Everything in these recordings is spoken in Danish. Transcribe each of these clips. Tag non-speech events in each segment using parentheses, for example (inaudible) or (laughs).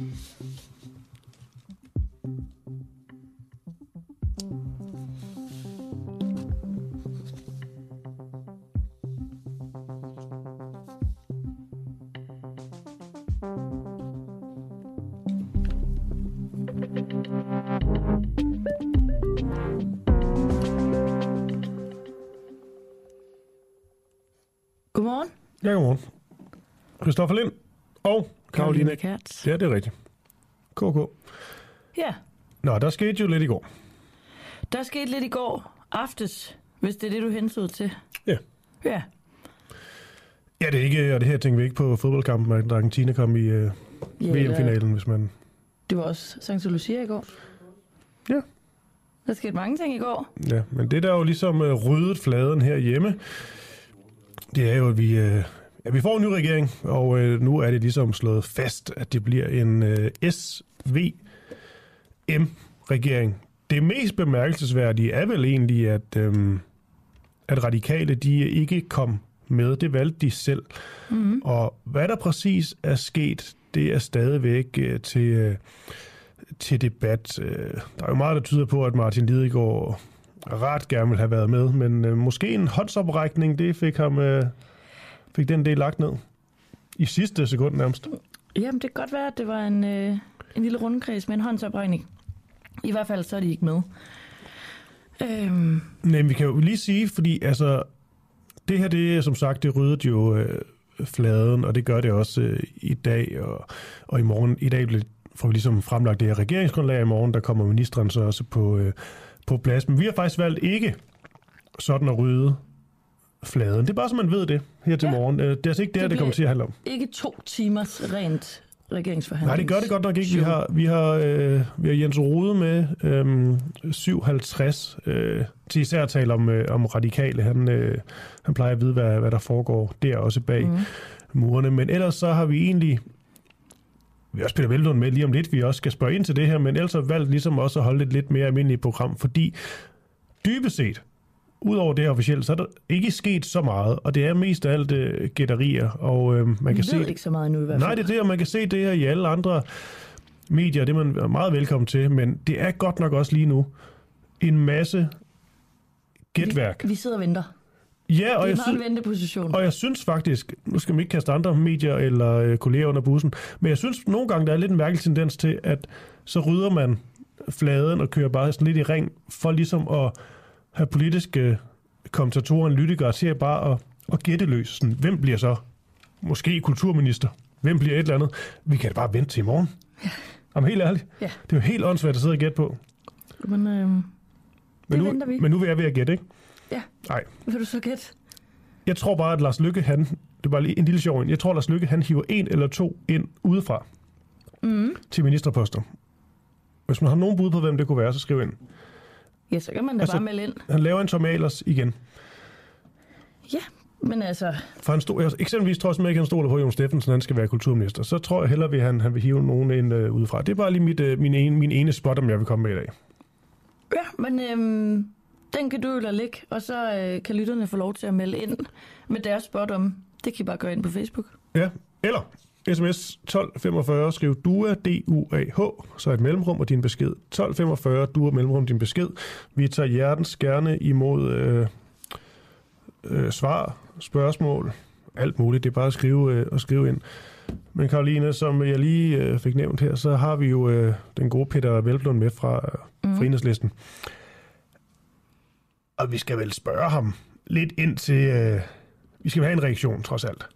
Godmorgen. Ja, godmorgen. Christoffer Lind og Karoline. Kert. Ja, det er rigtigt. KK. Ja, Nå, der skete jo lidt i går. der skete lidt i går aftes, hvis det er det, du hensede til. Ja. Ja, Ja, det er ikke, og det her tænker vi ikke på fodboldkampen, at Argentina kom i uh, ja VM-finalen, hvis man... Det var også Santa Lucia i går. Ja. Der skete mange ting i går. Ja, men det der er jo ligesom uh, ryddet fladen herhjemme, det er jo, at vi, uh, ja, vi får en ny regering, og uh, nu er det ligesom slået fast, at det bliver en uh, SVM-regering. Det mest bemærkelsesværdige er vel egentlig, at, øhm, at radikale de ikke kom med. Det valgte de selv. Mm-hmm. Og hvad der præcis er sket, det er stadigvæk øh, til, øh, til debat. Øh, der er jo meget, der tyder på, at Martin Lidegaard ret gerne vil have været med, men øh, måske en håndsoprækning, det fik ham øh, fik den del lagt ned. I sidste sekund nærmest. Jamen, det kan godt være, at det var en, øh, en lille rundkreds med en håndsoprækning. I hvert fald så er de ikke med. Øhm, Nej, men vi kan jo lige sige, fordi altså, det her, det som sagt, det ryddede jo øh, fladen, og det gør det også øh, i dag og, og i morgen. I dag bliver, får vi ligesom fremlagt det her regeringsgrundlag, i morgen der kommer ministeren så også på, øh, på plads. Men vi har faktisk valgt ikke sådan at rydde fladen. Det er bare så man ved det her til Ja. morgen. Øh, Det er altså ikke det, det, det kommer til at handle om. ikke to timers rent regeringsforhandling. Nej, det gør det godt nok ikke. Vi har, vi har, øh, vi har Jens Rode med øh, 57 øh, til især at tale om, øh, om radikale. Han, øh, han plejer at vide, hvad, hvad der foregår der også bag mm. murene. Men ellers så har vi egentlig... Vi har også Peter Veldlund med lige om lidt, vi også skal spørge ind til det her, men ellers har valgt ligesom også at holde et lidt mere almindeligt program, fordi dybest set, Udover det officielle, så er der ikke sket så meget, og det er mest af alt øh, gætterier, og øh, man kan se... ved ikke så meget nu i hvert fald. Nej, det er det, og man kan se det her i alle andre medier, det er man meget velkommen til, men det er godt nok også lige nu en masse gætværk. Vi, vi sidder og venter. Ja, Det og er jeg, meget synes, venteposition. og jeg synes faktisk, nu skal man ikke kaste andre medier eller øh, kolleger under bussen, men jeg synes nogle gange, der er lidt en mærkelig tendens til, at så rydder man fladen og kører bare sådan lidt i ring, for ligesom at have politiske kommentatorer og analytikere til bare at, at gætte løs. Sådan, hvem bliver så måske kulturminister? Hvem bliver et eller andet? Vi kan da bare vente til i morgen. Om helt ærligt. Ja. Det er jo helt åndssvagt at sidde og gætte på. Men øhm, Men nu, vi. Men nu er jeg ved at gætte, ikke? Ja. Nej. vil du så gætte? Jeg tror bare, at Lars Lykke, han, det er bare lige en lille sjov en. Jeg tror, Lars Lykke, han hiver en eller to ind udefra Mm. til ministerposter. Hvis man har nogen bud på, hvem det kunne være, så skriv ind. Ja, så kan man da Altså- bare melde ind. Han laver en Tom Ahlers igen. Ja, men altså, For han stod, eksempelvis tror jeg ikke, han stoler på, at Jon Steffensen han skal være kulturminister. Så tror jeg hellere, at han, han vil hive nogen ind øh, udefra. Det er bare lige mit, øh, min, ene, min ene spot, om jeg vil komme med i dag. ja, men øhm, den kan du jo lade ligge, og så øh, kan lytterne få lov til at melde ind med deres spot om. Det kan I bare gøre ind på Facebook. Ja, eller sms 1245, skriv DUA, D-U-A-H, så et mellemrum og din besked. 1245, DUA, mellemrum, din besked. Vi tager hjertens gerne imod øh, øh, svar, spørgsmål, alt muligt. Det er bare at skrive, øh, at skrive ind. Men Karoline, som jeg lige øh, fik nævnt her, så har vi jo øh, den gode Peter Velblom med fra, mm. fra Enhedslisten. Og vi skal vel spørge ham lidt ind til... Øh, vi skal have en reaktion, trods alt.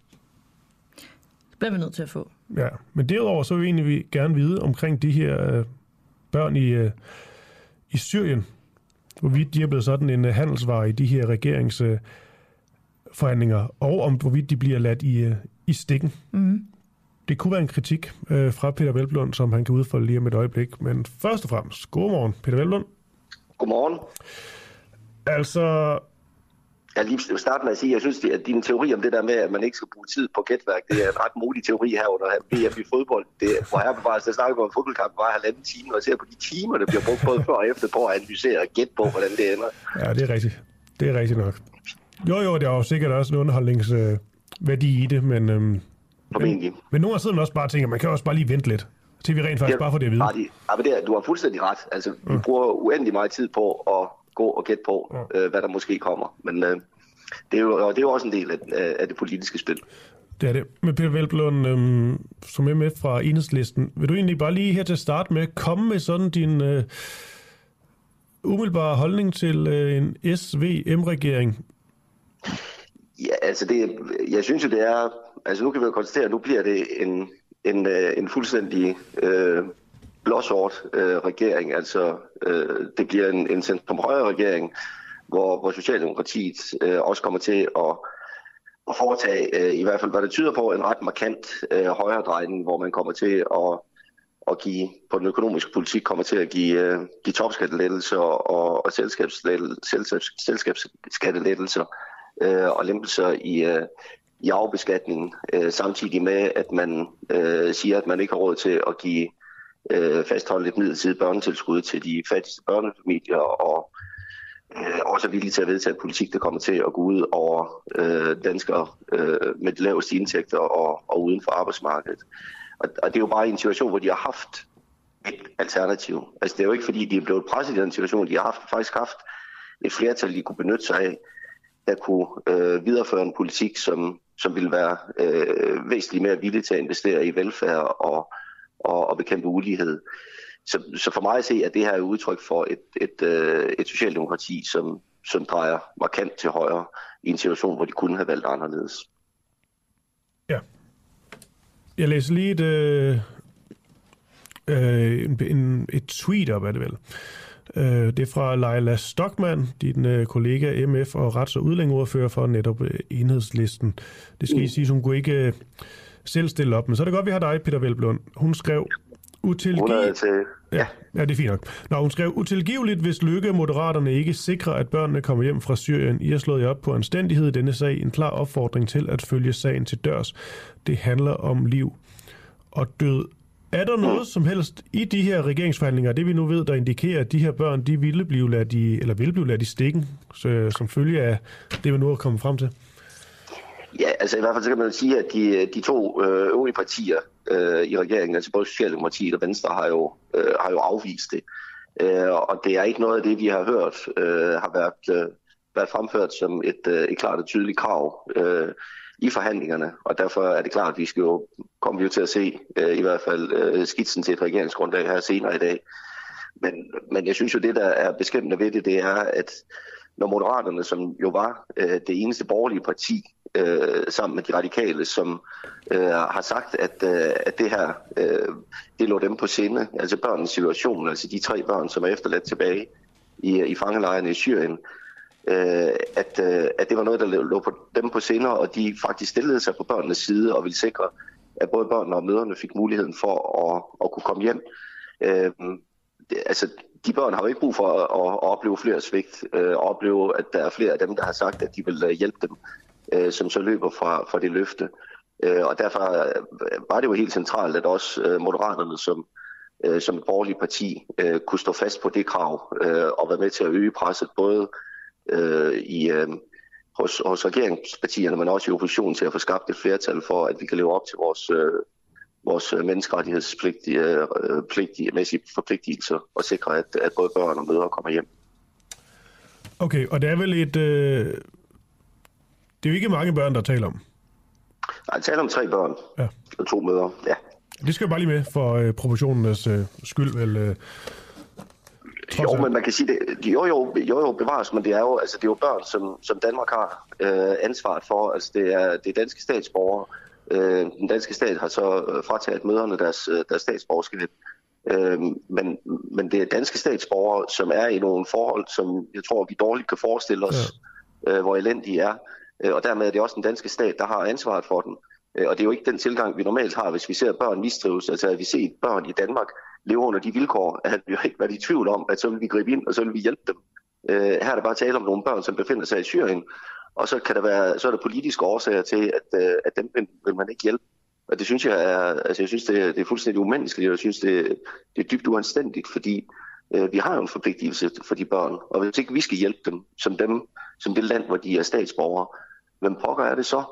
Det bliver vi nødt til at få. Ja, men derudover så vil vi egentlig gerne vide omkring de her øh, børn i, øh, i Syrien, hvorvidt de er blevet sådan en øh, handelsvare i de her regeringsforhandlinger, øh, og om hvorvidt de bliver ladt i, øh, i stikken. Mm. Det kunne være en kritik øh, fra Peter Velblund, som han kan udfolde lige om et øjeblik. Men først og fremmest, godmorgen, Peter Velblund. Godmorgen. Altså, Jeg lige vil starte med at sige, at jeg synes, at din teori om det der med, at man ikke skal bruge tid på gætværk, det er en ret modig teori her under VM i fodbold. Det, hvor her bevares, der snakker om en fodboldkamp var halvanden time, og jeg ser på de timer, der bliver brugt både før og efter på at analysere og gætte på, hvordan det ender. ja, det er rigtigt. Det er rigtigt nok. Jo, jo, der er jo sikkert også en underholdningsværdi i det, men... Øhm, Formentlig. Men nogle gange sidder man også bare og tænker, man kan også bare lige vente lidt. Til vi rent faktisk bare får det at vide. Ret i. Ja, men det er, du har fuldstændig ret. Altså, vi Mm. bruger uendelig meget tid på at gå og gætte på, øh, hvad der måske kommer. Men øh, det, er jo, det er jo også en del af, af af det politiske spil. Det er det. Men Peter Velblom, øhm, som er med fra enhedslisten, vil du egentlig bare lige her til starte med komme med sådan din øh, umiddelbare holdning til øh, en SVM-regering? Ja, altså det, jeg synes jo, det er... Altså nu kan vi jo konstatere, at nu bliver det en, en, øh, en fuldstændig øh, blåsort øh, regering. Altså øh, det bliver en, en centrum-højre regering, hvor, hvor Socialdemokratiet øh, også kommer til at, at foretage, øh, i hvert fald hvad det tyder på, en ret markant øh, højre drejning, hvor man kommer til at, at give, på den økonomiske politik, kommer til at give, øh, give topskattelettelser og, og selskabs, selskabsskattelettelser øh, og lempelser i, øh, i afbeskatningen, øh, samtidig med, at man øh, siger, at man ikke har råd til at give øh, fastholde et midlertidigt børnetilskud til de fattigste børnefamilier, og øh, også er villige til at vedtage politik, der kommer til at gå ud over øh, danskere øh, med de laveste indtægter og, og uden for arbejdsmarkedet. Og, og det er jo bare en situation, hvor de har haft et alternativ. Altså det er jo ikke fordi, de er blevet presset i den situation. De har haft, faktisk haft et flertal, de kunne benytte sig af, der kunne øh, videreføre en politik, som, som ville være øh, væsentligt mere villig til at investere i velfærd og, og, og bekæmpe ulighed. Så, så for mig at se, at det her er udtryk for et, et, øh, et socialdemokrati, som, som drejer markant til højre i en situation, hvor de kunne have valgt anderledes. Ja. Jeg læser lige et, øh, øh, en, en, et tweet op, er det vel. Øh, det er fra Leila Stockmann, din øh, kollega MF og rets- og udlængeordfører for netop øh, enhedslisten. Det skal I sige, hun kunne ikke øh, selv stille op, men så er det godt, vi har dig, Peter Velblund. Hun skrev, utilgiveligt... til, Ja, ja, det er fint nok. Nå, hun skrev, utilgiveligt, hvis Lykke og Moderaterne ikke sikrer, at børnene kommer hjem fra Syrien. I har slået jer op på anstændighed i denne sag. En klar opfordring til at følge sagen til dørs. Det handler om liv og død. Er der noget som helst i de her regeringsforhandlinger, det vi nu ved, der indikerer, at de her børn, de ville blive ladt i, eller ville blive ladt i stikken, så, som følge af det, vi nu er kommet frem til? Ja, altså i hvert fald så kan man sige, at de, de to øh, øvrige partier øh, i regeringen, altså både Socialdemokratiet og Venstre, har jo, øh, har jo afvist det. Øh, og det er ikke noget af det, vi har hørt, øh, har været, øh, været fremført som et, øh, et klart og tydeligt krav øh, i forhandlingerne. Og derfor er det klart, at vi skal jo, kommer vi jo til at se øh, i hvert fald øh, skitsen til et regeringsgrundlag her senere i dag. Men, men jeg synes jo, det der er beskæmmende ved det, det er, at når Moderaterne, som jo var øh, det eneste borgerlige parti, øh, sammen med de radikale, som øh, har sagt, at, øh, at det her, øh, det lå dem på sinde, altså børnens situation, altså de tre børn, som er efterladt tilbage i, i fangelejrene i Syrien, øh, at, øh, at det var noget, der lå på dem på sinde, og de faktisk stillede sig på børnenes side og ville sikre, at både børnene og mødrene fik muligheden for at, at kunne komme hjem. Øh, det, altså, de børn har jo ikke brug for at, at, at opleve flere svigt, øh, og opleve, at der er flere af dem, der har sagt, at de vil øh, hjælpe dem, øh, som så løber fra, fra det løfte. Øh, og derfor øh, var det jo helt centralt, at også øh, Moderaterne som, øh, som et borgerligt parti øh, kunne stå fast på det krav øh, og være med til at øge presset både øh, i, øh, hos, hos regeringspartierne, men også i opposition til at få skabt et flertal for, at vi kan leve op til vores, øh, vores øh, menneskerettighedspligtige øh, pligtige, mæssige forpligtelser og sikre, at, at både børn og mødre kommer hjem. Okay, og det er vel et... Øh... Det er jo ikke mange børn, der taler om. Nej, taler om tre børn Ja. og to mødre. Ja. Det skal jo bare lige med for øh, proportionernes øh, skyld, vel? Øh, Jo, men man kan sige, det, jo, jo, jo, jo bevares, men det er jo, altså, det er jo børn, som, som Danmark har øh, ansvaret for. Altså, det er, det er danske statsborgere. Øh, den danske stat har så øh, frataget møderne deres, øh, deres statsborgerskab. Øh, men, men det er danske statsborgere, som er i nogle forhold, som jeg tror, vi dårligt kan forestille os, ja. øh, hvor elendige er. Øh, og dermed er det også den danske stat, der har ansvaret for den. Øh, og det er jo ikke den tilgang, vi normalt har, hvis vi ser børn mistrives. Altså at vi ser børn i Danmark leve under de vilkår, (laughs) at vi har ikke været i tvivl om, at så vil vi gribe ind, og så vil vi hjælpe dem. Øh, her er der bare tale om nogle børn, som befinder sig i Syrien, og så kan der være, så er der politiske årsager til, at, øh, at dem vil, vil man ikke hjælpe. Og det synes jeg er, altså jeg synes, det er, det er fuldstændig umenneskeligt, og jeg synes, det, det er dybt uanstændigt, fordi øh, vi har jo en forpligtelse for de børn, og hvis ikke vi skal hjælpe dem som, dem, som det land, hvor de er statsborgere, hvem pokker er det så?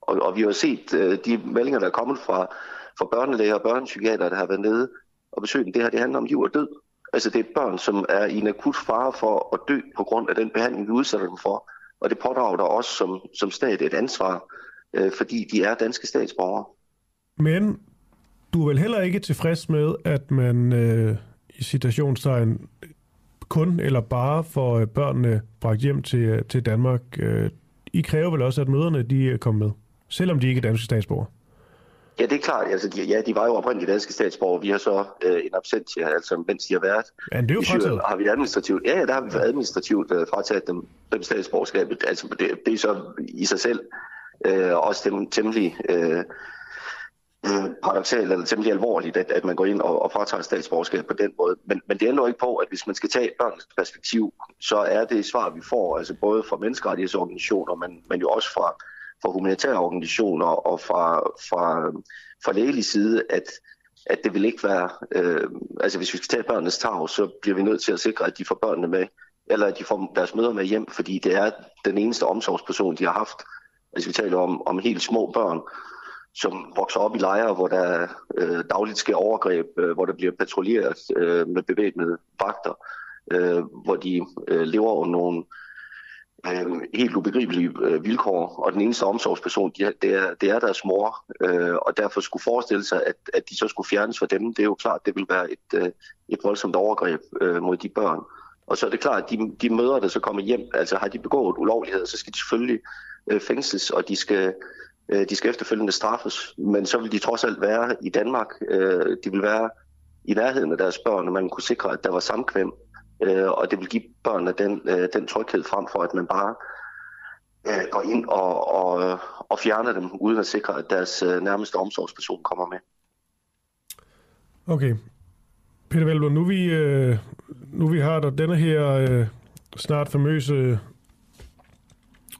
Og, og vi har set øh, de meldinger, der er kommet fra, fra børnelæger og børnepsykiater, der har været nede og besøgt dem. Det her det handler om liv og død. Altså det er børn, som er i en akut fare for at dø på grund af den behandling, vi udsætter dem for. Og det pådrager der også som, som stat et ansvar, øh, fordi de er danske statsborgere. Men du er vel heller ikke tilfreds med, at man øh, i situationstegn kun eller bare får øh, børnene bragt hjem til, øh, til Danmark. Øh, i kræver vel også, at møderne de kommer med, selvom de ikke er danske statsborgere? Ja, det er klart. Altså, de, ja, de var jo oprindeligt danske statsborgere. Vi har så øh, en absentia, altså mens de har været ja, det er jo Syrien, har vi administrativt, ja, ja, der har vi administrativt øh, frataget dem, dem statsborgerskabet. Altså, det, det er så i sig selv øh, også dem, temmelig øh, øh, paradoxalt eller temmelig alvorligt, at, at man går ind og, og fratager statsborgerskab på den måde. Men, men det ændrer ikke på, at hvis man skal tage børnens perspektiv, så er det svar, vi får, altså både fra menneskerettighedsorganisationer, men, men jo også fra, fra humanitære organisationer og fra, fra, fra lægelig side, at, at det vil ikke være, øh, altså hvis vi skal tage børnenes tag, så bliver vi nødt til at sikre, at de får børnene med, eller at de får deres møder med hjem, fordi det er den eneste omsorgsperson, de har haft. Altså vi taler om, om helt små børn, som vokser op i lejre, hvor der øh, dagligt sker overgreb, øh, hvor der bliver patruljeret øh, med bevæbnede vagter, øh, hvor de øh, lever under nogle øh, helt ubegribelige øh, vilkår, og den eneste omsorgsperson, de, det, er, det er deres mor, øh, og derfor skulle forestille sig, at, at de så skulle fjernes fra dem, det er jo klart, det vil være et, øh, et voldsomt overgreb øh, mod de børn. Og så er det klart, at de, de mødre, der så kommer hjem, altså har de begået ulovligheder, så skal de selvfølgelig øh, fængsles, og de skal Øh, de skal efterfølgende straffes, men så vil de trods alt være i Danmark. Øh, de vil være i nærheden af deres børn, og man kunne sikre, at der var samkvem. Øh, og det vil give børnene den, øh, den tryghed frem for, at man bare øh, går ind og, og, og fjerner dem, uden at sikre, at deres nærmeste omsorgsperson kommer med. Okay. Peter Velblom, nu vi, nu vi har der denne her snart famøse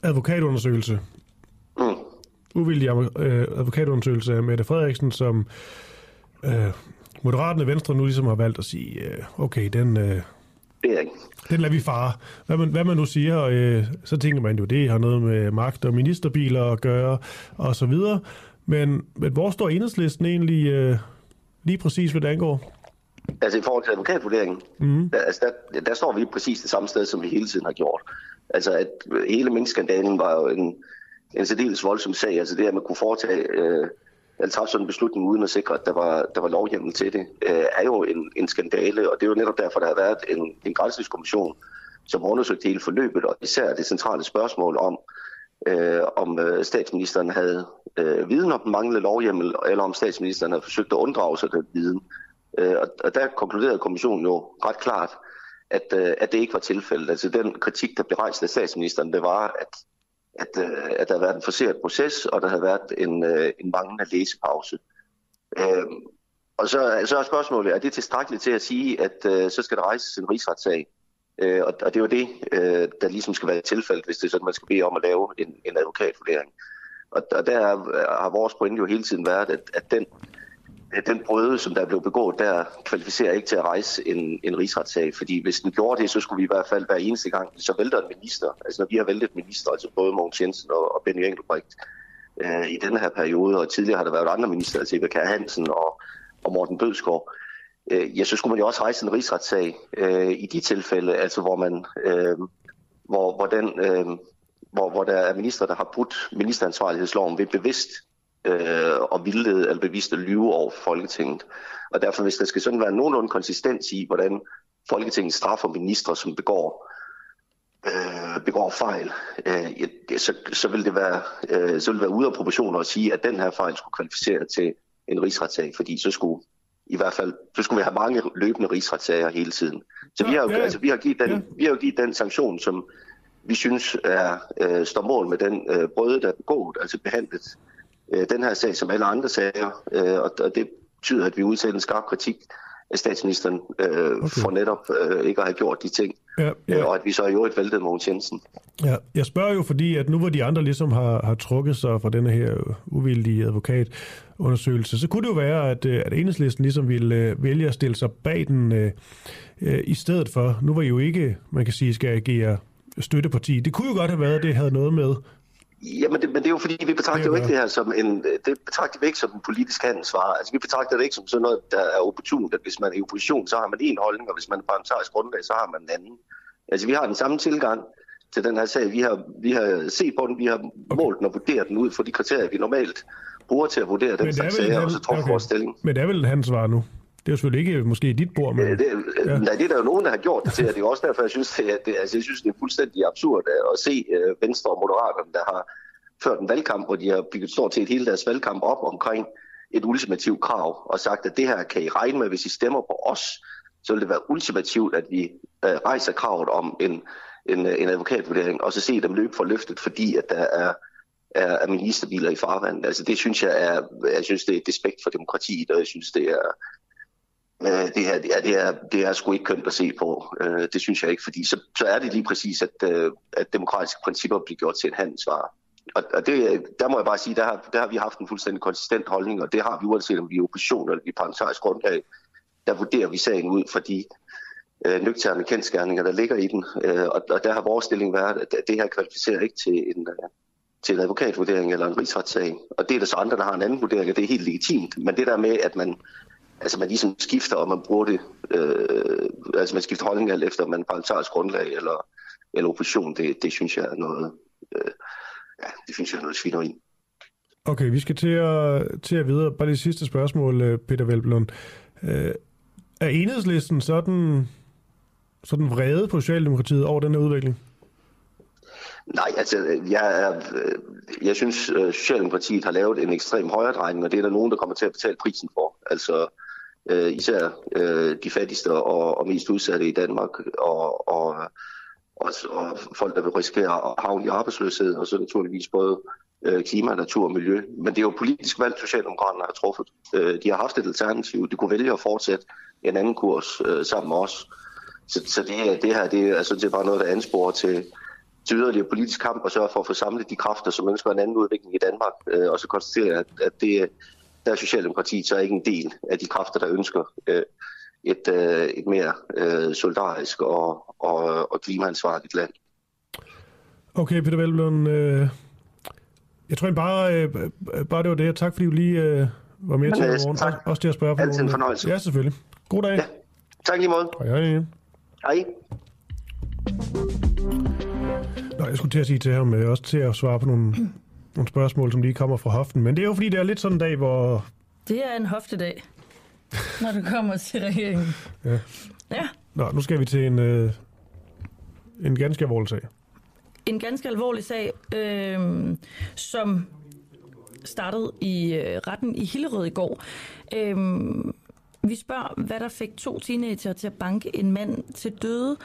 advokatundersøgelse uvildig øh, advokatundersøgelse af Mette Frederiksen, som øh, Moderaterne Venstre nu ligesom har valgt at sige, øh, okay, den, øh, den lader vi fare. Hvad man, hvad man nu siger, øh, så tænker man jo, det har noget med magt og ministerbiler at gøre, og så videre. Men, men hvor står enhedslisten egentlig øh, lige præcis, hvad det angår? Altså i forhold til advokatvurderingen, mm. der, altså der, der står vi præcis det samme sted, som vi hele tiden har gjort. Altså at hele minkskandalen var jo en, en særdeles voldsom sag. Altså det, at man kunne foretage øh, eller træffe sådan en beslutning uden at sikre, at der var, der var lovhjemmel til det, øh, er jo en, en skandale, og det er jo netop derfor, der har været en, en grænsningskommission, som har undersøgt hele forløbet, og især det centrale spørgsmål om, øh, om øh, statsministeren havde øh, viden om den manglende lovhjemmel, eller om statsministeren havde forsøgt at unddrage sig den viden. Øh, og, og der konkluderede kommissionen jo ret klart, at, øh, at det ikke var tilfældet. Altså den kritik, der blev rejst af statsministeren, det var, at at, øh, at der havde været en forseret proces, og der havde været en, øh, en manglende læsepause. Øh, og så, så er spørgsmålet, er det tilstrækkeligt til at sige, at øh, så skal der rejses en rigsretssag? Øh, og, og det er jo det, øh, der ligesom skal være tilfældet, hvis det er sådan, man skal bede om at lave en, en advokatvurdering. Og, og der har vores pointe jo hele tiden været, at, at den den brøde, som der blev begået, der kvalificerer ikke til at rejse en, en rigsretssag, fordi hvis den gjorde det, så skulle vi i hvert fald hver eneste gang, så vælter en minister, altså når vi har væltet minister, altså både Mogens Jensen og, og Benny Engelbrecht, øh, i denne her periode, og tidligere har der været andre minister, altså Eva Kjær Hansen og, og Morten Bødskov, øh, ja, så skulle man jo også rejse en rigsretssag øh, i de tilfælde, altså hvor man, øh, hvor, hvor den, øh, hvor, hvor der er minister, der har brudt ministeransvarlighedsloven ved bevidst øh, og vildlede eller bevidst at lyve over Folketinget. Og derfor, hvis der skal sådan være nogenlunde konsistens i, hvordan Folketinget straffer ministre, som begår øh, begår fejl, øh, så, så, vil det være, øh, så vil det være ude af proportioner at sige, at den her fejl skulle kvalificere til en rigsretssag, fordi så skulle i hvert fald, så skulle vi have mange løbende rigsretssager hele tiden. Så vi har jo, ja, altså, vi har givet den, ja. vi har givet den sanktion, som vi synes er, øh, står mål med den øh, brøde, der er begået, altså behandlet øh, den her sag som alle andre sager, øh, og, og det betyder, at vi udsætter en skarp kritik af statsministeren øh, okay. for netop øh, ikke at have gjort de ting, ja, ja. Øh, og at vi så i øvrigt væltede Mogens Jensen. Ja, jeg spørger jo, fordi at nu hvor de andre ligesom har, har trukket sig fra denne her uvildige advokatundersøgelse, så kunne det jo være, at, øh, at enhedslisten ligesom ville vælge at stille sig bag den øh, øh, i stedet for. Nu var I jo ikke, man kan sige, skal agere støtteparti. Det kunne jo godt have været, at det havde noget med Jamen, det, men det er jo fordi, vi betragter jo ikke det her som en, det betragter vi ikke som en politisk handelsvare. Altså, vi betragter det ikke som sådan noget, der er opportunt, at hvis man er i opposition, så har man en holdning, og hvis man er parlamentarisk grundlag, så har man en anden. Altså, vi har den samme tilgang til den her sag. Vi har, vi har set på den, vi har målt den og vurderet den ud for de kriterier, vi normalt bruger til at vurdere den slags sager, og så tror okay. vores stilling. Men det er vel hans svar nu? Det er jo selvfølgelig ikke måske dit bord, men... Det, ja. Nej, det er der jo nogen, der har gjort det til, og det er også derfor, jeg synes, det, det, altså, jeg synes, det er fuldstændig absurd at se uh, Venstre og Moderaterne, der har ført en valgkamp, hvor de har bygget stort set hele deres valgkamp op omkring et ultimativt krav, og sagt, at det her kan I regne med, hvis I stemmer på os, så vil det være ultimativt, at vi uh, rejser kravet om en, en, en advokatvurdering, og så se dem løbe for løftet, fordi at der er er, er ministerbiler i farvandet. Altså det synes jeg er, jeg synes det er despekt for demokratiet, og jeg synes det er, Øh, det, her, det, er, det, er, det er sgu ikke kønt at se på. Øh, det synes jeg ikke, fordi så, så er det lige præcis, at, øh, at demokratiske principper bliver gjort til en handelsvare. Og, og det, der må jeg bare sige, der har, der har vi haft en fuldstændig konsistent holdning, og det har vi uanset om vi er opposition eller vi er parlamentarisk grundlag. Der vurderer vi sagen ud for de øh, nøgterne kendskærninger, der ligger i den. Øh, og, og der har vores stilling været, at det her kvalificerer ikke til en, øh, til en advokatvurdering eller en rigsretssag. Og det er der så andre, der har en anden vurdering, og det er helt legitimt. Men det der med, at man altså man ligesom skifter, og man bruger det, øh, altså man skifter holdning alt efter, om man er parlamentarisk grundlag eller, eller opposition, det, det synes jeg er noget, øh, ja, det synes jeg er noget svineri. Okay, vi skal til at, til at videre. Bare det sidste spørgsmål, øh, Peter Velblom. Øh, er enhedslisten sådan, sådan vrede på Socialdemokratiet over den her udvikling? Nej, altså jeg, er, øh, jeg synes, øh, Socialdemokratiet har lavet en ekstrem højredrejning, og det er der nogen, der kommer til at betale prisen for. Altså øh, især øh, de fattigste og, og mest udsatte i Danmark, og, og, og, og folk, der vil risikere at havne i arbejdsløshed, og så naturligvis både øh, klima, natur og miljø. Men det er jo politisk valg, Socialdemokraterne har truffet. Øh, de har haft et alternativ. De kunne vælge at fortsætte en anden kurs øh, sammen med os. Så, så det, det her det er sådan set bare noget, der ansporer til, til yderligere politisk kamp og sørge for at få samlet de kræfter, som ønsker en anden udvikling i Danmark. Øh, og så konstatere, at, at det, der er Socialdemokratiet så ikke en del af de kræfter, der ønsker øh, et, øh, et mere øh, solidarisk og, og, og klimaansvarligt land. Okay, Peter Velblom. Øh, jeg tror bare, øh, bare det var det. Tak fordi du lige øh, var med til at Også, også til at spørge. Altid en fornøjelse. Ja, selvfølgelig. God dag. Ja. Tak lige måde. Hej, hej. Hej. Nå, jeg skulle til at sige til ham, øh, også til at svare på nogle, nogle spørgsmål, som lige kommer fra hoften. Men det er jo fordi, det er lidt sådan en dag, hvor... Det er en hoftedag, når du kommer til regeringen. (laughs) Ja. Ja. Nå, nu skal vi til en, øh, en ganske alvorlig sag. En ganske alvorlig sag, øh, som startede i øh, retten i Hillerød i går. Øh, vi spørger, hvad der fik to teenager til at banke en mand til døde.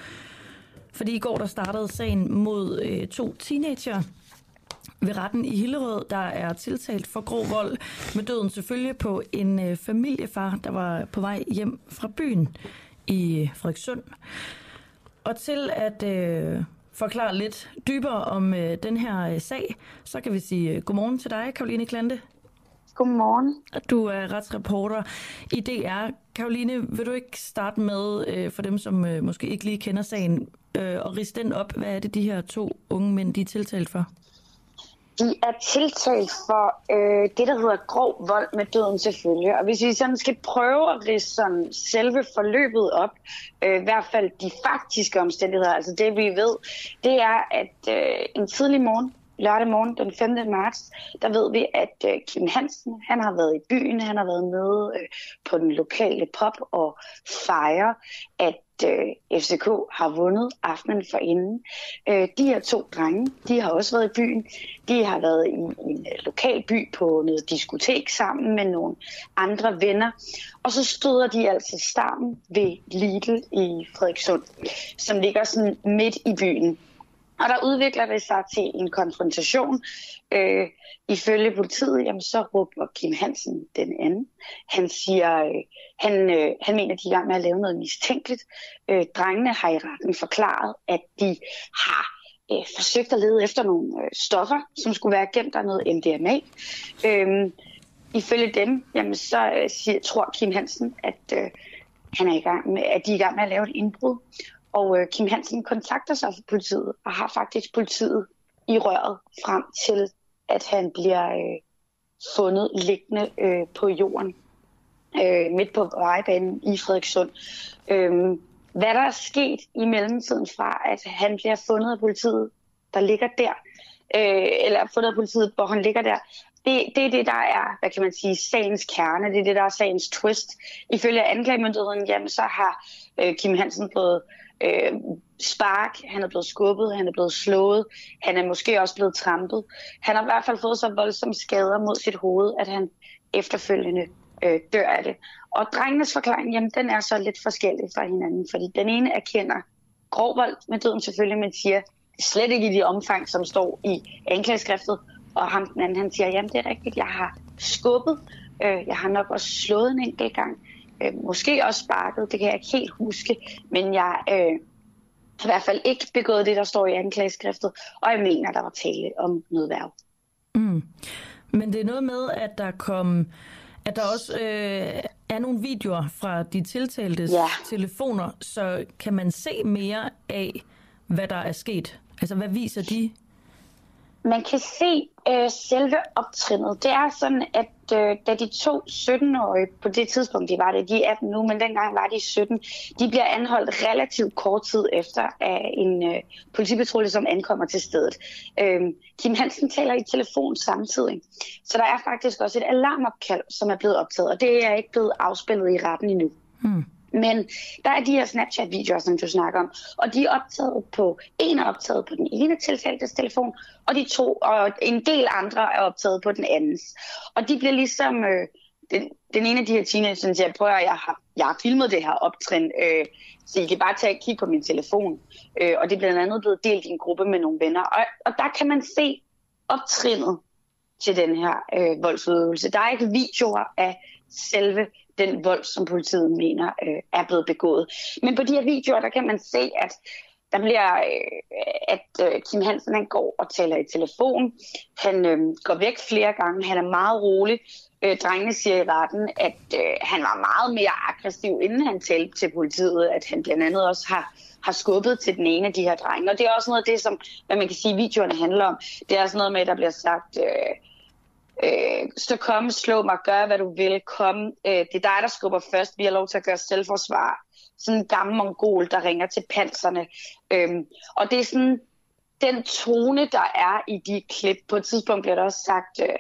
Fordi i går der startede sagen mod øh, to teenager ved retten i Hillerød, der er tiltalt for grov vold med døden selvfølgelig på en øh, familiefar, der var på vej hjem fra byen i øh, Frederikssund. Og til at øh, forklare lidt dybere om øh, den her øh, sag, så kan vi sige øh, godmorgen til dig, Karoline Klante. Godmorgen. Du er retsreporter i DR. Karoline, vil du ikke starte med, øh, for dem som øh, måske ikke lige kender sagen, øh, og riste den op. Hvad er det, de her to unge mænd, de er tiltalt for? De er tiltalt for øh, det, der hedder grov vold med døden til følge. Og hvis vi sådan skal prøve at riste sådan selve forløbet op, øh, i hvert fald de faktiske omstændigheder, altså det vi ved, det er, at øh, en tidlig morgen, lørdag morgen den 5. marts, der ved vi, at øh, Kim Hansen, han har været i byen, han har været med øh, på den lokale pop og fejre, at øh, FCK har vundet aftenen for inden. Øh, de her to drenge, de har også været i byen. De har været i, en øh, lokal by på noget diskotek sammen med nogle andre venner. Og så støder de altså sammen ved Lidl i Frederikssund, som ligger sådan midt i byen. Og der udvikler det sig til en konfrontation. Øh, ifølge politiet, jamen, så råber Kim Hansen den anden. Han siger, øh, han, øh, han mener, at de er i gang med at lave noget mistænkeligt. Øh, drengene har i retten forklaret, at de har øh, forsøgt at lede efter nogle øh, stoffer, som skulle være gemt der noget MDMA. Øh, ifølge dem, jamen, så øh, siger, tror Kim Hansen, at øh, han er i gang med, at de er i gang med at lave et indbrud. Og øh, Kim Hansen kontakter sig for politiet og har faktisk politiet i røret frem til, at han bliver øh, fundet liggende øh, på jorden øh, midt på vejbanen i Frederikssund. Øh, hvad der er sket i mellemtiden fra, at han bliver fundet af politiet, der ligger der, øh, eller fundet af politiet, hvor han ligger der, det, det er det, der er, hvad kan man sige, sagens kerne. Det er det, der er sagens twist. Ifølge anklagemyndigheden, jamen, så har øh, Kim Hansen blevet øh, spark, han er blevet skubbet, han er blevet slået, han er måske også blevet trampet. Han har i hvert fald fået så voldsomme skader mod sit hoved, at han efterfølgende øh, dør af det. Og drengenes forklaring, jamen, den er så lidt forskellig fra hinanden, fordi den ene erkender grov vold med døden selvfølgelig, men siger slet ikke i de omfang, som står i anklageskriftet, og ham den anden, han siger, jamen det er rigtigt, jeg har skubbet, øh, jeg har nok også slået en enkelt gang, øh, måske også sparket, det kan jeg ikke helt huske, men jeg øh, har i hvert fald ikke begået det, der står i anklageskriftet, og jeg mener, der var tale om noget værv. Mm. Men det er noget med, at der kom at der også øh, er nogle videoer fra de tiltaltes ja. telefoner, så kan man se mere af, hvad der er sket. Altså, hvad viser de? Man kan se øh, selve optrinnet. Det er sådan, at øh, da de to 17-årige, på det tidspunkt de var det, de er 18 nu, men dengang var de 17, de bliver anholdt relativt kort tid efter af en øh, politipatrulje, som ankommer til stedet. Øh, Kim Hansen taler i telefon samtidig, så der er faktisk også et alarmopkald, som er blevet optaget, og det er ikke blevet afspillet i retten endnu. Hmm. Men der er de her Snapchat-videoer, som du snakker om, og de er optaget på, en er optaget på den ene tiltaltes telefon, og de to, og en del andre er optaget på den andens. Og de bliver ligesom, øh, den, den ene af de her teenager siger, prøv at jeg har, jeg har filmet det her optrin, øh, så I kan bare tage og kigge på min telefon. Øh, og det er blandt andet blevet delt i en gruppe med nogle venner. Og, og der kan man se optrinnet til den her øh, voldsudøvelse. Der er ikke videoer af selve den vold, som politiet mener øh, er blevet begået. Men på de her videoer, der kan man se, at der bliver, øh, at øh, Kim Hansen han går og taler i telefon. Han øh, går væk flere gange. Han er meget rolig. Øh, drengene siger i retten, at øh, han var meget mere aggressiv, inden han talte til politiet. At han blandt andet også har, har skubbet til den ene af de her drenge. Og det er også noget af det, som hvad man kan sige, videoerne handler om. Det er sådan noget med, at der bliver sagt... Øh, Øh, så kom, slå mig, gør hvad du vil, kom. Øh, det er dig, der skubber først. Vi har lov til at gøre selvforsvar. Sådan en gammel mongol, der ringer til panserne. Øh, og det er sådan den tone, der er i de klip. På et tidspunkt bliver der også sagt, øh,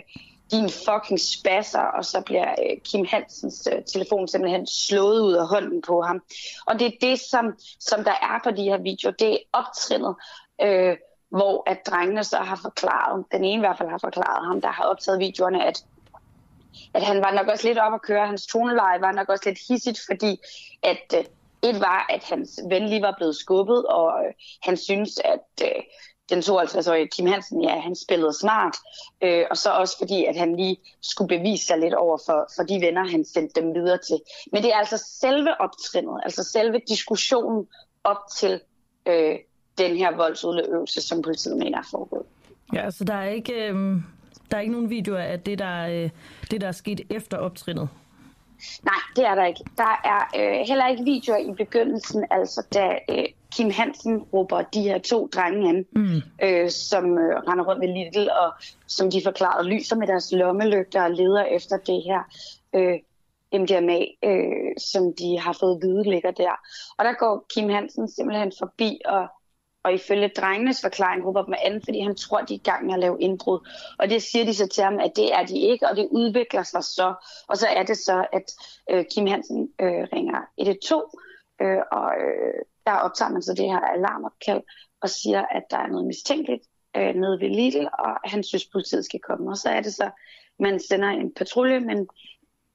din fucking spasser, og så bliver øh, Kim Hansens øh, telefon simpelthen slået ud af hånden på ham. Og det er det, som, som der er på de her videoer. Det er optrinnet. Øh, hvor at drengene så har forklaret, den ene i hvert fald har forklaret ham, der har optaget videoerne, at, at han var nok også lidt op at køre, hans toneleje var nok også lidt hissigt, fordi at øh, et var, at hans ven lige var blevet skubbet, og øh, han synes, at øh, den 52-årige Kim Hansen, ja, han spillede smart, Øh, og så også fordi, at han lige skulle bevise sig lidt over for, for de venner, han sendte dem videre til. Men det er altså selve optrinnet, altså selve diskussionen op til øh, den her voldsudøvelse, som politiet mener er foregået. Ja, så der er ikke, øh, der er ikke nogen videoer af det, der, øh, det, der er sket efter optrinnet? Nej, det er der ikke. Der er øh, heller ikke videoer i begyndelsen, altså da øh, Kim Hansen råber de her to drenge an, mm. øh, som øh, render rundt ved Lidl, og som de forklarede, lyser med deres lommelygter og leder efter det her øh, MDMA, øh, som de har fået vide ligger der. Og der går Kim Hansen simpelthen forbi og og ifølge drengenes forklaring råber dem an, fordi han tror, de er i gang med at lave indbrud. Og det siger de så til ham, at det er de ikke, og det udvikler sig så. Og så er det så, at øh, Kim Hansen øh, ringer 112, øh, og øh, der optager man så det her alarmopkald og siger, at der er noget mistænkeligt øh, nede ved Lidl, og han synes, politiet skal komme. Og så er det så, man sender en patrulje, men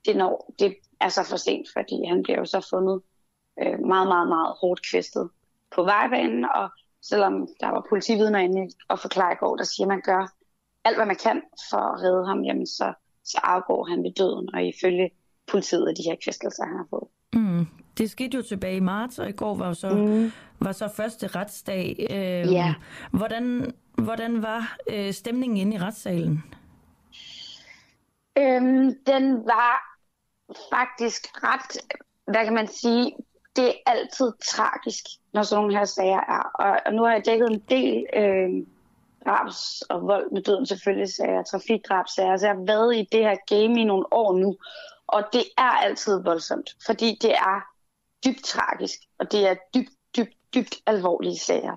det, når, det er så for sent, fordi han bliver jo så fundet øh, meget, meget, meget hårdt kvæstet på vejbanen, og selvom der var politividner inde og forklare i går, der siger, at man gør alt, hvad man kan for at redde ham, jamen så, så afgår han ved døden, og ifølge politiet af de her kvæstelser, han har fået. Mm. Det skete jo tilbage i marts, og i går var så, mm. var så første retsdag. Øh, ja. hvordan, hvordan var øh, stemningen inde i retssalen? Øhm, den var faktisk ret, hvad kan man sige, det er altid tragisk, når sådan nogle her sager er. Og, og nu har jeg dækket en del øh, drabs og vold med døden selvfølgelig sager, trafikdrabsager. Så jeg har været i det her game i nogle år nu, og det er altid voldsomt, fordi det er dybt tragisk, og det er dybt, dybt, dybt alvorlige sager.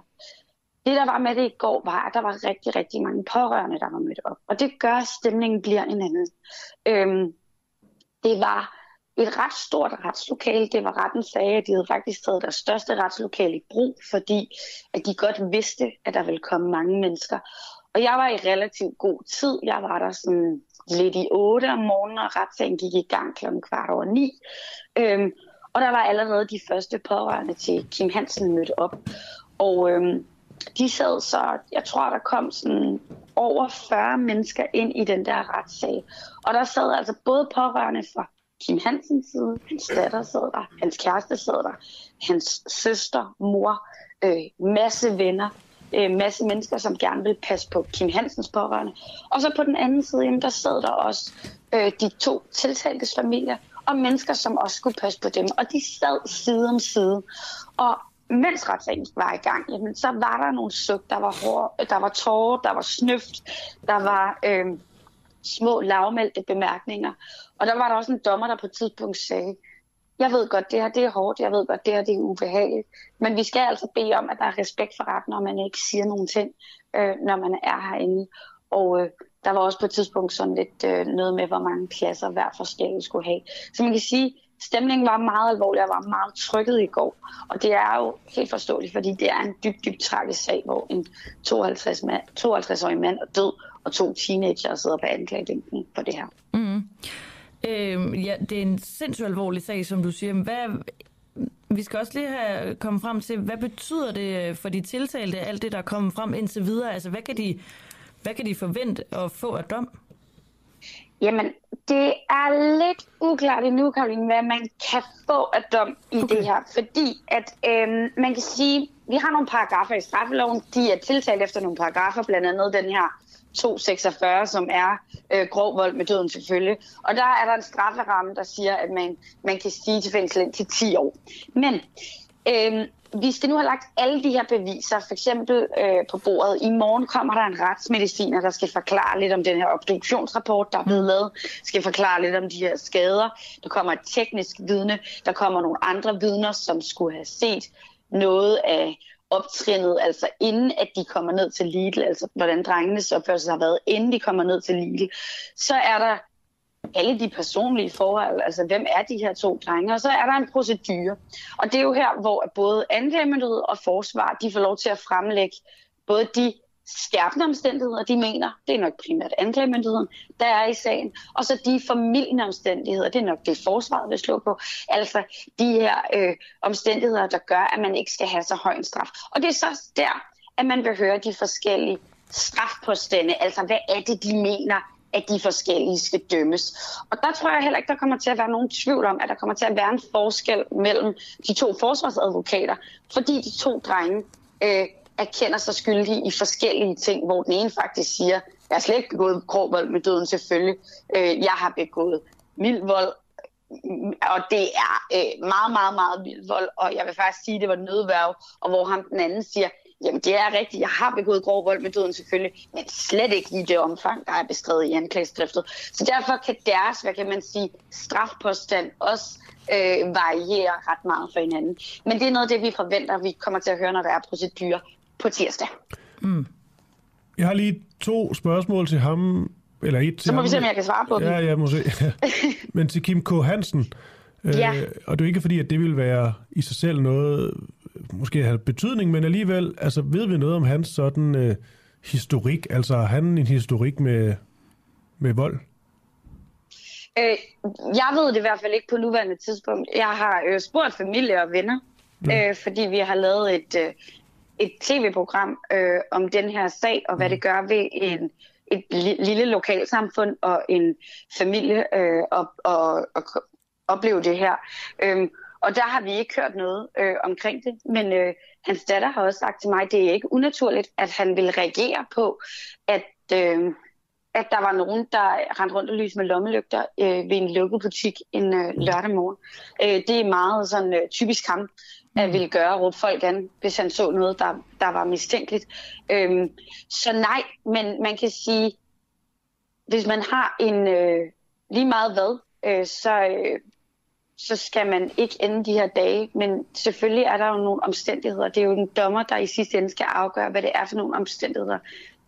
Det, der var med det i går, var, at der var rigtig, rigtig mange pårørende, der var mødt op. Og det gør, at stemningen bliver en anden. Øhm, det var et ret stort retslokale. Det var retten sagde, at de havde faktisk taget deres største retslokale i brug, fordi at de godt vidste, at der ville komme mange mennesker. Og jeg var i relativt god tid. Jeg var der sådan lidt i 8 om morgenen, og retssagen gik i gang kl. kvart over 9. Øhm, og der var allerede de første pårørende til Kim Hansen mødt op. Og øhm, de sad så, jeg tror, der kom sådan over 40 mennesker ind i den der retssag. Og der sad altså både pårørende fra Kim Hansens side, hans datter sad der, hans kæreste sad der, hans søster, mor, øh, masse venner, øh, masse mennesker, som gerne vil passe på Kim Hansens pårørende. Og så på den anden side, jamen, der sad der også øh, de to tiltaltes familier, og mennesker, som også skulle passe på dem. Og de sad side om side. Og mens retssagen var i gang, jamen, så var der nogle suk, der var, hår, der var tårer, der var snøft, der var øh, små lavmældte bemærkninger. Og der var der også en dommer, der på et tidspunkt sagde, jeg ved godt, det her det er hårdt, jeg ved godt, det her det er ubehageligt, men vi skal altså bede om, at der er respekt for retten, når man ikke siger nogen ting, øh, når man er herinde. Og øh, der var også på et tidspunkt sådan lidt øh, noget med, hvor mange pladser hver forskellige skulle have. Så man kan sige, stemningen var meget alvorlig, og var meget trykket i går. Og det er jo helt forståeligt, fordi det er en dybt, dybt tragisk sag, hvor en 52 mand, 52-årig mand er død, og to teenager sidder på anklagebænken for det her. Mm. Øh, ja, det er en sindssygt alvorlig sag, som du siger. Hvad, vi skal også lige have kommet frem til, hvad betyder det for de tiltalte, alt det, der er kommet frem indtil videre? Altså, hvad kan de, hvad kan de forvente at få af dom? Jamen, det er lidt uklart endnu, Karoline, hvad man kan få af dom i okay. det her. Fordi at øhm, man kan sige, vi har nogle paragrafer i straffeloven, de er tiltalt efter nogle paragrafer, blandt andet den her 246, som er øh, grov vold med døden selvfølgelig. Og der er der en strafferamme, der siger, at man, man kan stige til fængsel til 10 år. Men øh, vi skal nu have lagt alle de her beviser, for eksempel øh, på bordet. I morgen kommer der en retsmediciner, der skal forklare lidt om den her obduktionsrapport, der er blevet lavet, skal forklare lidt om de her skader. Der kommer et teknisk vidne, der kommer nogle andre vidner, som skulle have set noget af optrinnet, altså inden at de kommer ned til Lidl, altså hvordan drengenes opførsel har været, inden de kommer ned til Lidl, så er der alle de personlige forhold, altså hvem er de her to drenge, og så er der en procedure. Og det er jo her, hvor både anklagemyndighed og forsvar, de får lov til at fremlægge både de skærpende omstændigheder, de mener, det er nok primært anklagemyndigheden, der er i sagen, og så de formidlende omstændigheder, det er nok det forsvaret vil slå på, altså de her øh, omstændigheder, der gør, at man ikke skal have så høj en straf. Og det er så der, at man vil høre de forskellige strafpåstande, altså hvad er det, de mener, at de forskellige skal dømmes. Og der tror jeg heller ikke, der kommer til at være nogen tvivl om, at der kommer til at være en forskel mellem de to forsvarsadvokater, fordi de to drenge øh, erkender sig skyldige i forskellige ting, hvor den ene faktisk siger, jeg har slet ikke begået grov vold med døden selvfølgelig, øh, jeg har begået mild vold, mm, og det er øh, meget, meget, meget mild vold, og jeg vil faktisk sige, at det var nødværv, og hvor ham den anden siger, Jamen, det er rigtigt. Jeg har begået grov vold med døden selvfølgelig, men slet ikke i det omfang, der er beskrevet i anklageskriftet. Så derfor kan deres, hvad kan man sige, strafpåstand også øh, variere ret meget for hinanden. Men det er noget af det, vi forventer, vi kommer til at høre, når der er procedurer på tirsdag. Mm. Jeg har lige to spørgsmål til ham, eller et til Så må ham. vi se, om jeg kan svare på ja, dem. Ja, må se. (laughs) Men til Kim K. Hansen, ja. øh, og det er ikke fordi, at det vil være i sig selv noget, måske have betydning, men alligevel, altså ved vi noget om hans sådan øh, historik? Altså har han en historik med, med vold? Øh, jeg ved det i hvert fald ikke på nuværende tidspunkt. Jeg har øh, spurgt familie og venner, ja. øh, fordi vi har lavet et, øh, et tv-program øh, om den her sag, og hvad det gør ved en, et lille lokalsamfund og en familie øh, og, og, og opleve det her. Øh, og der har vi ikke hørt noget øh, omkring det, men øh, hans datter har også sagt til mig, at det er ikke unaturligt, at han vil reagere på, at, øh, at der var nogen, der rendte rundt og lyste med lommelygter øh, ved en lukket butik en øh, lørdag morgen. Øh, det er meget sådan øh, typisk ham. At ville gøre, råbe folk an, hvis han så noget, der, der var mistænkeligt. Øhm, så nej, men man kan sige, hvis man har en øh, lige meget hvad, øh, så, øh, så skal man ikke ende de her dage. Men selvfølgelig er der jo nogle omstændigheder. Det er jo den dommer, der i sidste ende skal afgøre, hvad det er for nogle omstændigheder,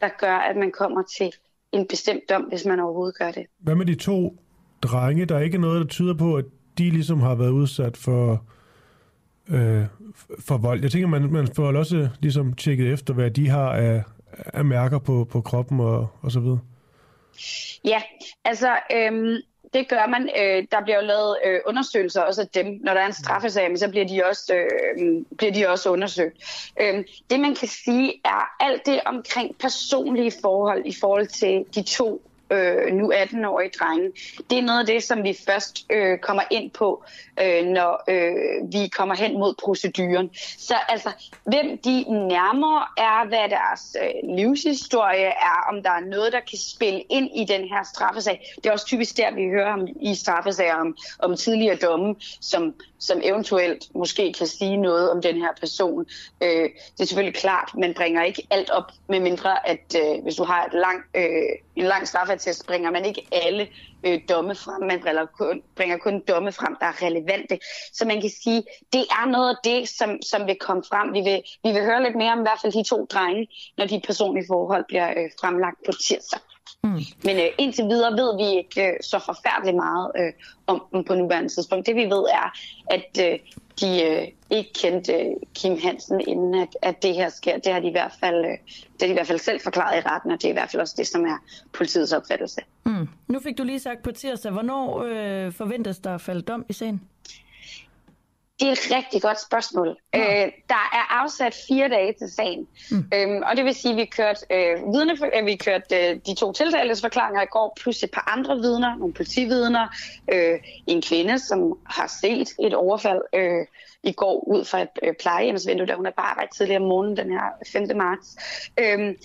der gør, at man kommer til en bestemt dom, hvis man overhovedet gør det. Hvad med de to drenge? Der er ikke noget, der tyder på, at de ligesom har været udsat for, øh, for vold. Jeg tænker, man, man får også ligesom tjekket efter, hvad de har af, af mærker på, på kroppen og, og så videre. Ja, altså øhm, det gør man. Øh, der bliver jo lavet øh, undersøgelser også af dem. Når der er en straffesag, så bliver de også, øh, bliver de også undersøgt. Øh, det man kan sige er alt det omkring personlige forhold i forhold til de to øh, nu 18-årige drenge. Det er noget af det, som vi først øh, kommer ind på, øh, når øh, vi kommer hen mod proceduren. Så altså, hvem de nærmere er, hvad deres øh, livshistorie er, om der er noget, der kan spille ind i den her straffesag. Det er også typisk der, vi hører om, i straffesager om, om tidligere domme, som, som eventuelt måske kan sige noget om den her person. Øh, det er selvfølgelig klart, man bringer ikke alt op, med mindre at øh, hvis du har et lang, øh, en lang straffeattest bringer man ikke alle øh, domme frem. Man bringer kun, bringer kun domme frem, der er relevante. Så man kan sige, det er noget af det, som, som vil komme frem. Vi vil, vi vil høre lidt mere om i hvert fald de to drenge, når de personlige forhold bliver øh, fremlagt på tirsdag. Mm. Men øh, indtil videre ved vi ikke øh, så forfærdeligt meget øh, om dem på nuværende tidspunkt. Det vi ved er, at øh, de øh, ikke kendte øh, Kim Hansen, inden at, at det her sker. Det har de i hvert fald, øh, det har de i hvert fald selv forklaret i retten, og det er i hvert fald også det, som er politiets opfattelse. Mm. Nu fik du lige sagt på tirsdag, hvornår øh, forventes der at falde dom i sagen? Det er et rigtig godt spørgsmål. Ja. Øh, der er afsat fire dage til sagen. Mm. Øhm, og det vil sige, at vi kørte, øh, vidne, øh, vi kørte øh, de to tiltaltes forklaringer i går, plus et par andre vidner, nogle politividner, øh, en kvinde, som har set et overfald øh, i går ud fra et øh, plejehjemsvindue, da hun er på arbejde tidligere om morgenen den her 5. marts. Øhm,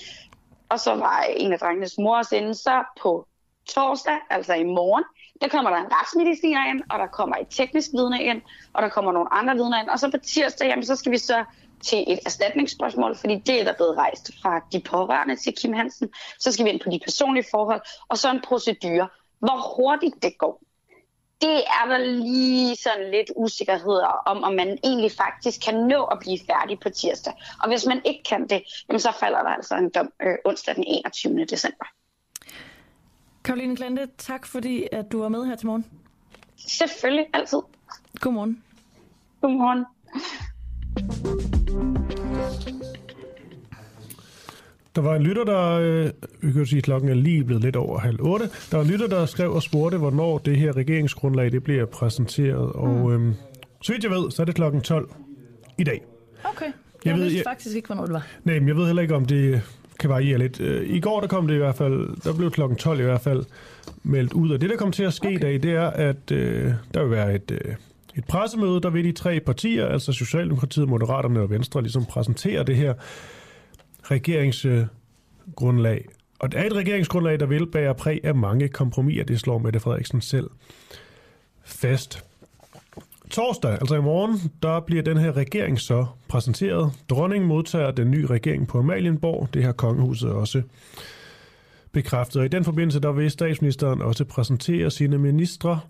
og så var en af drengenes mor også inde. Så på torsdag, altså i morgen, der kommer der en retsmediciner ind, og der kommer et teknisk vidne ind, og der kommer nogle andre vidner ind. Og så på tirsdag, jamen, så skal vi så til et erstatningsspørgsmål, fordi det er der blevet rejst fra de pårørende til Kim Hansen. Så skal vi ind på de personlige forhold, og så en procedure. Hvor hurtigt det går, det er der lige sådan lidt usikkerheder om, om man egentlig faktisk kan nå at blive færdig på tirsdag. Og hvis man ikke kan det, jamen så falder der altså en dom øh, onsdag den 21. december. Karoline Klante, tak fordi at du var med her til morgen. Selvfølgelig, altid. Godmorgen. Godmorgen. Der var en lytter, der, øh, vi kan sige, at klokken er lige blevet lidt over halv otte. Der var en lytter, der skrev og spurgte, hvornår det her regeringsgrundlag det bliver præsenteret. Mm. Og øh, så vidt jeg ved, så er det klokken 12 i dag. Okay. Jeg, jeg ved, vidste jeg, faktisk ikke, hvornår det var. Nej, men jeg ved heller ikke, om det kan variere lidt. Øh, I går der kom det i hvert fald, der blev klokken 12 i hvert fald meldt ud. Og det, der kommer til at ske okay. i dag, det er, at øh, der vil være et, øh, et pressemøde, der vil de tre partier, altså Socialdemokratiet, Moderaterne og Venstre, ligesom præsentere det her regeringsgrundlag. Og det er et regeringsgrundlag, der vil bære præg af mange kompromiser, det slår Mette Frederiksen selv fast. Torsdag, altså i morgen, der bliver den her regering så præsenteret. Dronningen modtager den nye regering på Amalienborg. Det har kongehuset også bekræftet. Og i den forbindelse, der vil statsministeren også præsentere sine ministre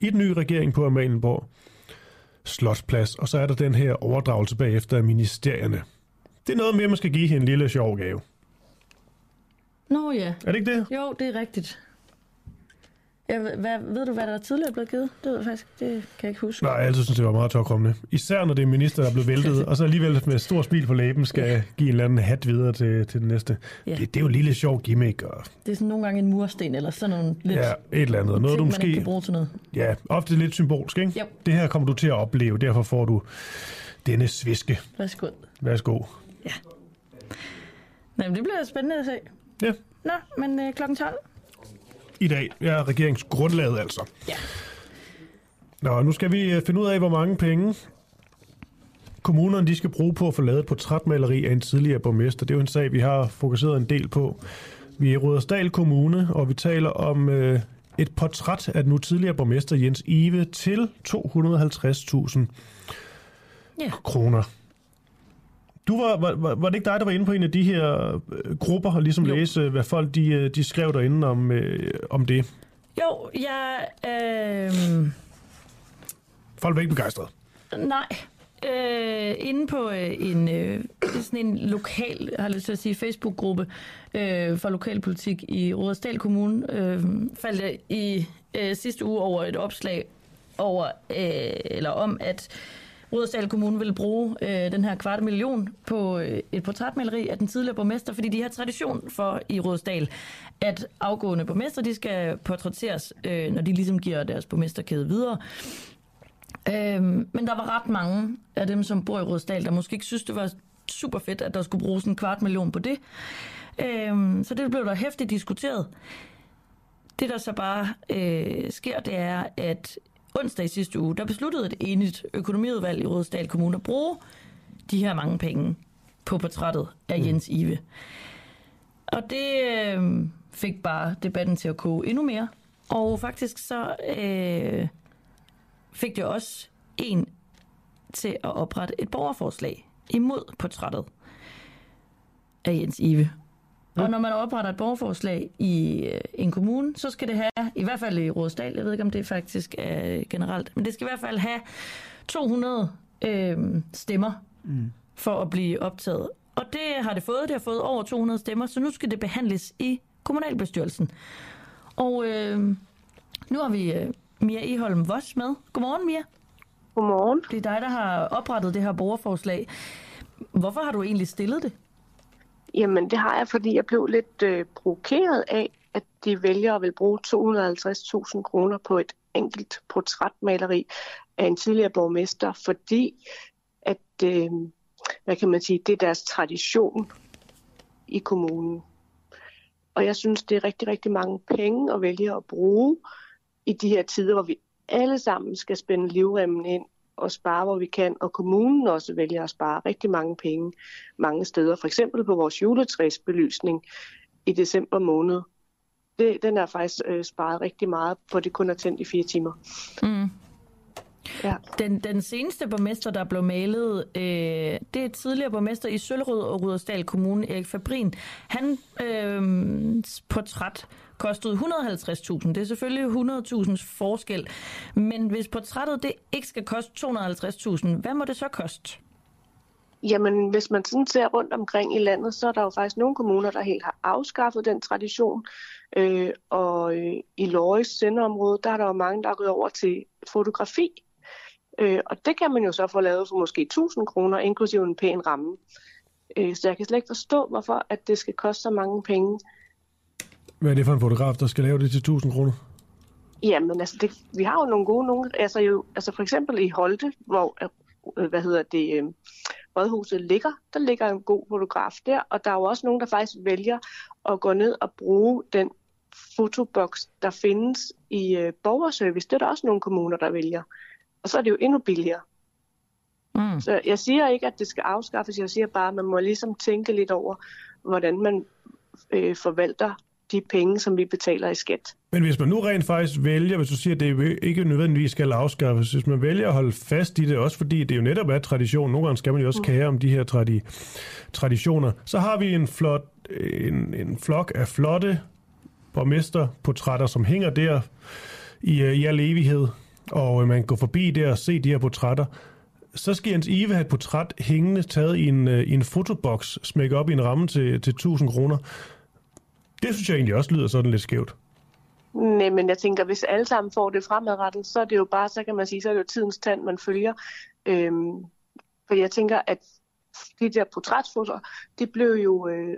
i den nye regering på Amalienborg Slotsplads. Og så er der den her overdragelse bagefter af ministerierne. Det er noget mere, man skal give en lille sjov gave. Nå ja. Er det ikke det? Jo, det er rigtigt. Ja, hvad, ved du, hvad der er tidligere blevet givet? Det ved jeg faktisk, det kan jeg ikke huske. Nej, jeg altid synes, det var meget tårkommende. Især når det er minister, der er blevet væltet, (laughs) og så alligevel med stor smil på læben skal ja. give en eller anden hat videre til, til den næste. Ja. Det, det, er jo en lille sjov gimmick. Og... Det er sådan nogle gange en mursten, eller sådan nogle lidt... Ja, et eller andet. Noget, ting, du måske... man kan bruge til noget. Ja, ofte lidt symbolsk, ikke? Jo. Det her kommer du til at opleve, derfor får du denne sviske. Værsgo. Værsgo. Ja. Nej, men det bliver spændende at se. Ja. Nå, men øh, klokken 12. I dag er regeringsgrundlaget altså. Ja. Nå, nu skal vi øh, finde ud af, hvor mange penge kommunerne de skal bruge på at få lavet et portrætmaleri af en tidligere borgmester. Det er jo en sag, vi har fokuseret en del på. Vi er i Rødersdal Kommune, og vi taler om øh, et portræt af den nu tidligere borgmester Jens Ive til 250.000 Ja. kroner. Du var, var, var, det ikke dig, der var inde på en af de her øh, grupper og ligesom Jo. læse, hvad folk de, øh, de skrev derinde om, øh, om det? Jo, jeg... Øh, Folk var ikke begejstrede. nej. Øh, inde på øh, en, øh, sådan en lokal, jeg har lyst til at sige, Facebook-gruppe øh, for lokalpolitik i Rudersdal Kommune, øh, faldt jeg i øh, sidste uge over et opslag over, øh, eller om, at Rudersdal Kommune vil bruge øh, den her kvart million på øh, et portrætmaleri af den tidligere borgmester, fordi de har tradition for i Rudersdal, at afgående borgmester, de skal portrætteres, øh, når de ligesom giver deres borgmesterkæde videre. Øhm, men der var ret mange af dem, som bor i Rødsdal, der måske ikke synes, det var super fedt, at der skulle bruges en kvart million på det. Øhm, så det blev der hæftigt diskuteret. Det, der så bare øh, sker, det er, at onsdag i sidste uge, der besluttede et enigt økonomiudvalg i Rådsdal Kommune at bruge de her mange penge på portrættet af Jens Ive. Og det øh, fik bare debatten til at koge endnu mere. Og faktisk så øh, fik det også en til at oprette et borgerforslag imod portrættet af Jens Ive. Og når man opretter et borgerforslag i øh, en kommune, så skal det have, i hvert fald i Rådsdal, jeg ved ikke om det faktisk er generelt, men det skal i hvert fald have 200 øh, stemmer mm. for at blive optaget. Og det har det fået, det har fået over 200 stemmer, så nu skal det behandles i kommunalbestyrelsen. Og øh, nu har vi øh, Mia Eholm Voss med. Godmorgen, Mia. Godmorgen. Det er dig, der har oprettet det her borgerforslag. Hvorfor har du egentlig stillet det? Jamen, det har jeg, fordi jeg blev lidt øh, provokeret af, at de vælger at vil bruge 250.000 kroner på et enkelt portrætmaleri af en tidligere borgmester, fordi at, øh, hvad kan man sige, det er deres tradition i kommunen. Og jeg synes, det er rigtig, rigtig mange penge at vælge at bruge i de her tider, hvor vi alle sammen skal spænde livremmen ind og spare, hvor vi kan, og kommunen også vælger at spare rigtig mange penge mange steder. For eksempel på vores juletræsbelysning i december måned. Det, den er faktisk øh, sparet rigtig meget, på det kun er tændt i fire timer. Mm. Ja. Den, den seneste borgmester, der blev malet, øh, det er tidligere borgmester i Søllerød og Rudersdal Kommune, Erik Fabrin. Han øh, portræt kostede 150.000. Det er selvfølgelig 100.000 forskel. Men hvis portrættet det ikke skal koste 250.000, hvad må det så koste? Jamen, hvis man sådan ser rundt omkring i landet, så er der jo faktisk nogle kommuner, der helt har afskaffet den tradition. Øh, og øh, i Løjes sendeområde, der er der jo mange, der er gået over til fotografi. Øh, og det kan man jo så få lavet for måske 1000 kroner, inklusive en pæn ramme. Øh, så jeg kan slet ikke forstå, hvorfor at det skal koste så mange penge. Hvad er det for en fotograf, der skal lave det til 1000 kroner? Jamen, altså, det, vi har jo nogle gode nogle. Altså, jo, altså for eksempel i Holte, hvor øh, hvad hedder det, øh, rådhuset ligger, der ligger en god fotograf der, og der er jo også nogen, der faktisk vælger at gå ned og bruge den fotoboks, der findes i øh, borgerservice. Det er der også nogle kommuner, der vælger. Og så er det jo endnu billigere. Mm. Så jeg siger ikke, at det skal afskaffes. Jeg siger bare, at man må ligesom tænke lidt over, hvordan man øh, forvalter de penge, som vi betaler i skat. Men hvis man nu rent faktisk vælger, hvis du siger, at det ikke nødvendigvis skal afskaffes, hvis man vælger at holde fast i det, også fordi det jo netop er tradition, nogle gange skal man jo også kære om de her tradi- traditioner, så har vi en, flot, en, en flok af flotte borgmesterportrætter, som hænger der i, øh, i al evighed, og øh, man går forbi der og se de her portrætter. Så skal Jens Ive have et portræt hængende, taget i en, øh, i en fotoboks, smækket op i en ramme til, til 1000 kroner. Det synes jeg egentlig også lyder sådan lidt skævt. Nej, men jeg tænker, hvis alle sammen får det fremadrettet, så er det jo bare, så kan man sige, så er det jo tidens tand, man følger. Øhm, for jeg tænker, at de der portrætsfotoer, det blev jo øh,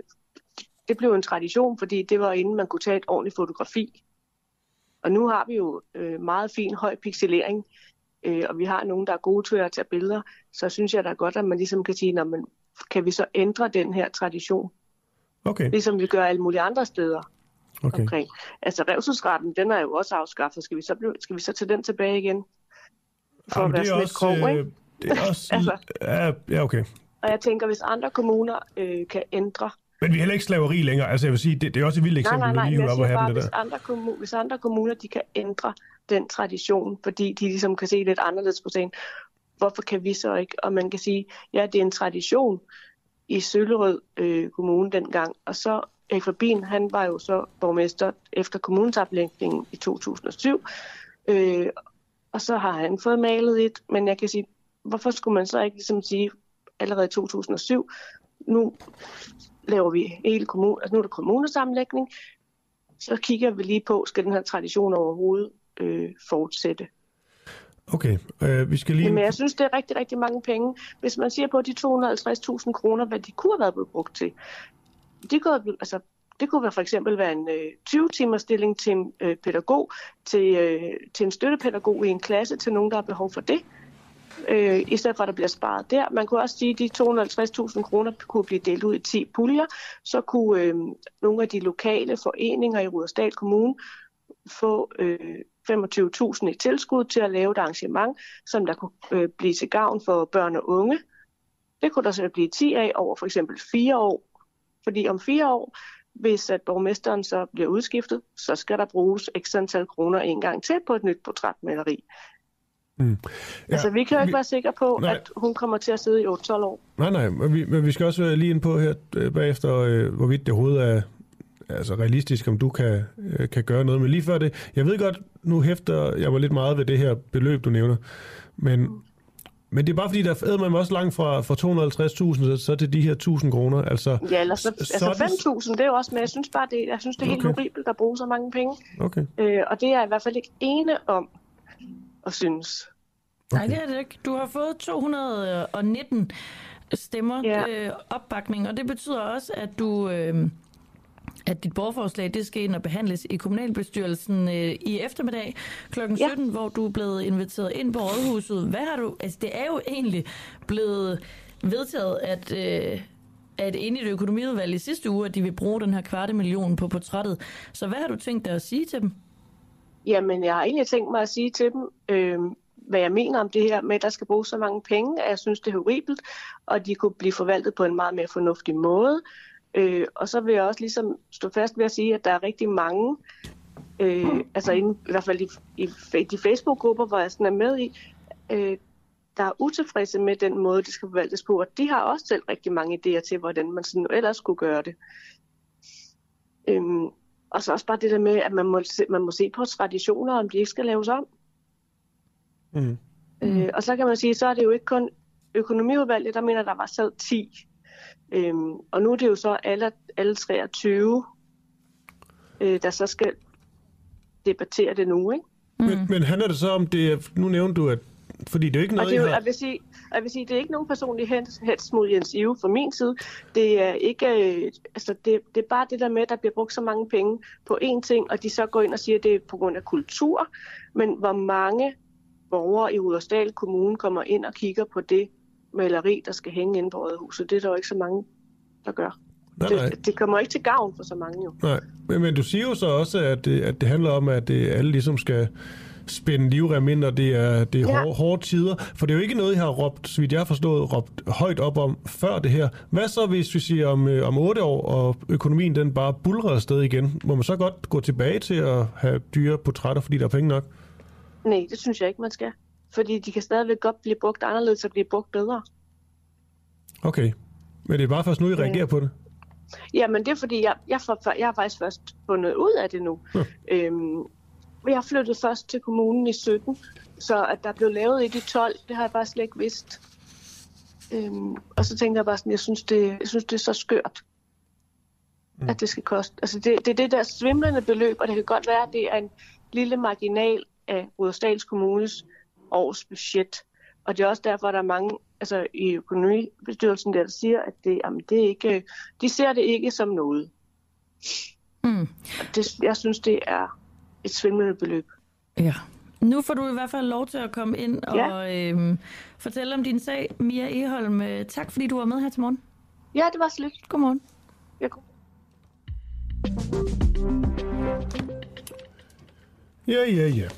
det blev en tradition, fordi det var inden man kunne tage et ordentligt fotografi. Og nu har vi jo øh, meget fin høj pixelering, øh, og vi har nogen, der er gode til at tage billeder, så synes jeg da godt, at man ligesom kan sige, når man, kan vi så ændre den her tradition, Okay, ligesom vi gør alle mulige andre steder okay. omkring. Altså revselsretten, den er jo også afskaffet. Skal vi så, blive, skal vi så tage den tilbage igen? For Jamen, at være det er sådan lidt også, grov, ikke? øh, det er også, (laughs) Altså. ja, okay. Og jeg tænker, hvis andre kommuner øh, kan ændre... Men vi er heller ikke slaveri længere. Altså, jeg vil sige, det, det er også et vildt Nej, eksempel, nej, nu nej. lige op og have det hvis der. andre, kommu- hvis andre kommuner de kan ændre den tradition, fordi de ligesom kan se lidt anderledes på sagen. hvorfor kan vi så ikke? Og man kan sige, ja, det er en tradition i Søllerød øh, Kommune dengang, og så Erik Fabin, han var jo så borgmester efter kommunesoplægningen i 2007, øh, og så har han fået malet et, men jeg kan sige, hvorfor skulle man så ikke ligesom sige, allerede i 2007, nu laver vi hele kommune, altså nu er der kommunesammenlægning, så kigger vi lige på, skal den her tradition overhovedet øh, fortsætte. Okay, øh, vi skal lige... Men jeg synes, det er rigtig, rigtig mange penge. Hvis man siger på de 250.000 kroner, hvad de kunne have været blevet brugt til, de kunne, altså, det kunne for eksempel være en øh, 20-timers stilling til en øh, pædagog, til, øh, til en støttepædagog i en klasse, til nogen, der har behov for det, øh, i stedet for at der bliver sparet der. Man kunne også sige, at de 250.000 kroner kunne blive delt ud i 10 puljer, så kunne øh, nogle af de lokale foreninger i Rudersdal Kommune få øh, 25.000 i tilskud til at lave et arrangement, som der kunne øh, blive til gavn for børn og unge. Det kunne der så blive 10 af over for eksempel 4 år. Fordi om 4 år, hvis at borgmesteren så bliver udskiftet, så skal der bruges ekstra antal kroner en gang til på et nyt portrætmaleri. Mm. Ja, altså, vi kan jo ikke vi, være sikre på, nej. at hun kommer til at sidde i 8-12 år. Nej, nej, men vi, men vi skal også lige ind på her øh, bagefter, øh, hvorvidt det overhovedet er altså realistisk, om du kan, øh, kan gøre noget. Men lige før det, jeg ved godt, nu hæfter jeg var lidt meget ved det her beløb, du nævner, men, men det er bare fordi, der er man også langt fra, fra 250.000 så, så til de her 1.000 kroner. Altså, ja, eller så, så altså 5.000, det er jo også, men jeg synes bare, det, jeg synes, det er helt okay. horribelt at bruge så mange penge. Okay. Øh, og det er jeg i hvert fald ikke ene om at synes. Okay. Nej, det er det ikke. Du har fået 219 stemmer ja. øh, opbakning, og det betyder også, at du... Øh, at dit borgerforslag det skal ind og behandles i kommunalbestyrelsen øh, i eftermiddag kl. 17, ja. hvor du er blevet inviteret ind på Rådhuset. Hvad har du... Altså, det er jo egentlig blevet vedtaget, at... Øh, at inde i det økonomiudvalg i sidste uge, at de vil bruge den her kvarte million på portrættet. Så hvad har du tænkt dig at sige til dem? Jamen, jeg har egentlig tænkt mig at sige til dem, øh, hvad jeg mener om det her med, at der skal bruges så mange penge, at jeg synes, det er horribelt, og de kunne blive forvaltet på en meget mere fornuftig måde. Øh, og så vil jeg også ligesom stå fast ved at sige, at der er rigtig mange, øh, altså inden, i hvert fald i, i, i de Facebook-grupper, hvor jeg sådan er med i, øh, der er utilfredse med den måde, det skal forvaltes på, og de har også selv rigtig mange idéer til, hvordan man sådan ellers skulle gøre det. Øhm, og så også bare det der med, at man må, se, man må se på traditioner, om de ikke skal laves om. Mm. Øh, og så kan man sige, så er det jo ikke kun økonomiudvalget, der mener, der var sad 10. Øhm, og nu er det jo så alle, alle 23, øh, der så skal debattere det nu, ikke? Mm. Men, men handler det så om det, nu nævnte du, at fordi det er jo ikke noget, og det er jo, jeg, vil sige, jeg vil sige, det er ikke nogen personlig hets mod Jens Ive fra min side. Det er ikke, øh, altså det, det er bare det der med, at der bliver brugt så mange penge på én ting, og de så går ind og siger, at det er på grund af kultur. Men hvor mange borgere i Rudersdal Kommune kommer ind og kigger på det maleri, der skal hænge inde på Rådhuset, det er der jo ikke så mange, der gør. Nej, nej. Det, det kommer ikke til gavn for så mange jo. Nej, men, men du siger jo så også, at det, at det handler om, at det, alle ligesom skal spænde livrem ind, og det er, det er ja. hårde, hårde tider. For det er jo ikke noget, I har råbt, så vidt jeg har forstået, råbt højt op om før det her. Hvad så, hvis vi siger om, øh, om otte år, og økonomien den bare bulrer afsted igen? Må man så godt gå tilbage til at have dyre portrætter, fordi der er penge nok? Nej, det synes jeg ikke, man skal. Fordi de kan stadigvæk godt blive brugt anderledes og blive brugt bedre. Okay. Men det er bare først nu, I reagerer på det? Jamen, det er fordi, jeg, jeg, for, jeg har faktisk først fundet ud af det nu. Ja. Øhm, jeg flyttede først til kommunen i 17, så at der blev lavet et i 12, det har jeg bare slet ikke vidst. Øhm, og så tænkte jeg bare sådan, jeg synes, det, jeg synes, det er så skørt, mm. at det skal koste. Altså, det, det er det der svimlende beløb, og det kan godt være, at det er en lille marginal af Rudersdals Kommunes års budget. Og det er også derfor, at der er mange altså i økonomibestyrelsen, der siger, at det, jamen, det er ikke, de ser det ikke som noget. Mm. Det, jeg synes, det er et svimlende beløb. Ja. Nu får du i hvert fald lov til at komme ind og ja. øhm, fortælle om din sag. Mia Eholm, øh, tak fordi du var med her til morgen. Ja, det var slet. Godmorgen. Ja, god. Ja, ja, ja.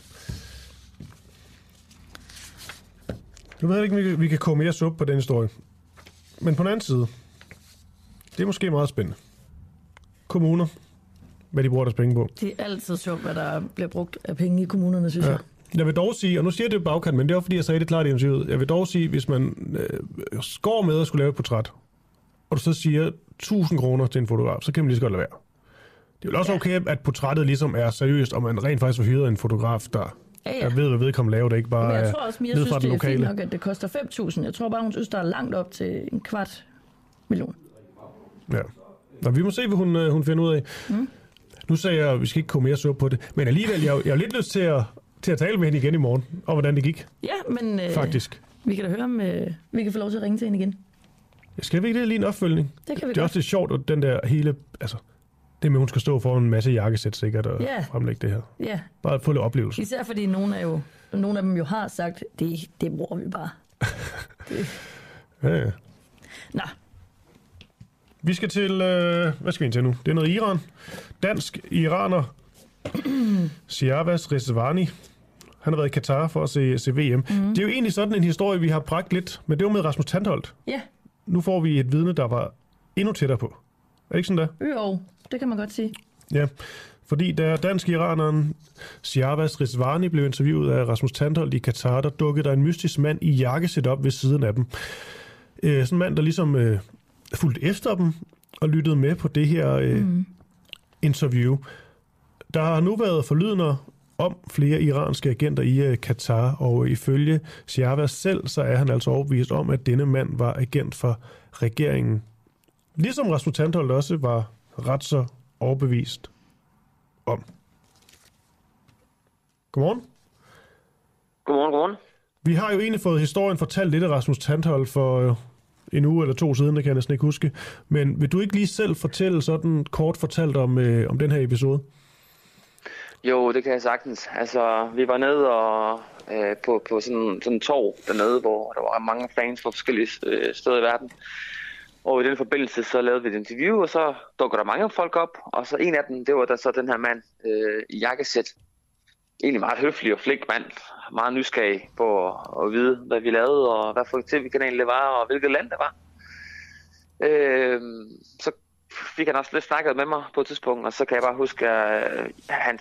Nu ved jeg ikke, om vi kan komme mere suppe på den historie. Men på den anden side, det er måske meget spændende. Kommuner, hvad de bruger deres penge på. Det er altid sjovt, hvad der bliver brugt af penge i kommunerne, synes ja. jeg. Jeg vil dog sige, og nu siger jeg det bagkant, men det er fordi, jeg sagde det klart i interviewet. Jeg vil dog sige, hvis man øh, går med at skulle lave et portræt, og du så siger 1000 kroner til en fotograf, så kan man lige så godt lade være. Det er jo også ja. okay, at portrættet ligesom er seriøst, og man rent faktisk har hyret en fotograf, der ja, ja. Jeg ved, hvad vedkommende laver, det ikke bare Men jeg tror også, Mia synes, det er fint nok, at det koster 5.000. Jeg tror bare, hun synes, der er langt op til en kvart million. Ja. Nå, vi må se, hvad hun, øh, hun finder ud af. Mm. Nu sagde jeg, at vi skal ikke komme mere sur på det, men alligevel, jeg, jeg har lidt lyst til at, til at tale med hende igen i morgen, og hvordan det gik. Ja, men øh, Faktisk. vi kan da høre, om øh, vi kan få lov til at ringe til hende igen. Skal vi ikke det lige en opfølgning? Det kan vi Det er godt. også lidt sjovt, at den der hele... Altså, det med, hun skal stå for en masse jakkesæt sikkert og Ja. fremlægge det her. Ja, Bare få lidt oplevelse. især fordi nogle af, jo, nogle af dem jo har sagt, det, det bruger vi bare. (laughs) Ja, ja. Nå, Vi skal til... Øh, hvad skal vi ind til nu? Det er noget Iran. Dansk iraner. (clears throat) Siavas Rizvani. Han har været i Katar for at se, se VM. Mm. Det er jo egentlig sådan en historie, vi har bragt lidt, men det var med Rasmus Tandholt. ja, Nu får vi et vidne, der var endnu tættere på. Er det ikke sådan der? jo, det kan man godt sige. Ja, fordi da dansk-iraneren Siavas Rizvani blev interviewet af Rasmus Tandholt i Katar, der dukkede der en mystisk mand i jakkesæt op ved siden af dem. Øh, sådan en mand, der ligesom øh, fulgte efter dem og lyttede med på det her øh, mm. interview. Der har nu været forlydender om flere iranske agenter i øh, Katar, og ifølge Siavas selv, så er han altså overbevist om, at denne mand var agent for regeringen. Ligesom Rasmus Tandholt også var ret så overbevist om. Godmorgen. Godmorgen, godmorgen. Vi har jo egentlig fået historien fortalt lidt af Rasmus Tandholt for øh, en uge eller to siden, det kan jeg næsten ikke huske. Men vil du ikke lige selv fortælle sådan kort fortalt om, øh, om den her episode? Jo, det kan jeg sagtens. Altså, vi var nede og, øh, på, på sådan, sådan en torv dernede, hvor der var mange fans fra forskellige øh, steder i verden. Og i den forbindelse så lavede vi et interview, og så dukker der mange folk op. Og så en af dem, det var der så den her mand øh, i jakkesæt. Egentlig meget høflig og flink mand. Meget nysgerrig på at, at vide, hvad vi lavede, og hvad for tv-kanal det var, og hvilket land det var. Øh, så fik han også lidt snakket med mig på et tidspunkt, og så kan jeg bare huske, at øh, han,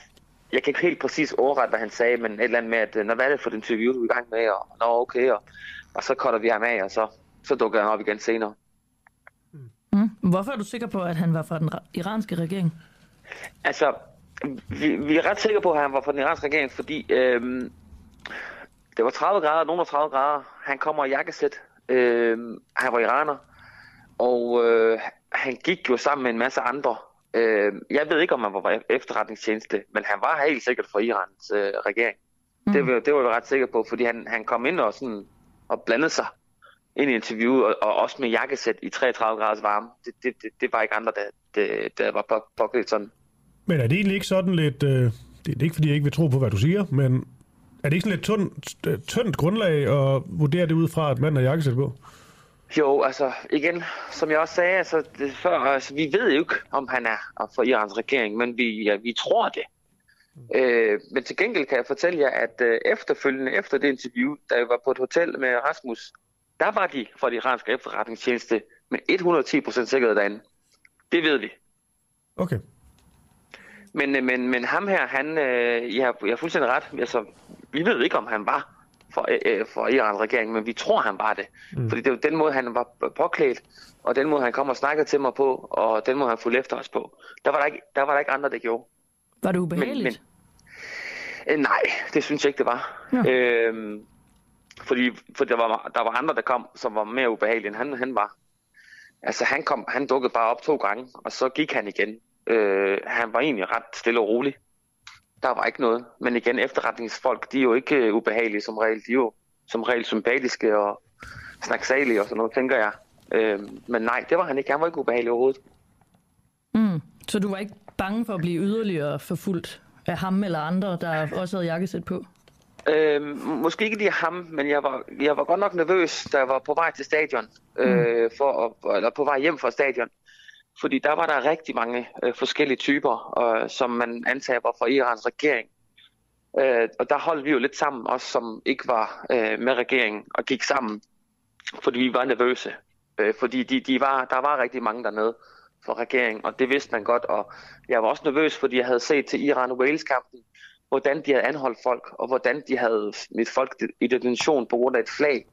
jeg kan ikke helt præcis overrette, hvad han sagde, men et eller andet med, at øh, når hvad er det for et interview, du er i gang med, og nå, okay, og, og så cutter vi ham af, og så, så dukker han op igen senere. Hvorfor er du sikker på, at han var fra den ra- iranske regering? Altså, vi, vi er ret sikre på, at han var fra den iranske regering, fordi øhm, det var 30 grader, nogen af 30 grader. Han kommer i jakkesæt. Øhm, han var iraner. Og øh, han gik jo sammen med en masse andre. Øh, jeg ved ikke, om han var efterretningstjeneste, men han var helt sikkert fra Irans øh, regering. Mm. Det, var- det var jeg ret sikker på, fordi han, han kom ind og, sådan, og blandede sig ind i interviewet, og, og også med jakkesæt i 33 graders varme. Det, det, det, det var ikke andre, der, der, der var på, påklædt sådan. Men er det egentlig ikke sådan lidt... Øh, det er ikke, fordi jeg ikke vil tro på, hvad du siger, men er det ikke sådan lidt tyndt, tyndt grundlag at vurdere det ud fra, at manden har jakkesæt på? Jo, altså igen, som jeg også sagde altså, det før, altså, vi ved jo ikke, om han er for Irans regering, men vi, ja, vi tror det. Øh, men til gengæld kan jeg fortælle jer, at øh, efterfølgende, efter det interview, da jeg var på et hotel med Rasmus, der var de fra de iranske efterretningstjeneste med 110% sikkerhed derinde. Det ved vi. Okay. Men, øh, men, men ham her, han, øh, jeg, har- jeg har fuldstændig ret. Altså, vi ved ikke, om han var for, øh, for Irans regering, men vi tror, han var det. Mm. Fordi det var den måde, han var påklædt, og den måde, han kom og snakkede til mig på, og den måde, han fulgte efter os på. Der var der ikke, der var der ikke andre, der gjorde. Var det ubehageligt? Øh, nej, det synes jeg ikke, det var. Ja. Øhm, fordi for der, var, der var andre, der kom, som var mere ubehagelige, end han, han var. Altså, han, kom, han dukkede bare op to gange, og så gik han igen. Øh, han var egentlig ret stille og rolig. Der var ikke noget. Men igen, efterretningsfolk, de er jo ikke øh, ubehagelige som regel. De er jo som regel sympatiske og snaksalige og sådan noget, tænker jeg. Øh, men nej, det var han ikke. Han var ikke ubehagelig overhovedet. Mm. Så du var ikke bange for at blive yderligere forfulgt af ham eller andre, der også havde jakkesæt på? Øh, måske ikke lige ham, men jeg var, jeg var godt nok nervøs, da jeg var på vej til stadion, øh, for at, eller på vej hjem fra stadion. Fordi der var der rigtig mange øh, forskellige typer, øh, som man antager var fra Irans regering. Øh, og der holdt vi jo lidt sammen, også som ikke var øh, med regeringen, og gik sammen, fordi vi var nervøse. Øh, fordi de, de var, der var rigtig mange dernede fra regeringen, og det vidste man godt. Og jeg var også nervøs, fordi jeg havde set til Iran-Wales-kampen, hvordan de havde anholdt folk, og hvordan de havde mit folk i detention på grund af et flag,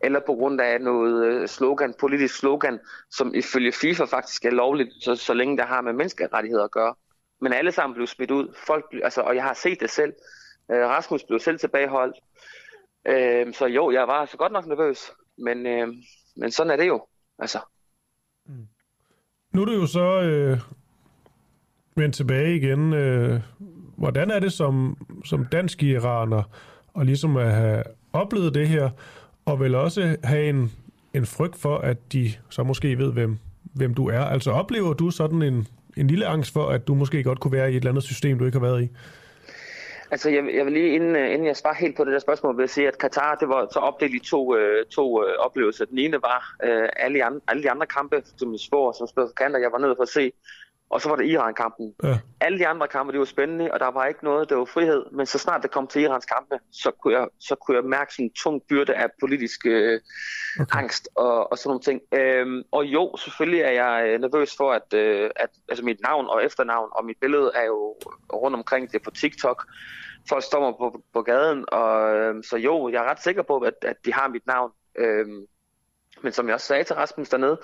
eller på grund af noget øh, slogan, politisk slogan, som ifølge FIFA faktisk er lovligt, så, så længe det har med menneskerettigheder at gøre. Men alle sammen blev smidt ud. Folk, altså, og jeg har set det selv. Øh, Rasmus blev selv tilbageholdt. Øh, så jo, jeg var så godt nok nervøs. Men, øh, men sådan er det jo. Altså. Mm. Nu er du jo så øh, vendt tilbage igen. Øh, hvordan er det som, som dansk iraner at ligesom at have oplevet det her, og vel også have en, en frygt for, at de så måske ved, hvem, hvem du er. Altså oplever du sådan en, en lille angst for, at du måske godt kunne være i et eller andet system, du ikke har været i? Altså, jeg, jeg vil lige, inden, inden jeg svarer helt på det der spørgsmål, vil jeg sige, at Katar, det var så opdelt i to, øh, to øh, oplevelser. Den ene var øh, alle, de andre, alle de andre kampe, som spor, som spillede for kanter, jeg var nede for at se. Og så var det Iran-kampen. Ja. Alle de andre kampe, det var spændende, og der var ikke noget, der var frihed. Men så snart det kom til Irans kampe, så kunne jeg, så kunne jeg mærke sådan en tung byrde af politisk øh, okay. angst og, og sådan nogle ting. Øhm, og jo, selvfølgelig er jeg øh, nervøs for, at, øh, at altså mit navn og efternavn og mit billede er jo rundt omkring det på TikTok. Folk står mig på, på gaden, og øh, så jo, jeg er ret sikker på, at, at de har mit navn. Øhm, men som jeg også sagde til Rasmus dernede,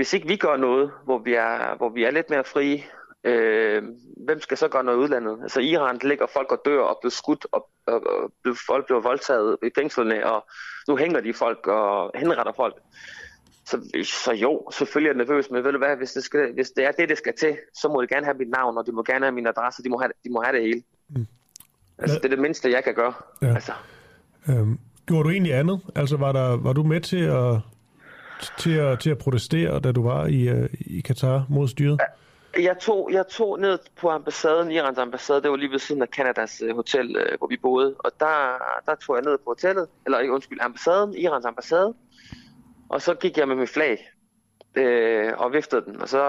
hvis ikke vi gør noget, hvor vi er, hvor vi er lidt mere frie, øh, hvem skal så gøre noget i udlandet? Altså Iran ligger folk og dør og bliver skudt, og, og, og folk bliver voldtaget i fængslerne, og nu hænger de folk og henretter folk. Så, så jo, selvfølgelig er jeg nervøs, men ved du hvad, hvis det, skal, hvis det er det, det skal til, så må de gerne have mit navn, og de må gerne have min adresse, de må have, de må have det hele. Mm. Altså, det er det mindste, jeg kan gøre. Ja. Altså. Øhm, gjorde du egentlig andet? Altså, var, der, var du med til at til at, til at protestere, da du var i, uh, i Katar mod styret? Jeg tog, jeg tog ned på ambassaden, Irans ambassade, det var lige ved siden af Kanadas uh, hotel, uh, hvor vi boede, og der, der tog jeg ned på hotellet, eller undskyld, ambassaden, Irans ambassade, og så gik jeg med mit flag øh, og viftede den, og så,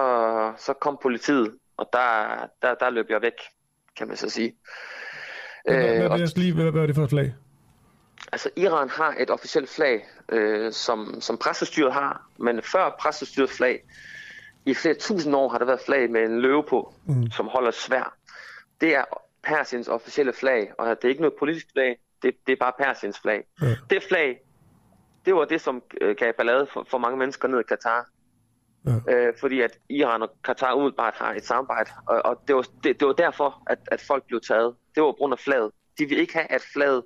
så kom politiet, og der, der, der løb jeg væk, kan man så sige. Hvad, hvad, hvad, lige, hvad, hvad var det for et flag? Altså, Iran har et officielt flag, øh, som, som pressestyret har, men før pressestyrets flag, i flere tusind år har der været flag med en løve på, mm. som holder svær. Det er Persiens officielle flag, og det er ikke noget politisk flag, det, det er bare Persiens flag. Ja. Det flag, det var det, som øh, gav ballade for, for mange mennesker ned i Katar. Ja. Øh, fordi at Iran og Katar umiddelbart har et samarbejde, og, og det, var, det, det var derfor, at, at folk blev taget. Det var på grund af flaget. De vil ikke have, at flaget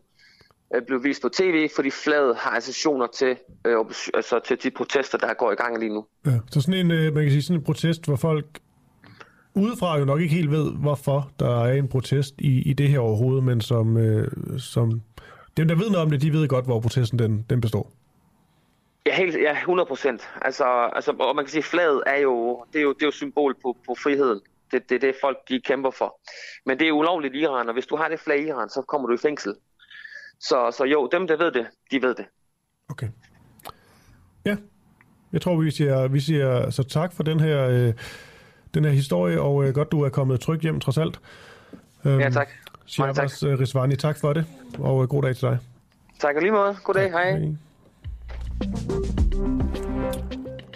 Øh, blev vist på tv, fordi flaget har associationer til, øh, altså til de protester, der går i gang lige nu. Ja, så sådan en, øh, man kan sige, sådan en protest, hvor folk udefra jo nok ikke helt ved, hvorfor der er en protest i, i det her overhovedet, men som, øh, som dem, der ved noget om det, de ved godt, hvor protesten den, den består. Ja, helt, ja 100 procent. Altså, altså, og man kan sige, flaget er jo, det er jo, det er jo symbol på, på friheden. Det, det er det, folk de kæmper for. Men det er ulovligt i Iran, og hvis du har det flag i Iran, så kommer du i fængsel. Så, så jo, dem der ved det, de ved det. Okay. Ja, jeg tror, vi siger, vi siger så tak for den her, øh, den her historie, og øh, godt, du er kommet trygt hjem, trods alt. Øhm, ja, tak. Shabas tak. Øh, Rizvani, tak for det, og øh, god dag til dig. Tak og lige måde. God dag, hej. hej.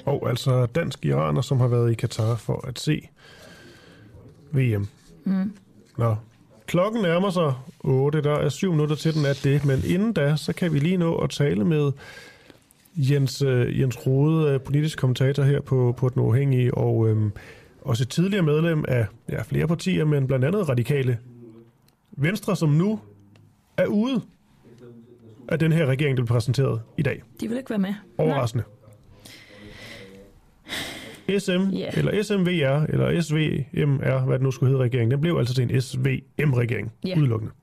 Og altså dansk iraner, som har været i Katar for at se VM. Mm. Nå, Klokken nærmer sig 8, der er syv minutter til den er det, men inden da, så kan vi lige nå at tale med Jens, uh, Jens Rode, øh, politisk kommentator her på, på Den Uafhængige, og um, også tidligere medlem af ja, flere partier, men blandt andet radikale Venstre, som nu er ude af den her regering, der bliver præsenteret i dag. De vil ikke være med. Overraskende. Nej. SM, yeah. eller SMVR, eller SVMR, hvad det nu skulle hedde regeringen, den blev altså til en SVM-regering, yeah. udelukkende.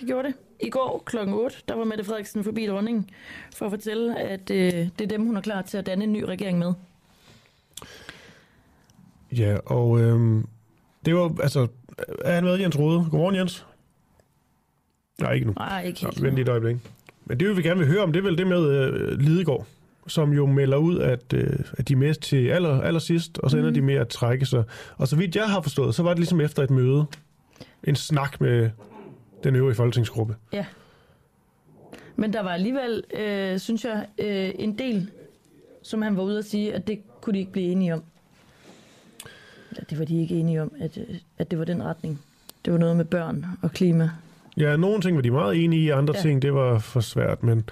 Det gjorde det. I går kl. 8, der var Mette Frederiksen forbi dronningen for at fortælle, at øh, det er dem, hun er klar til at danne en ny regering med. Ja, og øh, det var, altså, er han med, Jens Rode? Godmorgen, Jens. Nej, ikke nu. Nej, ikke helt. Nå, vent lige et øjeblik. Men det, vi gerne vil høre om, det er vel det med øh, Lidegaard som jo melder ud, at, øh, at de er med til aller, aller sidst, og så ender mm. de med at trække sig. Og så vidt jeg har forstået, så var det ligesom efter et møde, en snak med den øvrige folketingsgruppe. Ja. Men der var alligevel, øh, synes jeg, øh, en del, som han var ude at sige, at det kunne de ikke blive enige om. Eller det var de ikke enige om, at, øh, at det var den retning. Det var noget med børn og klima. Ja, nogle ting var de meget enige i, andre ja. ting, det var for svært. Men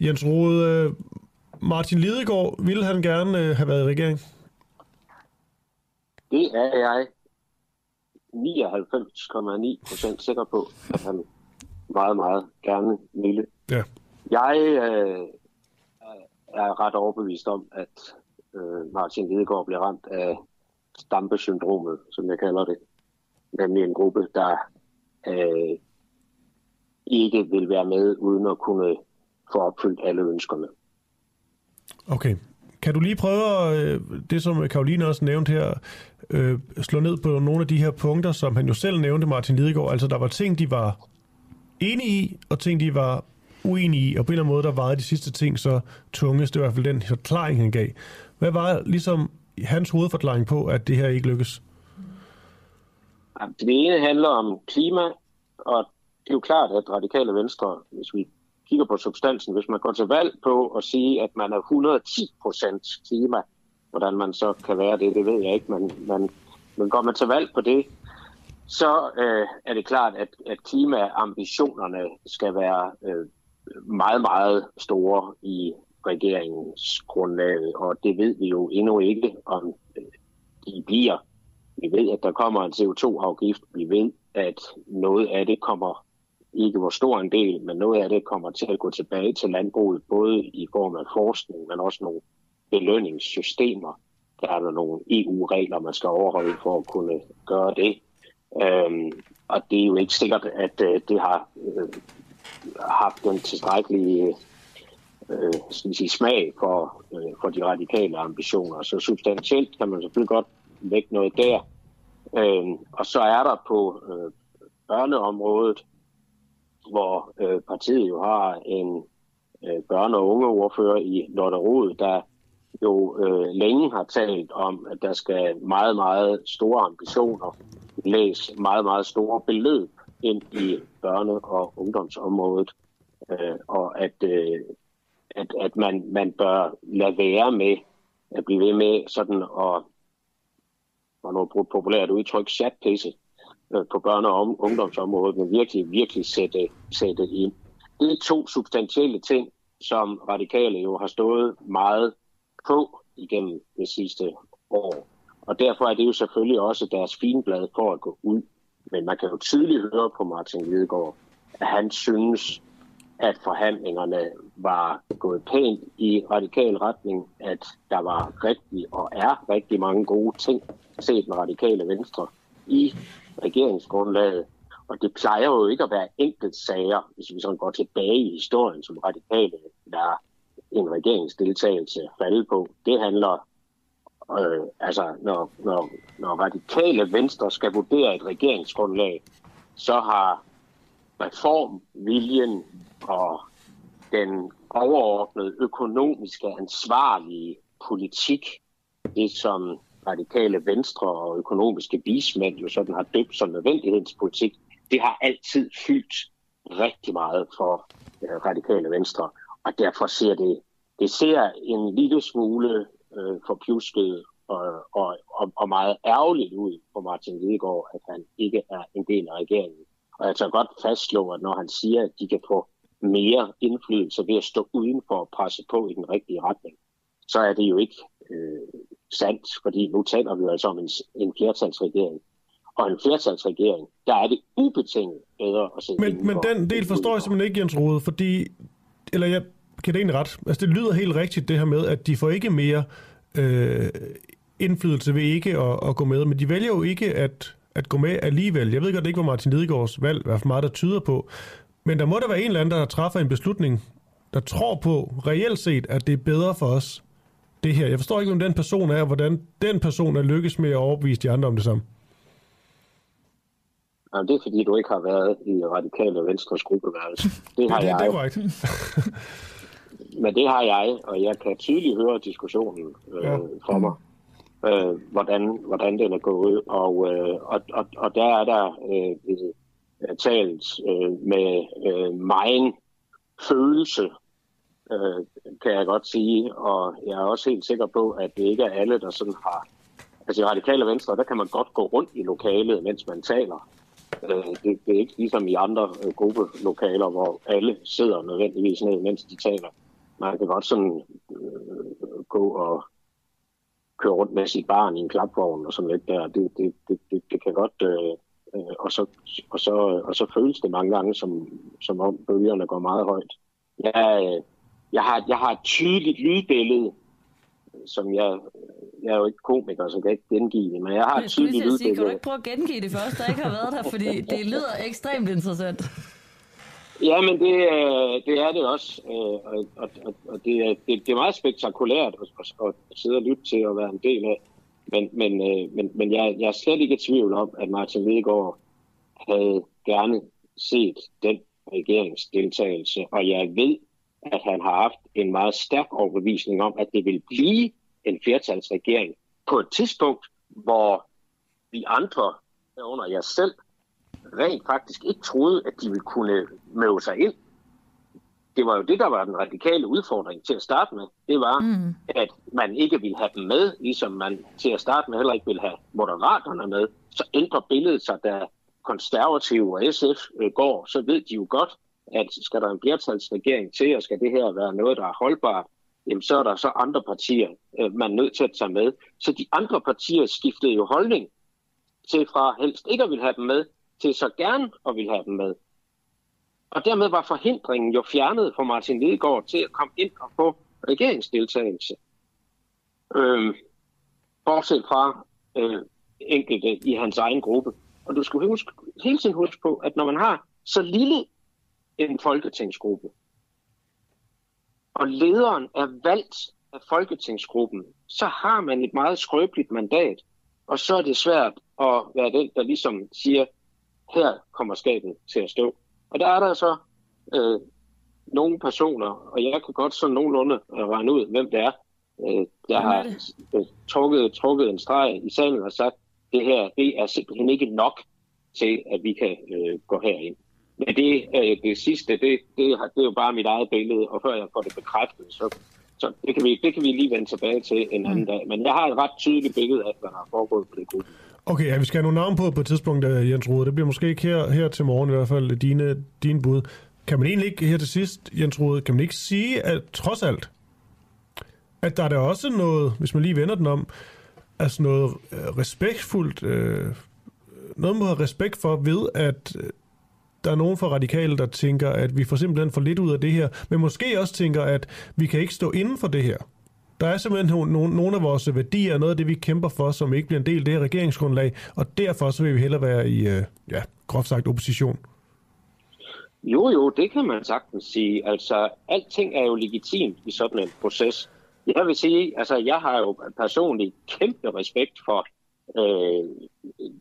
Jens Rode, Martin Lidegaard, ville han gerne øh, have været i regering? Det er jeg 99,9 procent sikker på, at han meget, meget gerne ville. Ja. Jeg øh, er ret overbevist om, at øh, Martin Lidegaard bliver ramt af stampesyndromet, som jeg kalder det. Nemlig en gruppe, der øh, ikke vil være med, uden at kunne få opfyldt alle ønskerne. Okay. Kan du lige prøve, at, øh, det som Karoline også nævnte her, øh, slå ned på nogle af de her punkter, som han jo selv nævnte, Martin Lidegaard. Altså, der var ting, de var enige i, og ting, de var uenige i, og på en eller anden måde, der vejede de sidste ting så tungest. Det var i hvert fald den forklaring, han gav. Hvad var ligesom hans hovedforklaring på, at det her ikke lykkes? Det ene handler om klima, og det er jo klart, at radikale venstre, hvis vi kigger på substansen, hvis man går til valg på at sige, at man er 110 procent klima, hvordan man så kan være det, det ved jeg ikke, men, men, men går man til valg på det, så øh, er det klart, at, at klimaambitionerne skal være øh, meget, meget store i regeringens grundlag, og det ved vi jo endnu ikke, om øh, de bliver. Vi ved, at der kommer en CO2-afgift. Vi ved, at noget af det kommer, ikke hvor stor en del, men noget af det kommer til at gå tilbage til landbruget, både i form af forskning, men også nogle belønningssystemer. Der er der nogle EU-regler, man skal overholde for at kunne gøre det. Øhm, og det er jo ikke sikkert, at øh, det har øh, haft den tilstrækkelige øh, skal sige, smag for, øh, for de radikale ambitioner. Så substantielt kan man selvfølgelig godt lægge noget der. Øh, og så er der på øh, børneområdet, hvor øh, partiet jo har en øh, børne- og ungeordfører i Lotte Rod, der jo øh, længe har talt om, at der skal meget, meget store ambitioner, læs meget, meget store beløb ind i børne- og ungdomsområdet, øh, og at, øh, at, at man, man bør lade være med at blive ved med sådan at, og nu populært udtryk, chatpisse Øh, på børne- og ungdomsområdet, men virkelig, virkelig sætte, sætte ind. Det er to substantielle ting, som radikale jo har stået meget på igennem det sidste år. Og derfor er det jo selvfølgelig også deres finblad for at gå ud. Men man kan jo tydeligt høre på Martin Lidegaard, at han synes, at forhandlingerne var gået pænt i radikal retning, at der var rigtig og er rigtig mange gode ting set den radikale venstre i regeringsgrundlaget. Og det plejer jo ikke at være enkelt sager, hvis vi sådan går tilbage i historien, som radikale der en regeringsdeltagelse falde på. Det handler, øh, altså når, når, når radikale venstre skal vurdere et regeringsgrundlag, så har reformviljen og den overordnede økonomiske ansvarlige politik, det som radikale venstre og økonomiske vismænd jo sådan har døbt som nødvendighedspolitik, det har altid fyldt rigtig meget for øh, radikale venstre. Og derfor ser det, det ser en lille smule øh, forpjusket og, og, og, og meget ærgerligt ud for Martin Lidegaard, at han ikke er en del af regeringen. Og jeg tager godt fastslå, at når han siger, at de kan få mere indflydelse ved at stå udenfor og presse på i den rigtige retning, så er det jo ikke øh, sandt, fordi nu taler vi jo altså om en, en flertalsregering. Og en flertalsregering, der er det ubetinget bedre at sidde Men, men den del forstår jeg simpelthen ikke, Jens Rode, fordi, eller jeg kan det egentlig ret, altså det lyder helt rigtigt det her med, at de får ikke mere øh, indflydelse ved ikke at, at gå med, men de vælger jo ikke at, at gå med alligevel. Jeg ved godt ikke, hvor Martin Lidegaards valg er for meget, der tyder på, men der må der være en eller anden, der træffer en beslutning, der tror på reelt set, at det er bedre for os, det her. Jeg forstår ikke, hvem den person er, og hvordan den person er lykkes med at overbevise de andre om det samme. Jamen, det er fordi, du ikke har været i radikale venstres gruppeværelse. Det har det, jeg. Det er korrekt. (laughs) Men det har jeg, og jeg kan tydeligt høre diskussionen øh, ja. for mig, øh, hvordan, hvordan den er gået. Og, øh, og, og, og der er der øh, talt øh, med øh, meget følelse, øh, kan jeg godt sige. Og jeg er også helt sikker på, at det ikke er alle, der sådan har... Altså i radikale venstre, der kan man godt gå rundt i lokalet, mens man taler. Øh, det, det er ikke ligesom i andre øh, gruppelokaler, hvor alle sidder nødvendigvis ned, mens de taler. Man kan godt sådan øh, gå og køre rundt med sit barn i en klapvogn og sådan lidt der. Det, det, det, det, det kan godt... Øh, øh, og, så, og, så, og så føles det mange gange, som, som om bølgerne går meget højt. Jeg, øh, jeg, har, jeg har et tydeligt lydbillede, som jeg... Jeg er jo ikke komiker, så jeg kan ikke gengive det, men jeg har Jeg et tydeligt sige, kan du lydbillede. ikke prøve at gengive det først, der ikke har været der, fordi det lyder ekstremt interessant. Ja, men det, øh, det er det også, øh, og, og, og- det, det, det er meget spektakulært at, at, at sidde og lytte til og være en del af. Men, men, øh, men, men jeg, jeg er slet ikke i tvivl om, at Martin Lidegaard havde gerne set den regeringsdeltagelse, og jeg ved, at han har haft en meget stærk overbevisning om, at det vil blive en flertalsregering på et tidspunkt, hvor vi andre, under jer selv, rent faktisk ikke troede, at de ville kunne møde sig ind. Det var jo det, der var den radikale udfordring til at starte med. Det var, mm. at man ikke ville have dem med, ligesom man til at starte med heller ikke ville have moderaterne med. Så ændrer billedet sig, da konservative og SF øh, går, så ved de jo godt, at skal der en flertalsregering til, og skal det her være noget, der er holdbart, jamen så er der så andre partier, øh, man er nødt til at tage med. Så de andre partier skiftede jo holdning til fra helst ikke at ville have dem med, til så gerne at ville have dem med. Og dermed var forhindringen jo fjernet for Martin Lidegaard til at komme ind og få regeringsdeltagelse. Øhm, bortset fra øh, enkelte i hans egen gruppe. Og du skal huske, hele tiden huske på, at når man har så lille en folketingsgruppe, og lederen er valgt af folketingsgruppen, så har man et meget skrøbeligt mandat, og så er det svært at være den, der ligesom siger, her kommer skabet til at stå. Og der er der så øh, nogle personer, og jeg kan godt sådan nogenlunde øh, regne ud, hvem det er, øh, der er har øh, trukket, trukket en streg i salen og sagt, det her det er simpelthen ikke nok til, at vi kan øh, gå herind. Men det, øh, det sidste, det, det, har- det er jo bare mit eget billede, og før jeg får det bekræftet, så, så det, kan vi, det kan vi lige vende tilbage til en anden dag. Men jeg har et ret tydeligt billede af, hvad der er foregået på det gruppe. Okay, ja, vi skal have nogle navne på på et tidspunkt, øh, Jens Rode. Det bliver måske ikke her, her til morgen i hvert fald, dine, dine bud. Kan man egentlig ikke her til sidst, Jens Rode, kan man ikke sige, at trods alt, at der er der også noget, hvis man lige vender den om, altså noget øh, respektfuldt, øh, noget man have respekt for ved, at øh, der er nogen fra radikale, der tænker, at vi får simpelthen for lidt ud af det her, men måske også tænker, at vi kan ikke stå inden for det her. Der er simpelthen nogle, nogle, af vores værdier, noget af det, vi kæmper for, som ikke bliver en del af det her regeringsgrundlag, og derfor så vil vi hellere være i, øh, ja, groft sagt, opposition. Jo, jo, det kan man sagtens sige. Altså, alting er jo legitimt i sådan en proces. Jeg vil sige, altså, jeg har jo personligt kæmpe respekt for, øh,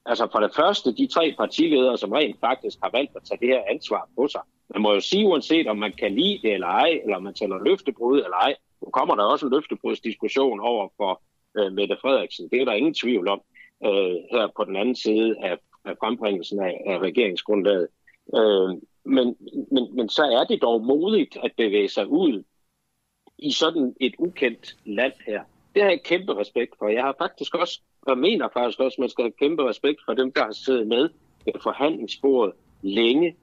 altså for det første, de tre partiledere, som rent faktisk har valgt at tage det her ansvar på sig. Man må jo sige, uanset om man kan lide det eller ej, eller om man taler løftebrud eller ej, nu kommer der også en løftebrudsdiskussion over for øh, Mette Frederiksen. Det er der ingen tvivl om øh, her på den anden side af, af frembringelsen af, af regeringsgrundlaget. Øh, men, men, men så er det dog modigt at bevæge sig ud i sådan et ukendt land her. Det har jeg kæmpe respekt for. Jeg har faktisk også, jeg mener faktisk også, at man skal have kæmpe respekt for dem, der har siddet med ved forhandlingsbordet længe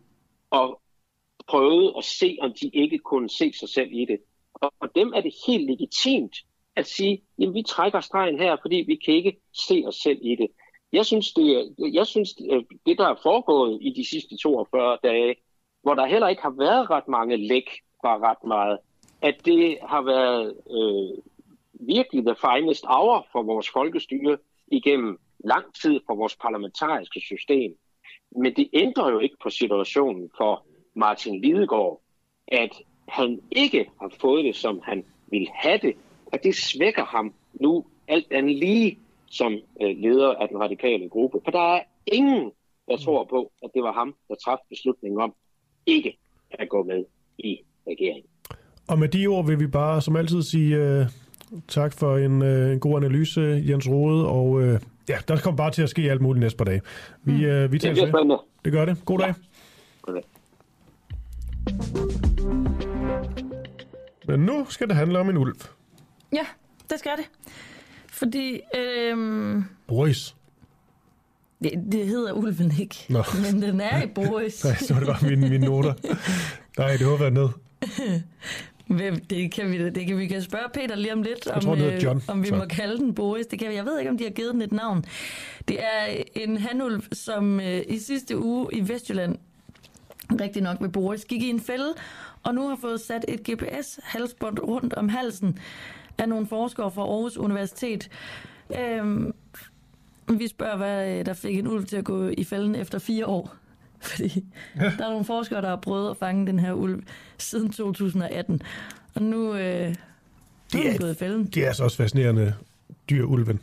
og prøvet at se, om de ikke kunne se sig selv i det. Og for dem er det helt legitimt at sige, jamen vi trækker stregen her, fordi vi kan ikke se os selv i det. Jeg synes, det, jeg synes, øh, det der er foregået i de sidste 42 dage, hvor der heller ikke har været ret mange læk fra ret meget, at det har været øh, virkelig the finest hour for vores folkestyre igennem lang tid for vores parlamentariske system. Men det ændrer jo ikke på situationen for Martin Lidegaard, at han ikke har fået det, som han ville have det, og det svækker ham nu alt andet lige som øh, leder af den radikale gruppe. For der er ingen, der tror på, at det var ham, der træffede beslutningen om ikke at gå med i regeringen. Og med de ord vil vi bare som altid sige øh, tak for en, øh, en god analyse, Jens Rode, og øh, ja, der kommer bare til at ske alt muligt næste par dage. Vi, øh, vi Det tager bliver spændende. Det gør det. God dag. Goddag. Men nu skal det handle om en ulv. Ja, det skal det. Fordi, øhm, Boris. Det, det hedder ulven ikke, Nå. men den er i Boris. (laughs) Nej, så var det bare mine, mine noter. Nej, det håber jeg ned. (laughs) Hvem, det kan vi det kan vi kan spørge Peter lige om lidt, om, tror, hedder øh, John, om vi så. må kalde den Boris. Det kan. Jeg ved ikke, om de har givet den et navn. Det er en hanulv, som øh, i sidste uge i Vestjylland, rigtig nok ved Boris, gik i en fælde, og nu har fået sat et GPS-halsbånd rundt om halsen af nogle forskere fra Aarhus Universitet. Øhm, vi spørger, hvad øh, der fik en ulv til at gå i fælden efter fire år. Fordi der er nogle forskere, der har prøvet at fange den her ulv siden 2018. Og nu, øh, nu er den gået i fælden. Det er altså også fascinerende dyr, ulven.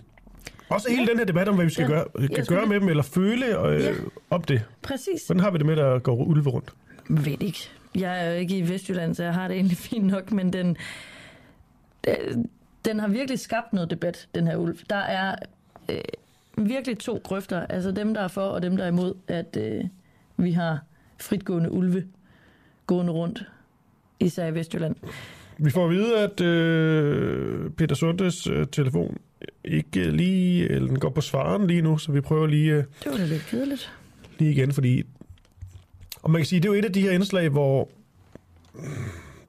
Også hele Ja. den her debat om, hvad vi skal Ja. gøre, kan skulle gøre med dem, eller føle øh, Ja. om det. Præcis. Hvordan har vi det med, at gå ulve rundt? Ved ikke. Jeg er jo ikke i Vestjylland, så jeg har det egentlig (laughs) fint nok, men den, øh, den har virkelig skabt noget debat, den her ulv. Der er øh, virkelig to grøfter, altså dem, der er for, og dem, der er imod, at øh, vi har fritgående ulve gående rundt, især i Vestjylland. Vi får at vide, at øh, Peter Sundes øh, telefon ikke lige, eller den går på svaren lige nu, så vi prøver lige, øh, Det var da lidt kedeligt. lige igen, fordi... Og man kan sige, det er jo et af de her indslag, hvor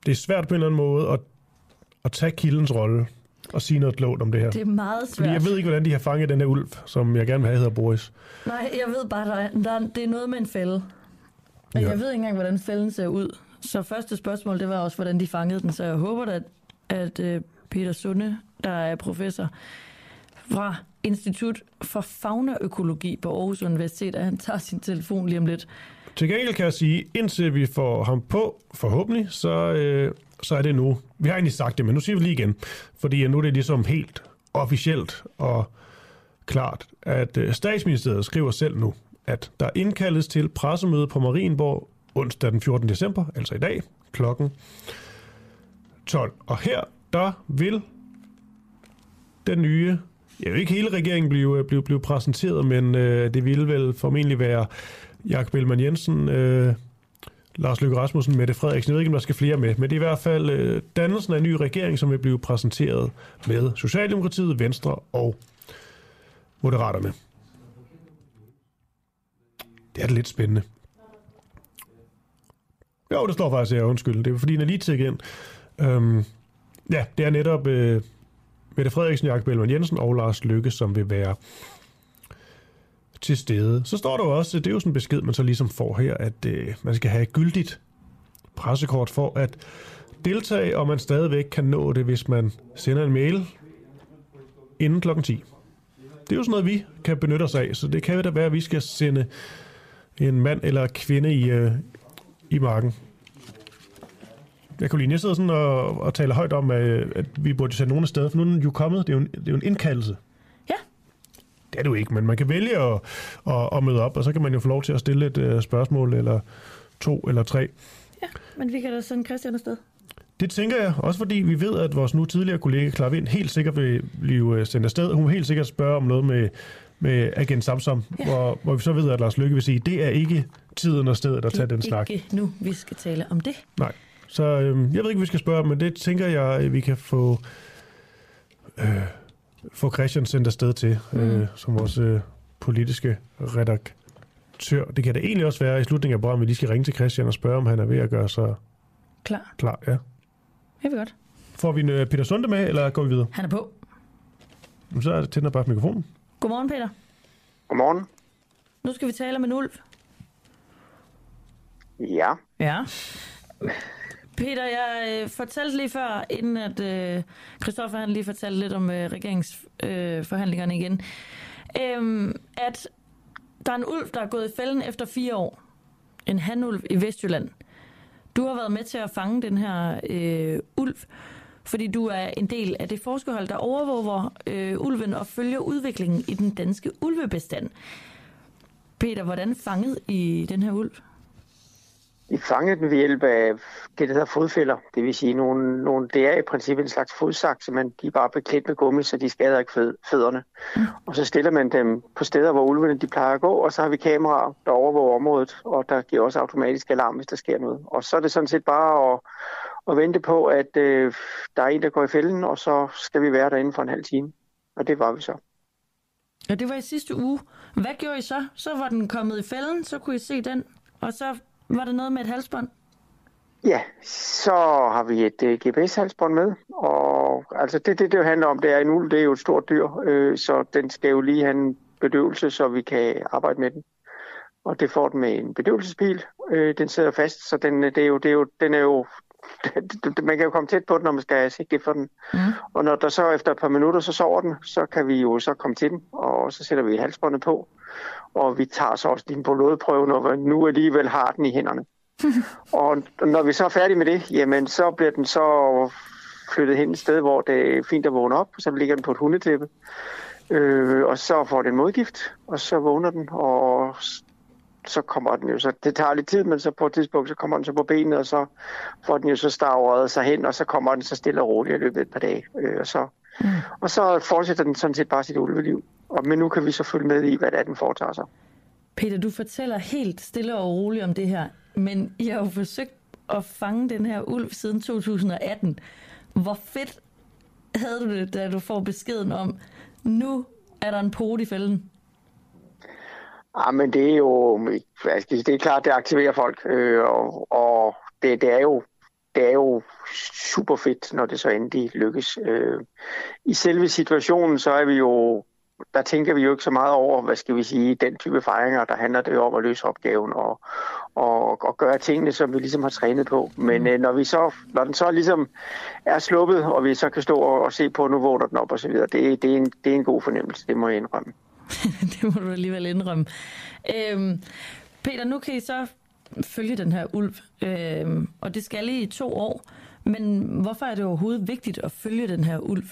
det er svært på en eller anden måde at, at tage kildens rolle og sige noget klogt om det her. Det er meget Fordi svært. jeg ved ikke, hvordan de har fanget den her ulv, som jeg gerne vil have hedder Boris. Nej, jeg ved bare, der er, der er, det er noget med en fælde. Og Ja. jeg ved ikke engang, hvordan fælden ser ud. Så første spørgsmål, det var også, hvordan de fangede den. Så jeg håber, at, at øh, Peter Sunde, der er professor fra Institut for Faunaøkologi på Aarhus Universitet, at han tager sin telefon lige om lidt. Til gengæld kan jeg sige, indtil vi får ham på, forhåbentlig, så, øh, så er det nu. Vi har egentlig sagt det, men nu siger vi lige igen. Fordi nu er det ligesom helt officielt og klart, at øh, statsministeriet skriver selv nu, at der indkaldes til pressemøde på Marienborg onsdag den 14. december, altså i dag, klokken 12. Og her, der vil den nye, jeg vil ikke hele regeringen blive, øh, blive, blive præsenteret, men øh, det ville vel formentlig være Jakob Ellemann Jensen, øh, Lars Løkke Rasmussen, Mette Frederiksen. Jeg ved ikke, om der skal flere med, men det er i hvert fald øh, dannelsen af en ny regering, som vil blive præsenteret med Socialdemokratiet, Venstre og Moderaterne. Det er da lidt spændende. Jo, det står faktisk her, undskyld. Det er fordi, den er lige tækket ind. Øhm, ja, det er netop øh, Mette Frederiksen, Jakob Ellemann Jensen og Lars Løkke, som vil være til stede. Så står der jo også, det er jo sådan en besked, man så ligesom får her, at øh, man skal have et gyldigt pressekort for at deltage, og man stadigvæk kan nå det, hvis man sender en mail inden klokken 10. Det er jo sådan noget, vi kan benytte os af, så det kan da være, at vi skal sende en mand eller kvinde i, øh, i marken. Jeg kunne lige, jeg sidder sådan og, og taler højt om, at, at vi burde sende nogen afsted, for nu er den jo kommet. Det er jo en, det er jo en indkaldelse. Det er det jo ikke, men man kan vælge at, at, at møde op, og så kan man jo få lov til at stille et uh, spørgsmål, eller to eller tre. Ja, men vi kan da sende Christian afsted. Det tænker jeg, også fordi vi ved, at vores nu tidligere kollega Clara Vind helt sikkert vil blive øh, sendt afsted. Hun vil helt sikkert spørge om noget med, med Agent Samsam, ja. hvor, hvor vi så ved, at Lars Lykke vil sige, det er ikke tiden og stedet at tage den det er snak. ikke nu, vi skal tale om det. Nej. Så øh, jeg ved ikke, vi skal spørge men det tænker jeg, vi kan få, øh, få Christian sendt afsted til, øh, Mm. som vores øh, politiske redaktør. Det kan da egentlig også være i slutningen af programmet, at vi lige skal ringe til Christian og spørge, om han er ved at gøre sig Klar. klar. Ja. Jeg vil godt. Får vi en, øh, Peter Sunde med, eller går vi videre? Han er på. Jamen, Så tænder bare mikrofonen. Godmorgen, Peter. Godmorgen. Nu skal vi tale om en ulv. Ja. Ja. Peter, jeg øh, fortalte lige før, inden at øh, Christoffer han lige fortalte lidt om øh, regeringsforhandlingerne øh, forhandlingerne igen, øh, at der er en ulv, der er gået i fælden efter fire år. En handulv i Vestjylland. Du har været med til at fange den her øh, ulv, fordi du er en del af det forskerhold, der overvåger øh, ulven og følger udviklingen i den danske ulvebestand. Peter, hvordan fangede I den her ulv? Vi fangede den ved hjælp af det, der hedder fodfælder. Det vil sige, nogle, nogle, det er i princippet en slags fodsaks, men de er bare beklædt med gummi, så de skader ikke fød, fødderne. Og så stiller man dem på steder, hvor ulvene de plejer at gå, og så har vi kameraer, der overvåger området, og der giver også automatisk alarm, hvis der sker noget. Og så er det sådan set bare at, at vente på, at øh, der er en, der går i fælden, og så skal vi være der inden for en halv time. Og det var vi så. Og det var i sidste uge. Hvad gjorde I så? Så var den kommet i fælden, så kunne I se den, og så var der noget med et halsbånd. Ja, så har vi et øh, uh, GPS-halsbånd med, og altså det, det, det handler om, det er en uld, det er jo et stort dyr, øh, så den skal jo lige have en bedøvelse, så vi kan arbejde med den. Og det får den med en bedøvelsespil. Øh, den sidder fast, så den, øh, det er jo, det er jo, den er jo man kan jo komme tæt på den, når man skal sigte for den. Mm. Og når der så efter et par minutter, så sover den, så kan vi jo så komme til den, og så sætter vi halsbåndet på. Og vi tager så også din på lodprøve, når vi nu alligevel har den i hænderne. (laughs) og når vi så er færdige med det, jamen så bliver den så flyttet hen et sted, hvor det er fint at vågne op, så ligger den på et hundetæppe. Øh, og så får den modgift, og så vågner den, og så kommer den jo, så det tager lidt tid, men så på et tidspunkt, så kommer den så på benet, og så får den jo så stavret sig hen, og så kommer den så stille og roligt i løbet af et par dage. Øh, og, så, mm. og så fortsætter den sådan set bare sit ulveliv. Og, men nu kan vi så følge med i, hvad det er, den foretager sig. Peter, du fortæller helt stille og roligt om det her, men I har jo forsøgt at fange den her ulv siden 2018. Hvor fedt havde du det, da du får beskeden om, nu er der en pot i fælden? Ja, men det er jo, det er klart, det aktiverer folk, øh, og, og det, det, er jo, det er jo super fedt, når det så endelig lykkes. Øh, I selve situationen, så er vi jo, der tænker vi jo ikke så meget over, hvad skal vi sige, den type fejringer, der handler det om at løse opgaven og, og, og gøre tingene, som vi ligesom har trænet på. Men mm. øh, når, vi så, når den så ligesom er sluppet, og vi så kan stå og, og se på, nu vågner den op og så videre, det, det, er en, det er en god fornemmelse, det må jeg indrømme. (laughs) det må du alligevel indrømme. Øhm, Peter, nu kan I så følge den her ulv, øhm, og det skal I i to år. Men hvorfor er det overhovedet vigtigt at følge den her ulv?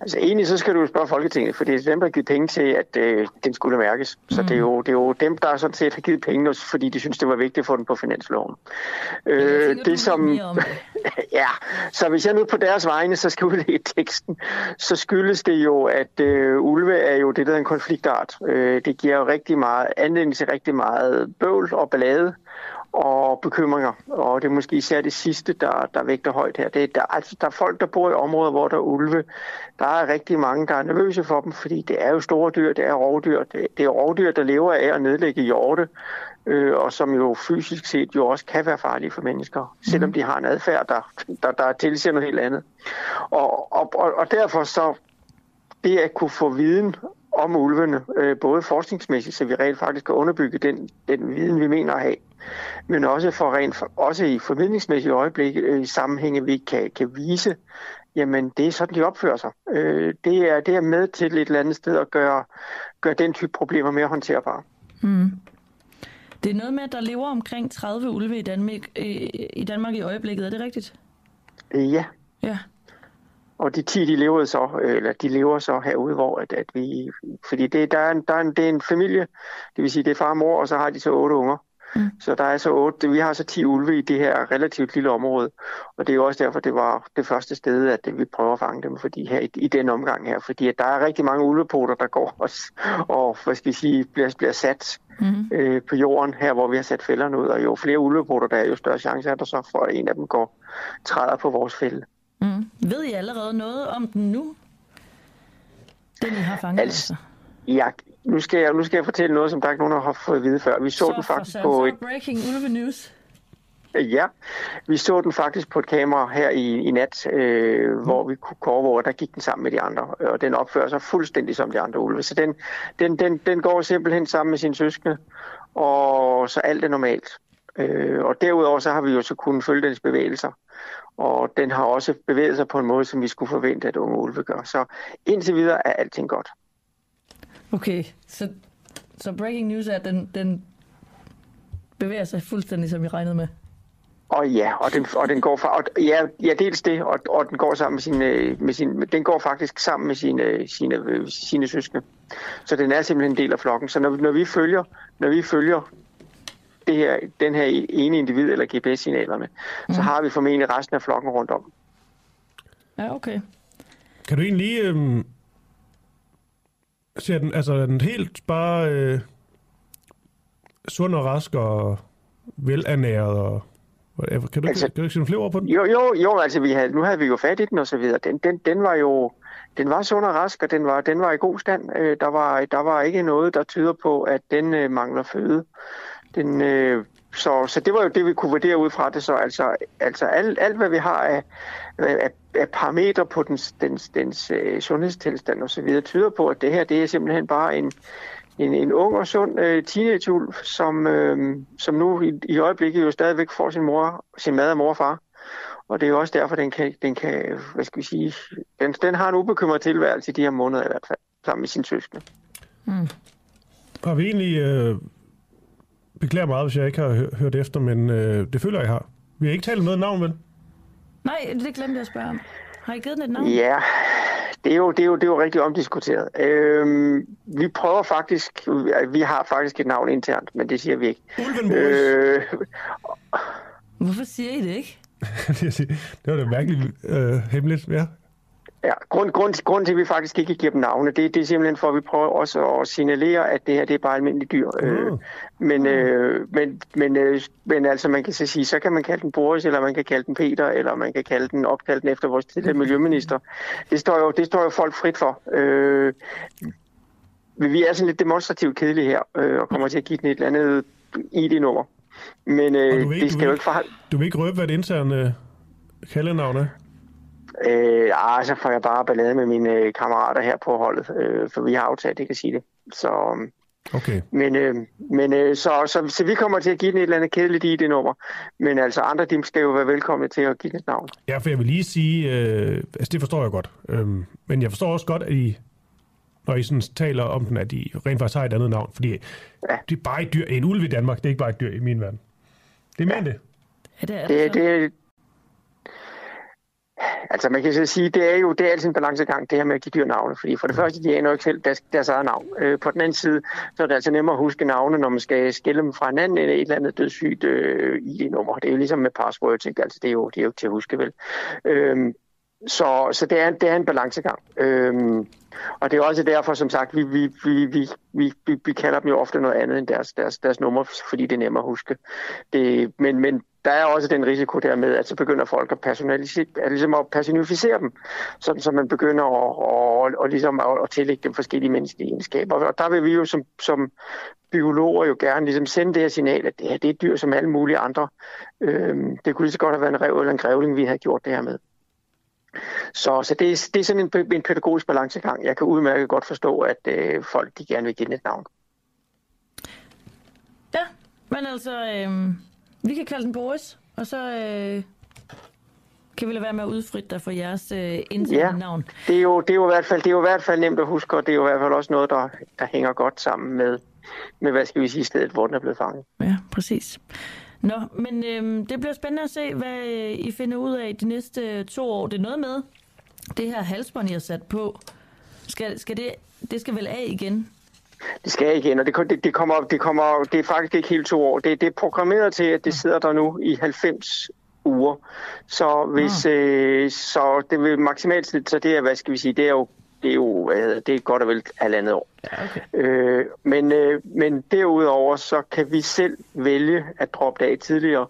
Altså egentlig så skal du spørge Folketinget, for det er dem, der har givet penge til, at øh, den skulle mærkes. Så mm. det, er jo, det er jo dem, der sådan set har givet penge, fordi de synes, det var vigtigt at få den på finansloven. Øh, tænker, det som, (laughs) ja, så hvis jeg nu på deres vegne, så skal udlægge teksten, så skyldes det jo, at øh, ulve er jo det, der er en konfliktart. Øh, det giver jo rigtig meget anledning til rigtig meget bøvl og ballade og bekymringer. Og det er måske især det sidste, der, der vægter højt her. Det er, der, altså, der er folk, der bor i områder, hvor der er ulve. Der er rigtig mange, der er nervøse for dem, fordi det er jo store dyr, det er rovdyr. Det, det er rovdyr, der lever af at nedlægge hjorte, øh, og som jo fysisk set jo også kan være farlige for mennesker, selvom de har en adfærd, der, der, der tilsiger noget helt andet. Og, og, og, og derfor så det at kunne få viden om ulvene, øh, både forskningsmæssigt, så vi rent faktisk kan underbygge den, den viden, vi mener at have, men også for rent, også i formidlingsmæssige øjeblik, øh, i sammenhænge, vi kan, kan vise, jamen det er sådan, de opfører sig. Øh, det, er, det er med til et eller andet sted at gøre, gøre den type problemer mere håndterbare. Mm. Det er noget med, at der lever omkring 30 ulve i Danmark, i, i Danmark i øjeblikket, er det rigtigt? Ja. Ja. Og de 10, de lever så, eller de lever så herude, hvor at, at vi, fordi det, der er en, der er en, det er en familie, det vil sige, det er far og mor, og så har de så otte unger. Mm. Så der er så otte, vi har så 10 ulve i det her relativt lille område, og det er jo også derfor, det var det første sted, at vi prøver at fange dem, fordi her i, i den omgang her, fordi at der er rigtig mange ulvepoter, der går også, og hvad skal vi sige, bliver, bliver sat mm. øh, på jorden her, hvor vi har sat fælderne ud, og jo flere ulvepoter der er, jo større chance er der så for, at en af dem går træder på vores fælde. Mm. Ved I allerede noget om den nu? Den I har fanget altså? altså? Ja, nu skal, jeg, nu skal jeg fortælle noget, som der ikke nogen har fået at vide før. Vi så, så den faktisk så, på et... breaking ulve news. Ja, vi så den faktisk på et kamera her i, i nat, øh, mm. hvor vi kunne overvåge, der gik den sammen med de andre, og den opfører sig fuldstændig som de andre ulve. Så den, den, den, den går simpelthen sammen med sine søskende, og så alt er normalt. Øh, og derudover så har vi jo så kunnet følge dens bevægelser og den har også bevæget sig på en måde, som vi skulle forvente, at unge ulve gør. Så indtil videre er alting godt. Okay, så, så breaking news er, at den, den bevæger sig fuldstændig, som vi regnede med? Og ja, og den, og den går fra, og, ja, ja, dels det, og, og den går sammen med sine, med sin, den går faktisk sammen med sine, sine, sine søskende. Så den er simpelthen en del af flokken. Så når, når vi følger, når vi følger det her, den her ene individ eller GPS-signalerne, mm. så har vi formentlig resten af flokken rundt om. Ja, okay. Kan du egentlig øh, ser den, altså er den helt bare øh, sund og rask og velernæret og Kan du, altså, kan du ikke sige flere ord på den? Jo, jo, jo altså vi havde, nu havde vi jo fat i den og så videre. Den, den, den var jo den var sund og rask, og den var, den var i god stand. Øh, der, var, der var ikke noget, der tyder på, at den øh, mangler føde. Den, øh, så, så det var jo det, vi kunne vurdere ud fra det. Så altså, altså alt, alt, hvad vi har af, af, af parametre på dens, dens, dens øh, sundhedstilstand osv., tyder på, at det her det er simpelthen bare en, en, en ung og sund øh, teenageulv, som, øh, som nu i, i øjeblikket jo stadigvæk får sin mor, sin mad af mor og far. Og det er jo også derfor, den kan, den kan hvad skal vi sige, den, den har en ubekymret tilværelse i de her måneder i hvert fald, sammen med sin søskende. Mm. Har vi egentlig, øh, beklager meget, hvis jeg ikke har hørt efter, men øh, det føler jeg, har. Vi har ikke talt noget navn, vel? Nej, det glemte jeg at spørge om. Har I givet den et navn? Ja, det er jo, det er jo, det er jo rigtig omdiskuteret. Øhm, vi prøver faktisk, vi har faktisk et navn internt, men det siger vi ikke. Øh, Hvorfor siger I det ikke? (laughs) det var da mærkeligt øh, hemmeligt, ja. Ja, grund, grund, grund til, at vi faktisk ikke giver dem navne, det, det er simpelthen for, at vi prøver også at signalere, at det her det er bare almindelige dyr. Mm. Øh, men, øh, men, men, øh, men altså, man kan så sige, så kan man kalde den Boris, eller man kan kalde den Peter, eller man kan kalde den opkaldt den efter vores tidligere miljøminister. Det står jo, det står jo folk frit for. Øh, vi er sådan lidt demonstrativt kedelige her, øh, og kommer til at give den et eller andet ID-nummer. Men øh, det skal jo ikke forholde... Du vil ikke røbe, hvad det interne kaldenavn er? Øh, ah, så får jeg bare ballade med mine øh, kammerater her på holdet, øh, for vi har aftalt, det kan sige det. Så, øhm, okay. Men, øh, men øh, så, så, så, vi kommer til at give den et eller andet kedeligt i det nummer. Men altså andre, de skal jo være velkomne til at give det navn. Ja, for jeg vil lige sige, øh, altså det forstår jeg godt. Øh, men jeg forstår også godt, at I, når I sådan taler om den, at I rent faktisk har et andet navn. Fordi ja. det er bare et dyr. En ulv i Danmark, det er ikke bare et dyr i min verden. Det er mere ja. det. Ja, det er det, det, det, Altså man kan så sige, det er jo det er altid en balancegang, det her med at give dyr navne. Fordi for det første, de aner jo ikke selv deres, deres eget navn. Øh, på den anden side, så er det altså nemmere at huske navne, når man skal skille dem fra hinanden eller et eller andet dødssygt øh, ID-nummer. Det er jo ligesom med passwords, ikke? Altså det er jo, det er jo ikke til at huske, vel? Øh, så, så det, er, det er en balancegang. Øhm, og det er også derfor, som sagt, vi, vi, vi, vi, vi, vi kalder dem jo ofte noget andet end deres, deres, deres nummer, fordi det er nemmere at huske. Det, men, men der er også den risiko der med, at så begynder folk at, personalisere, at, ligesom at personificere dem, sådan, så man begynder at, at, at, ligesom at, at tillægge dem forskellige menneskelige egenskaber. Og der vil vi jo som, som biologer jo gerne ligesom sende det her signal, at det her det er dyr som alle mulige andre. Øhm, det kunne lige så godt have været en rev eller en grævling, vi har gjort det her med. Så, så det, er, det er sådan en, en pædagogisk balancegang. Jeg kan udmærket godt forstå, at øh, folk de gerne vil give et navn. Ja, men altså, øh, vi kan kalde den Boris, og så øh, kan vi lade være med at udfritte dig for jeres øh, interne ja. Det er, jo, det, er jo i hvert fald, det er jo i hvert fald nemt at huske, og det er jo i hvert fald også noget, der, der hænger godt sammen med, med, hvad skal vi sige, stedet, hvor den er blevet fanget. Ja, præcis. Nå, men øh, det bliver spændende at se, hvad øh, I finder ud af de næste to år. Det er noget med det her halsbånd, I har sat på. Skal, skal det, det skal vel af igen? Det skal igen, og det, det, det, kommer, det, kommer, det er faktisk ikke helt to år. Det, det er programmeret til, at det sidder der nu i 90 uger. Så hvis ah. øh, så det vil maksimalt så det er, hvad skal vi sige, det er jo det er jo hvad det er godt og vel halvandet år. Ja, okay. øh, men, øh, men derudover så kan vi selv vælge at droppe det af tidligere,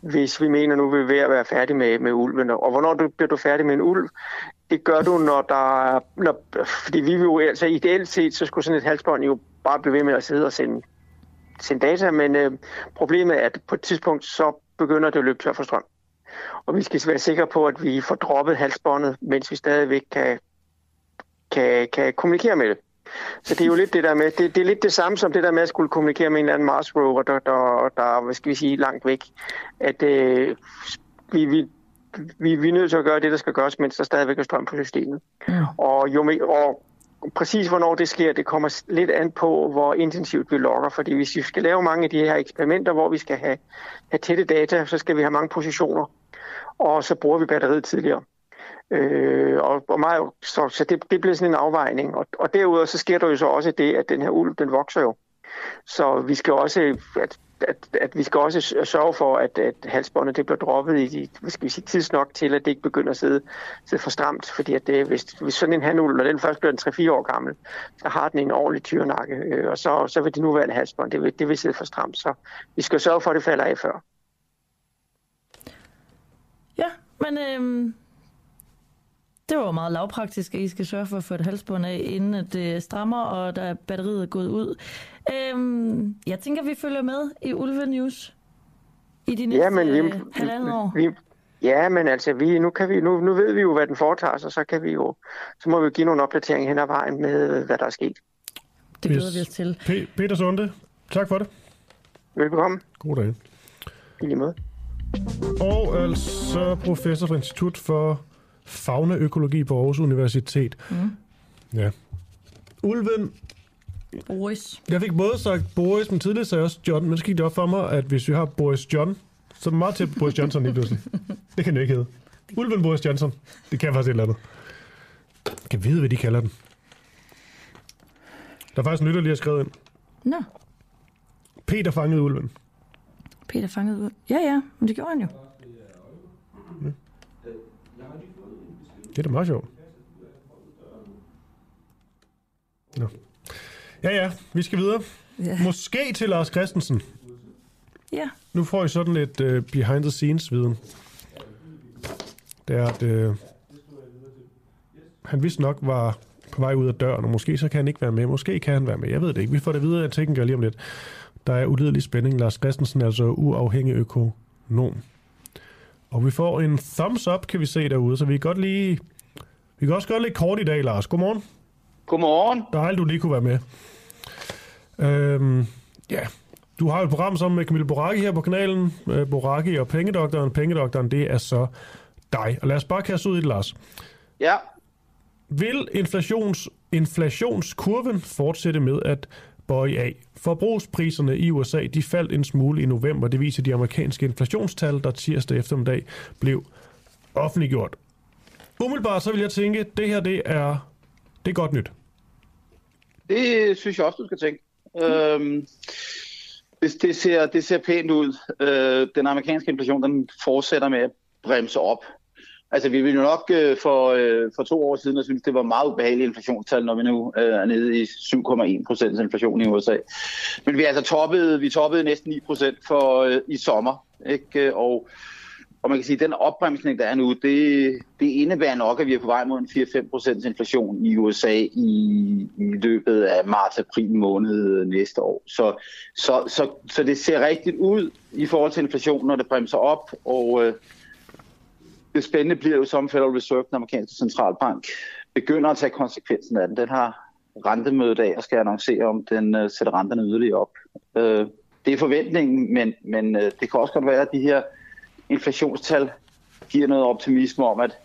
hvis vi mener nu, vi er ved at være færdige med, med ulven. Og hvornår du, bliver du færdig med en ulv? Det gør du, når der når, fordi vi vil jo, altså ideelt set, så skulle sådan et halsbånd jo bare blive ved med at sidde og sende, sende data, men øh, problemet er, at på et tidspunkt, så begynder det at løbe tør for strøm. Og vi skal være sikre på, at vi får droppet halsbåndet, mens vi stadigvæk kan kan, kan kommunikere med det. Så det er jo lidt det der med, det, det er lidt det samme som det der med at skulle kommunikere med en eller anden Mars rover, der, der, der hvad skal vi sige, langt væk. At øh, vi, vi, vi, vi er nødt til at gøre det, der skal gøres, mens der stadigvæk er strøm på systemet. Ja. Og, jo, og præcis hvornår det sker, det kommer lidt an på, hvor intensivt vi logger. Fordi hvis vi skal lave mange af de her eksperimenter, hvor vi skal have, have tætte data, så skal vi have mange positioner. Og så bruger vi batteriet tidligere. Øh, og, og meget, så, så det, det bliver sådan en afvejning. Og, og derudover så sker der jo så også det, at den her ulv, den vokser jo. Så vi skal også, at, at, at vi skal også sørge for, at, at halsbåndet det bliver droppet i hvad skal vi sige, tidsnok til, at det ikke begynder at sidde, sidde for stramt. Fordi at det, hvis, hvis sådan en handul, når den først bliver 3-4 år gammel, så har den en ordentlig tyrnakke, øh, og så, så vil det nuværende halsbånd, det vil, det vil sidde for stramt. Så vi skal sørge for, at det falder af før. Ja, men øh, det var jo meget lavpraktisk, at I skal sørge for at få et halsbånd af, inden at det strammer, og der er batteriet er gået ud. Øhm, jeg tænker, vi følger med i Ulve News i de næste Ja, men vi, øh, halvandet år. vi, ja, men altså, vi, nu, kan vi, nu, nu ved vi jo, hvad den foretager sig, så kan vi jo, så må vi give nogle opdateringer hen ad vejen med, hvad der er sket. Det glæder vi os til. P- Peter Sunde, tak for det. Velbekomme. God dag. I lige måde. Og altså professor fra Institut for Faunaøkologi på Aarhus Universitet. Mm. Ja. Ulven, Boris. jeg fik både sagt Boris, men tidligere sagde jeg også John, men så gik det op for mig, at hvis vi har Boris John, så er det meget tæt på Boris Johnson lige pludselig. Det kan det ikke hedde. Ulven Boris Johnson. Det kan faktisk et eller andet. Jeg kan vide, hvad de kalder den. Der er faktisk en lytter lige har skrevet ind. Nå, Peter fangede ulven. Peter fangede ud. Ja, ja, men det gjorde han jo. Det er da meget sjovt. Nå. Ja, ja, vi skal videre. Ja. Måske til Lars Christensen. Ja, Nu får I sådan lidt uh, behind the scenes viden. Det er, at uh, han vist nok var på vej ud af døren, og måske så kan han ikke være med. Måske kan han være med. Jeg ved det ikke. Vi får det videre af tekniker lige om lidt. Der er ulidelig spænding. Lars Christensen er altså uafhængig økonom. Og vi får en thumbs up, kan vi se derude, så vi kan godt lige... Vi kan også gøre lidt kort i dag, Lars. Godmorgen. Godmorgen. Dejligt, du lige kunne være med. Øhm, ja, du har et program sammen med Camille Boraki her på kanalen. Øh, Boraki og Pengedoktoren. Pengedoktoren, det er så dig. Og lad os bare kaste ud i det, Lars. Ja, Vil inflations, inflationskurven fortsætte med at bøje af? Forbrugspriserne i USA de faldt en smule i november. Det viser de amerikanske inflationstal, der tirsdag eftermiddag blev offentliggjort. Umiddelbart så vil jeg tænke, det her det er, det er godt nyt. det synes jeg også, du skal tænke. Øhm, det, det, ser, det ser pænt ud. Øh, den amerikanske inflation den fortsætter med at bremse op. Altså, vi ville jo nok øh, for, øh, for to år siden, have synes, det var meget ubehagelige inflationstal, når vi nu øh, er nede i 7,1 procents inflation i USA. Men vi er altså toppede, vi toppede næsten 9 procent for øh, i sommer, ikke? Og, og man kan sige, at den opbremsning, der er nu, det, det indebærer nok, at vi er på vej mod en 4-5 procents inflation i USA i, i løbet af marts-april måned næste år. Så, så, så, så det ser rigtigt ud i forhold til inflationen, når det bremser op, og øh, det spændende bliver jo som Federal Reserve, den amerikanske centralbank, begynder at tage konsekvensen af den. Den har rentemødet af og skal annoncere, om den øh, sætter renterne yderligere op. Øh, det er forventningen, men, men øh, det kan også godt være, at de her inflationstal giver noget optimisme om, at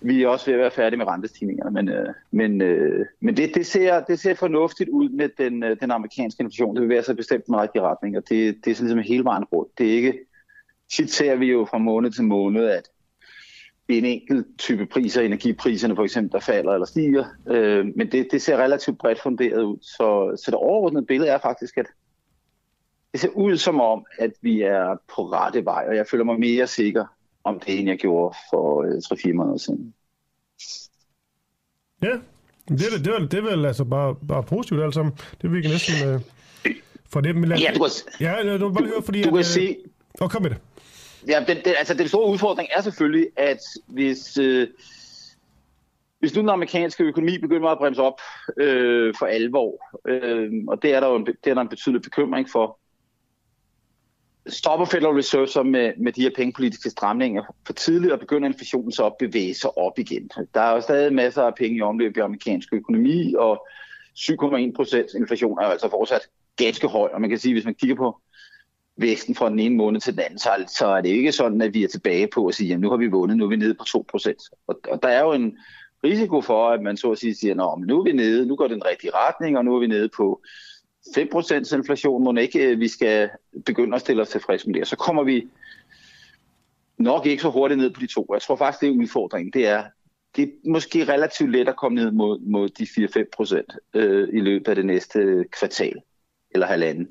vi er også ved at være færdige med rentestigningerne. Men, øh, men, øh, men det, det, ser, det ser fornuftigt ud med den, øh, den amerikanske inflation. Det bevæger sig bestemt en den rigtige retning, og det, det er sådan ligesom hele vejen rundt. Det er ikke, tit ser vi jo fra måned til måned, at en enkelt type priser, energipriserne for eksempel, der falder eller stiger. Øh, men det, det ser relativt bredt funderet ud. Så, så det overordnede billede er faktisk, at det ser ud som om, at vi er på rette vej, og jeg føler mig mere sikker om det, end jeg gjorde for øh, 3-4 måneder siden. Ja, det er, det, er, det er vel altså bare, bare positivt alt sammen. Det vil vi næsten... Øh, for det, men lad, Ja, du kan, ja, du, du bare høre, fordi... du kan at, se, Øh, og kom med det. Ja, den, den, altså den store udfordring er selvfølgelig, at hvis, øh, hvis nu den amerikanske økonomi begynder at bremse op øh, for alvor, øh, og det er der jo en, det er der en betydelig bekymring for, stopper Federal Reserve så med, med de her pengepolitiske stramninger for tidligt, og begynder inflationen så at bevæge sig op igen. Der er jo stadig masser af penge i omløb i amerikansk økonomi, og 7,1 procent inflation er jo altså fortsat ganske høj, og man kan sige, hvis man kigger på væksten fra den ene måned til den anden, så, så er det ikke sådan, at vi er tilbage på at sige, at nu har vi vundet, nu er vi nede på 2%. Og, og der er jo en risiko for, at man så at sige siger, at nu er vi nede, nu går det den rigtige retning, og nu er vi nede på 5% inflation, må ikke øh, vi skal begynde at stille os tilfreds med det. Og så kommer vi nok ikke så hurtigt ned på de to. Jeg tror faktisk, det er udfordringen. Det er, det er måske relativt let at komme ned mod, mod de 4-5 procent øh, i løbet af det næste øh, kvartal eller halvanden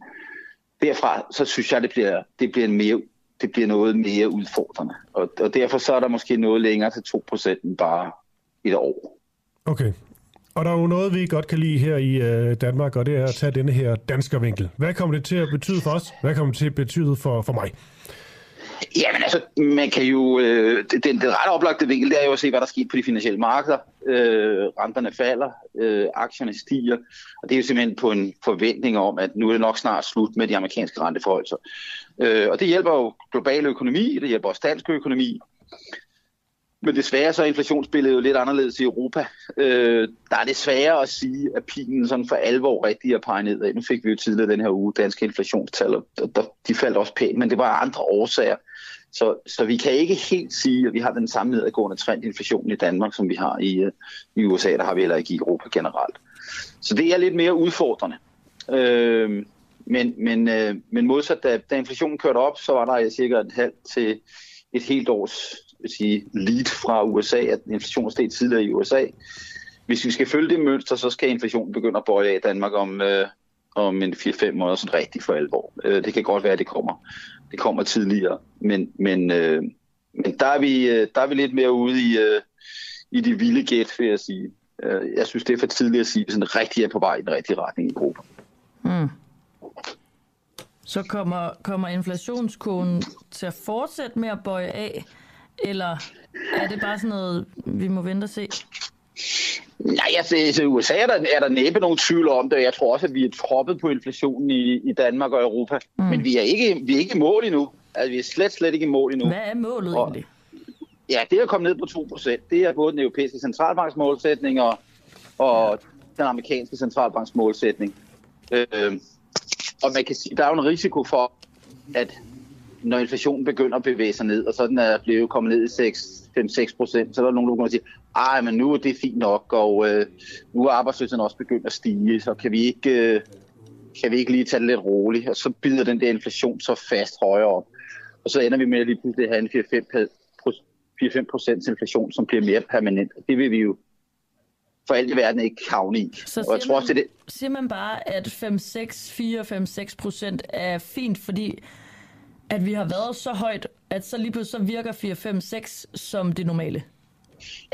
derfra, så synes jeg, det bliver, det bliver, en mere, det bliver noget mere udfordrende. Og, og derfor så er der måske noget længere til 2% end bare et år. Okay. Og der er jo noget, vi godt kan lide her i øh, Danmark, og det er at tage denne her danskervinkel. Hvad kommer det til at betyde for os? Hvad kommer det til at betyde for, for mig? Jamen altså, man kan jo, øh, den, den ret oplagte vinkel, det er jo at se, hvad der sker på de finansielle markeder. Øh, renterne falder, øh, aktierne stiger, og det er jo simpelthen på en forventning om, at nu er det nok snart slut med de amerikanske renteforholdelser. Øh, og det hjælper jo global økonomi, det hjælper også dansk økonomi. Men desværre så er inflationsbilledet jo lidt anderledes i Europa. Øh, der er det sværere at sige, at pilen sådan for alvor rigtig er peget nedad. Nu fik vi jo tidligere den her uge danske inflationstal, og der, de faldt også pænt, men det var andre årsager. Så, så vi kan ikke helt sige, at vi har den samme nedadgående trend i inflationen i Danmark, som vi har i, øh, i USA, der har vi heller ikke i Europa generelt. Så det er lidt mere udfordrende. Øh, men, men, øh, men modsat, da, da inflationen kørte op, så var der cirka et halvt til et helt års vil sige, lead fra USA, at inflationen steg tidligere i USA. Hvis vi skal følge det mønster, så skal inflationen begynde at bøje af Danmark om, øh, om en 4-5 måneder sådan rigtig for alvor. Øh, det kan godt være, at det kommer, det kommer tidligere, men, men, øh, men der, er vi, øh, der er vi lidt mere ude i, øh, i de vilde gæt, vil jeg sige. Øh, jeg synes, det er for tidligt at sige, at vi sådan rigtig er på vej i den rigtige retning i Europa. Mm. Så kommer, kommer inflationskurven til at fortsætte med at bøje af, eller er det bare sådan noget, vi må vente og se? Nej, altså i USA er der, er der næppe nogen tvivl om det. Jeg tror også, at vi er troppet på inflationen i, i Danmark og Europa. Mm. Men vi er, ikke, vi er ikke i mål endnu. Altså, vi er slet, slet ikke i mål endnu. Hvad er målet og, egentlig? Ja, det er at komme ned på 2%. Det er både den europæiske centralbanks målsætning og, og den amerikanske centralbanks målsætning. Øh, og man kan sige, der er jo en risiko for, at når inflationen begynder at bevæge sig ned, og så den er blevet kommet ned i 5-6 procent, så er der nogen, der kommer sige, ej, men nu er det fint nok, og øh, nu er arbejdsløsheden også begyndt at stige, så kan vi ikke, øh, kan vi ikke lige tage det lidt roligt, og så bider den der inflation så fast højere op. Og så ender vi med at lige pludselig have en 4-5 procents inflation, som bliver mere permanent. Det vil vi jo for alt i verden ikke havne i. Så siger, og jeg tror man, også, det... siger man bare, at 5-6, 4-5-6 procent er fint, fordi at vi har været så højt, at så lige pludselig så virker 4-5-6 som det normale?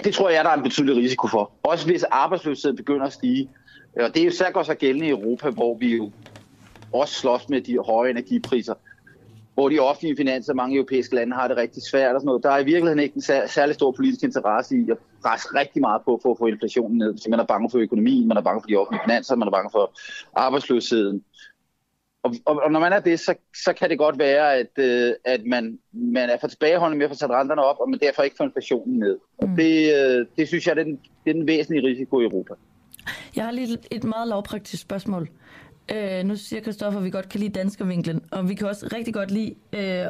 Det tror jeg, der er en betydelig risiko for. Også hvis arbejdsløsheden begynder at stige. Og det er jo særligt også gældende i Europa, hvor vi jo også slås med de høje energipriser. Hvor de offentlige finanser, mange europæiske lande, har det rigtig svært og sådan noget. Der er i virkeligheden ikke en særlig stor politisk interesse i at presse rigtig meget på for at få inflationen ned. Så man er bange for økonomien, man er bange for de offentlige finanser, man er bange for arbejdsløsheden. Og, og, og når man er det, så, så kan det godt være, at, øh, at man, man er for tilbageholdende med at få sat renterne op, og man derfor ikke får inflationen ned. Og mm. det, øh, det synes jeg, det er, den, det er den væsentlige risiko i Europa. Jeg har lige et meget lavpraktisk spørgsmål. Øh, nu siger Kristoffer, at vi godt kan lide danskervinklen, og vi kan også rigtig godt lide øh,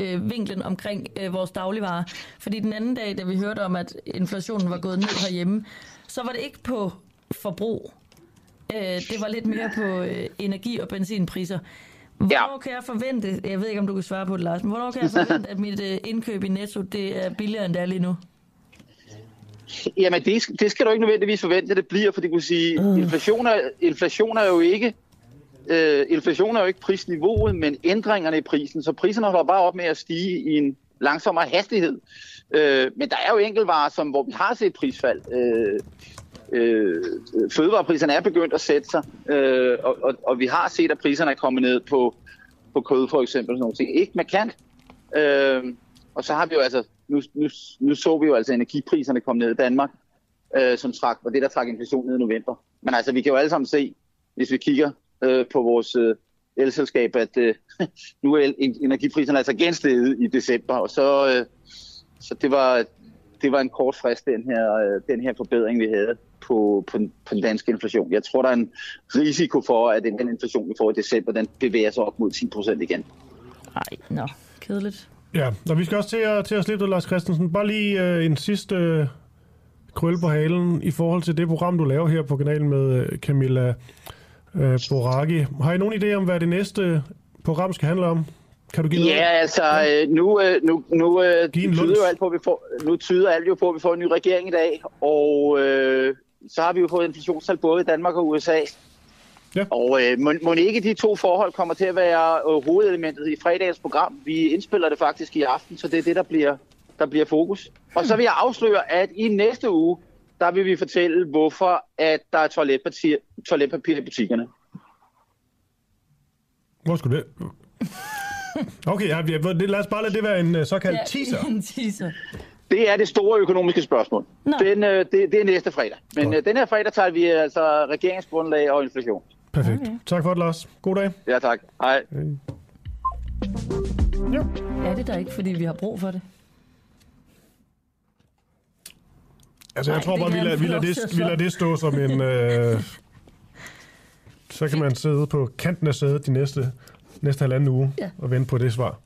øh, vinklen omkring øh, vores dagligvarer. Fordi den anden dag, da vi hørte om, at inflationen var gået ned herhjemme, så var det ikke på forbrug, Øh, det var lidt mere på øh, energi- og benzinpriser. Hvornår ja. kan jeg forvente, jeg ved ikke, om du kan svare på det, Lars, men hvornår kan jeg forvente, at mit øh, indkøb i Netto, det er billigere, end det er lige nu? Jamen, det, det skal du ikke nødvendigvis forvente, at det bliver, for det kunne sige, uh. inflation, er, inflation er jo ikke øh, inflation er jo ikke prisniveauet, men ændringerne i prisen. Så priserne holder bare op med at stige i en langsommere hastighed. Øh, men der er jo enkeltvarer, som, hvor vi har set prisfald. Øh, øh, fødevarepriserne er begyndt at sætte sig, øh, og, og, og vi har set, at priserne er kommet ned på, på kød for eksempel. Sådan nogle ting. Ikke markant. Øh, og så har vi jo altså, nu, nu, nu så vi jo altså energipriserne komme ned i Danmark, øh, som trak, og det der trak inflationen ned i november. Men altså, vi kan jo alle sammen se, hvis vi kigger øh, på vores øh, elselskab, at øh, (laughs) nu er energipriserne altså gensteget i december, og så, øh, så det var, det var en kort frist, den her, øh, den her forbedring, vi havde på, på, på den danske inflation. Jeg tror, der er en risiko for, at den inflation, vi får i december, den bevæger sig op mod 10 procent igen. Nej, nå, kedeligt. Ja, og vi skal også til at, til at slippe det, Lars Christensen. Bare lige uh, en sidste uh, krølle på halen i forhold til det program, du laver her på kanalen med uh, Camilla uh, Boraki. Har I nogen idé om, hvad det næste program skal handle om? Kan du give ja, noget? altså ja. nu, nu, nu, tyder jo alt på, at vi får, nu tyder alt jo på, at vi får en ny regering i dag, og øh, så har vi jo fået inflationstal både i Danmark og USA. Ja. Og øh, må, må ikke de to forhold kommer til at være øh, hovedelementet i fredagens program. Vi indspiller det faktisk i aften, så det er det, der bliver, der bliver fokus. Og så vil jeg afsløre, at i næste uge, der vil vi fortælle, hvorfor at der er toiletpapir, toiletpapir i butikkerne. Hvor skulle det? Okay, ja, vi- lad os bare lade det være en øh, såkaldt teaser. (laughs) en teaser. Det er det store økonomiske spørgsmål. Nå. Den, øh, det, det er næste fredag. Men øh, den her fredag tager vi altså regeringsgrundlag og inflation. Perfekt. Okay. Tak for det, Lars. God dag. Ja, tak. Hej. Ja. Er det der ikke, fordi vi har brug for det? Altså, jeg Nej, tror bare, vi lader, vi, lader det, vi lader det stå som en... Øh, så kan man sidde på kanten af sædet de næste, næste halvanden uge Ja. og vente på det svar.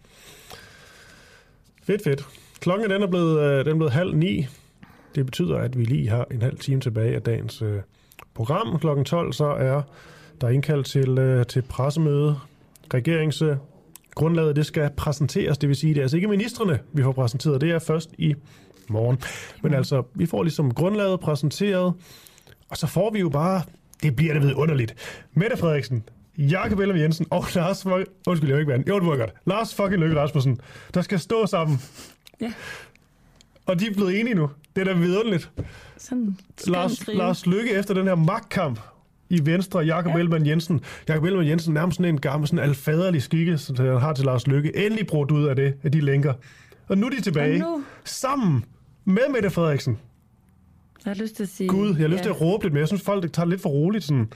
Fedt, fedt. Klokken den er, blevet, øh, den er blevet halv ni. Det betyder, at vi lige har en halv time tilbage af dagens øh, program. Klokken 12 så er der indkaldt til, øh, til pressemøde. Regeringsgrundlaget øh, grundlaget det skal præsenteres, det vil sige, det er altså ikke ministerne, vi får præsenteret. Det er først i morgen. Men altså, vi får ligesom grundlaget præsenteret, og så får vi jo bare, det bliver det vidunderligt. Mette Frederiksen, Jakob Ellemann Jensen og Lars, undskyld, jeg vil ikke være Jo, det var godt. Lars fucking Løkke Rasmussen, der skal stå sammen. Ja. Og de er blevet enige nu. Det er da vidunderligt. Sådan Lars. Lars Lykke efter den her magtkamp i Venstre, Jakob ja. Ellemann Jensen. Jakob Ellemann Jensen nærmest sådan en gammel, sådan alfaderlig skikke, som han har til Lars Lykke. Endelig brugt ud af det, af de lænker. Og nu er de tilbage. Nu- Sammen med Mette Frederiksen. Jeg har lyst til at sige... Gud, jeg har lyst til at råbe lidt mere. Jeg synes, folk tager det lidt for roligt. Sådan,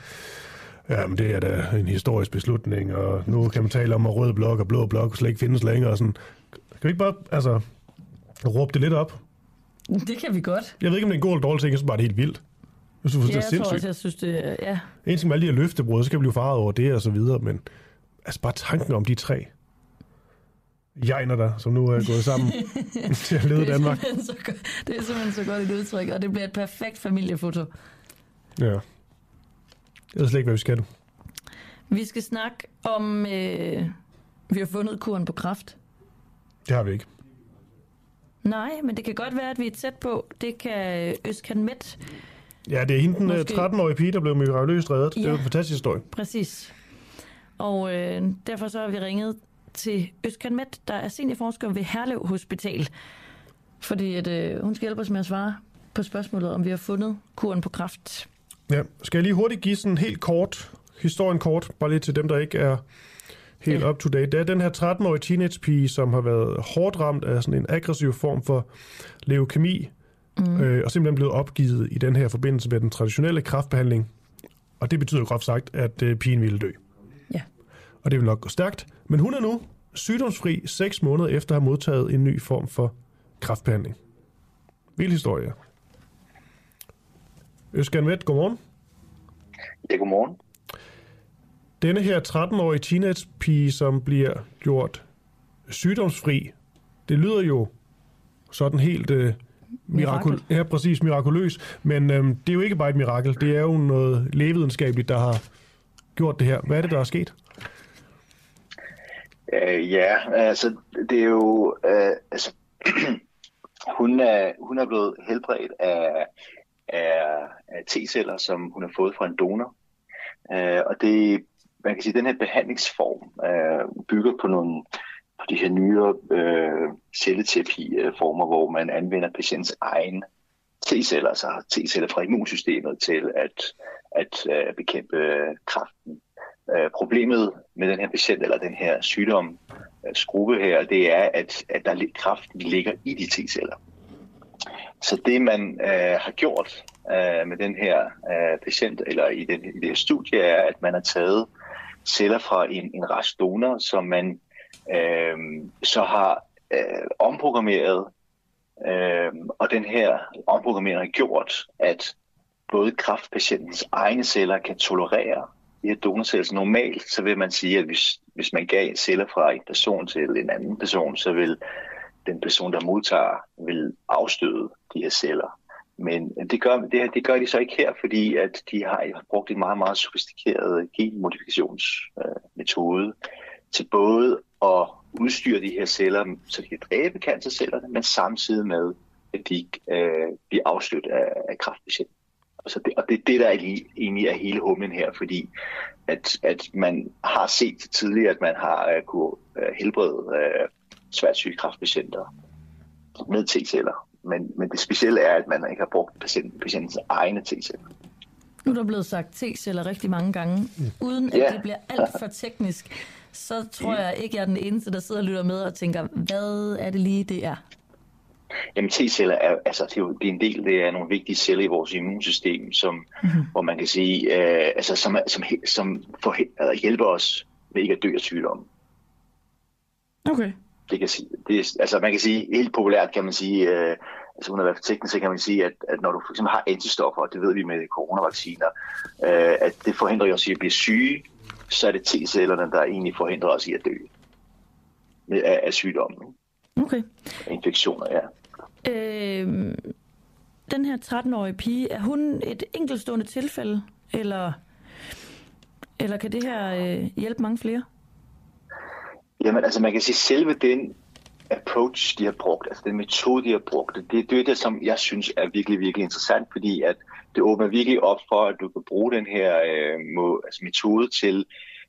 Jamen, det er da en historisk beslutning, og nu kan man tale om, at rød blok og blå blok slet ikke findes længere. Og sådan. Kan vi ikke bare altså, råbe det lidt op? Det kan vi godt. Jeg ved ikke, om det er en god eller dårlig ting. Jeg synes bare, det er helt vildt. Jeg synes, det Ja, er jeg tror sindssygt. også, jeg synes, det er... Ja. En ting med alle de her løftebrud, så kan vi blive faret over det og så videre, men altså bare tanken om de tre jegner der, som nu er gået sammen (laughs) til at lede Det er, Danmark. så godt, det er simpelthen så godt et udtryk, og det bliver et perfekt familiefoto. Ja. Jeg ved slet ikke, hvad vi skal nu. Vi skal snakke om... Øh, vi har fundet kuren på kraft. Det har vi ikke. Nej, men det kan godt være, at vi er tæt på. Det kan Øskan Met Ja, det er hende, den øh, Måske. 13-årige pige, der blev mirakuløst reddet. Det er Ja. en fantastisk historie. Præcis. Og øh, derfor så har vi ringet til Øskan Met, der er seniorforsker ved Herlev Hospital. Fordi at, øh, hun skal hjælpe os med at svare på spørgsmålet, om vi har fundet kuren på kraft. Ja. Skal jeg lige hurtigt give sådan helt kort, historien kort, bare lige til dem, der ikke er helt Ja. up to date. Det er den her 13-årige teenagepige, som har været hårdt ramt af sådan en aggressiv form for leukemi, mm. øh, og simpelthen blevet opgivet i den her forbindelse med den traditionelle kræftbehandling. Og det betyder groft sagt, at øh, pigen ville dø. Ja. Og det vil nok gå stærkt. Men hun er nu sygdomsfri seks måneder efter at have modtaget en ny form for kræftbehandling. Vild historie. Øskan Vett, godmorgen. Ja, godmorgen. Denne her 13-årige teenagepige, som bliver gjort sygdomsfri, det lyder jo sådan helt øh, mirakul Mirakel. ja, præcis mirakuløs, men øh, det er jo ikke bare et mirakel, det er jo noget lægevidenskabeligt, der har gjort det her. Hvad er det, der er sket? Uh, ja, altså, det er jo... Uh, altså, (clears throat) hun, er, hun er blevet helbredt af, af, af T-celler, som hun har fået fra en donor. Uh, og det, man kan sige, den her behandlingsform øh, bygger på nogle på de her nyere øh, celleterapi-former, hvor man anvender patientens egen T-celler, altså T-celler fra immunsystemet til at, at øh, bekæmpe kræften. Øh, problemet med den her patient eller den her sygdom, øh, her, det er, at, at der kræften ligger i de T-celler. Så det man øh, har gjort øh, med den her øh, patient, eller i, den, i det her studie, er, at man har taget celler fra en, en rest donor, som man øh, så har øh, omprogrammeret, øh, og den her omprogrammering har gjort, at både kraftpatientens egne celler kan tolerere de her donorceller. Så normalt så vil man sige, at hvis, hvis man gav celler fra en person til en anden person, så vil den person, der modtager, vil afstøde de her celler. Men det gør, det, det gør de så ikke her, fordi at de har brugt en meget, meget sofistikeret øh, genmodifikationsmetode øh, til både at udstyre de her celler, så de kan dræbe cancercellerne, men samtidig med, at de øh, bliver afstødt af, af kræftpatienten. Og, så det, og det er det, der er lige, egentlig er hele humlen her, fordi at, at man har set tidligere, at man har uh, kunne uh, helbrede uh, svært syge kræftpatienter med T-celler. Men, men det specielle er, at man ikke har brugt patienten, patientens egne T-celler. Nu er der blevet sagt T-celler rigtig mange gange, uden at Ja. det bliver alt for teknisk. så tror jeg ikke, jeg er den eneste, der sidder og lytter med og tænker, hvad er det lige, det er? Jamen T-celler er, altså, det er, jo, det er en del, det er nogle vigtige celler i vores immunsystem, som, mm-hmm. hvor man kan sige, øh, altså, som, som, som for, altså, hjælper os med ikke at dø af sygdom. Okay. Det kan sige, det altså man kan sige, helt populært kan man sige, øh, altså uden at være så kan man sige, at, at når du for eksempel har antistoffer, og det ved vi med coronavacciner, øh, at det forhindrer os i at blive syge, så er det T-cellerne, der egentlig forhindrer os i at dø af, af sygdommen. Okay. Infektioner, ja. Øh, den her 13-årige pige, er hun et enkeltstående tilfælde, eller, eller kan det her øh, hjælpe mange flere? Jamen, altså man kan sige, selve den approach, de har brugt, altså den metode, de har brugt, det, det er det, som jeg synes er virkelig, virkelig interessant, fordi at det åbner virkelig op for, at du kan bruge den her øh, må, altså metode til,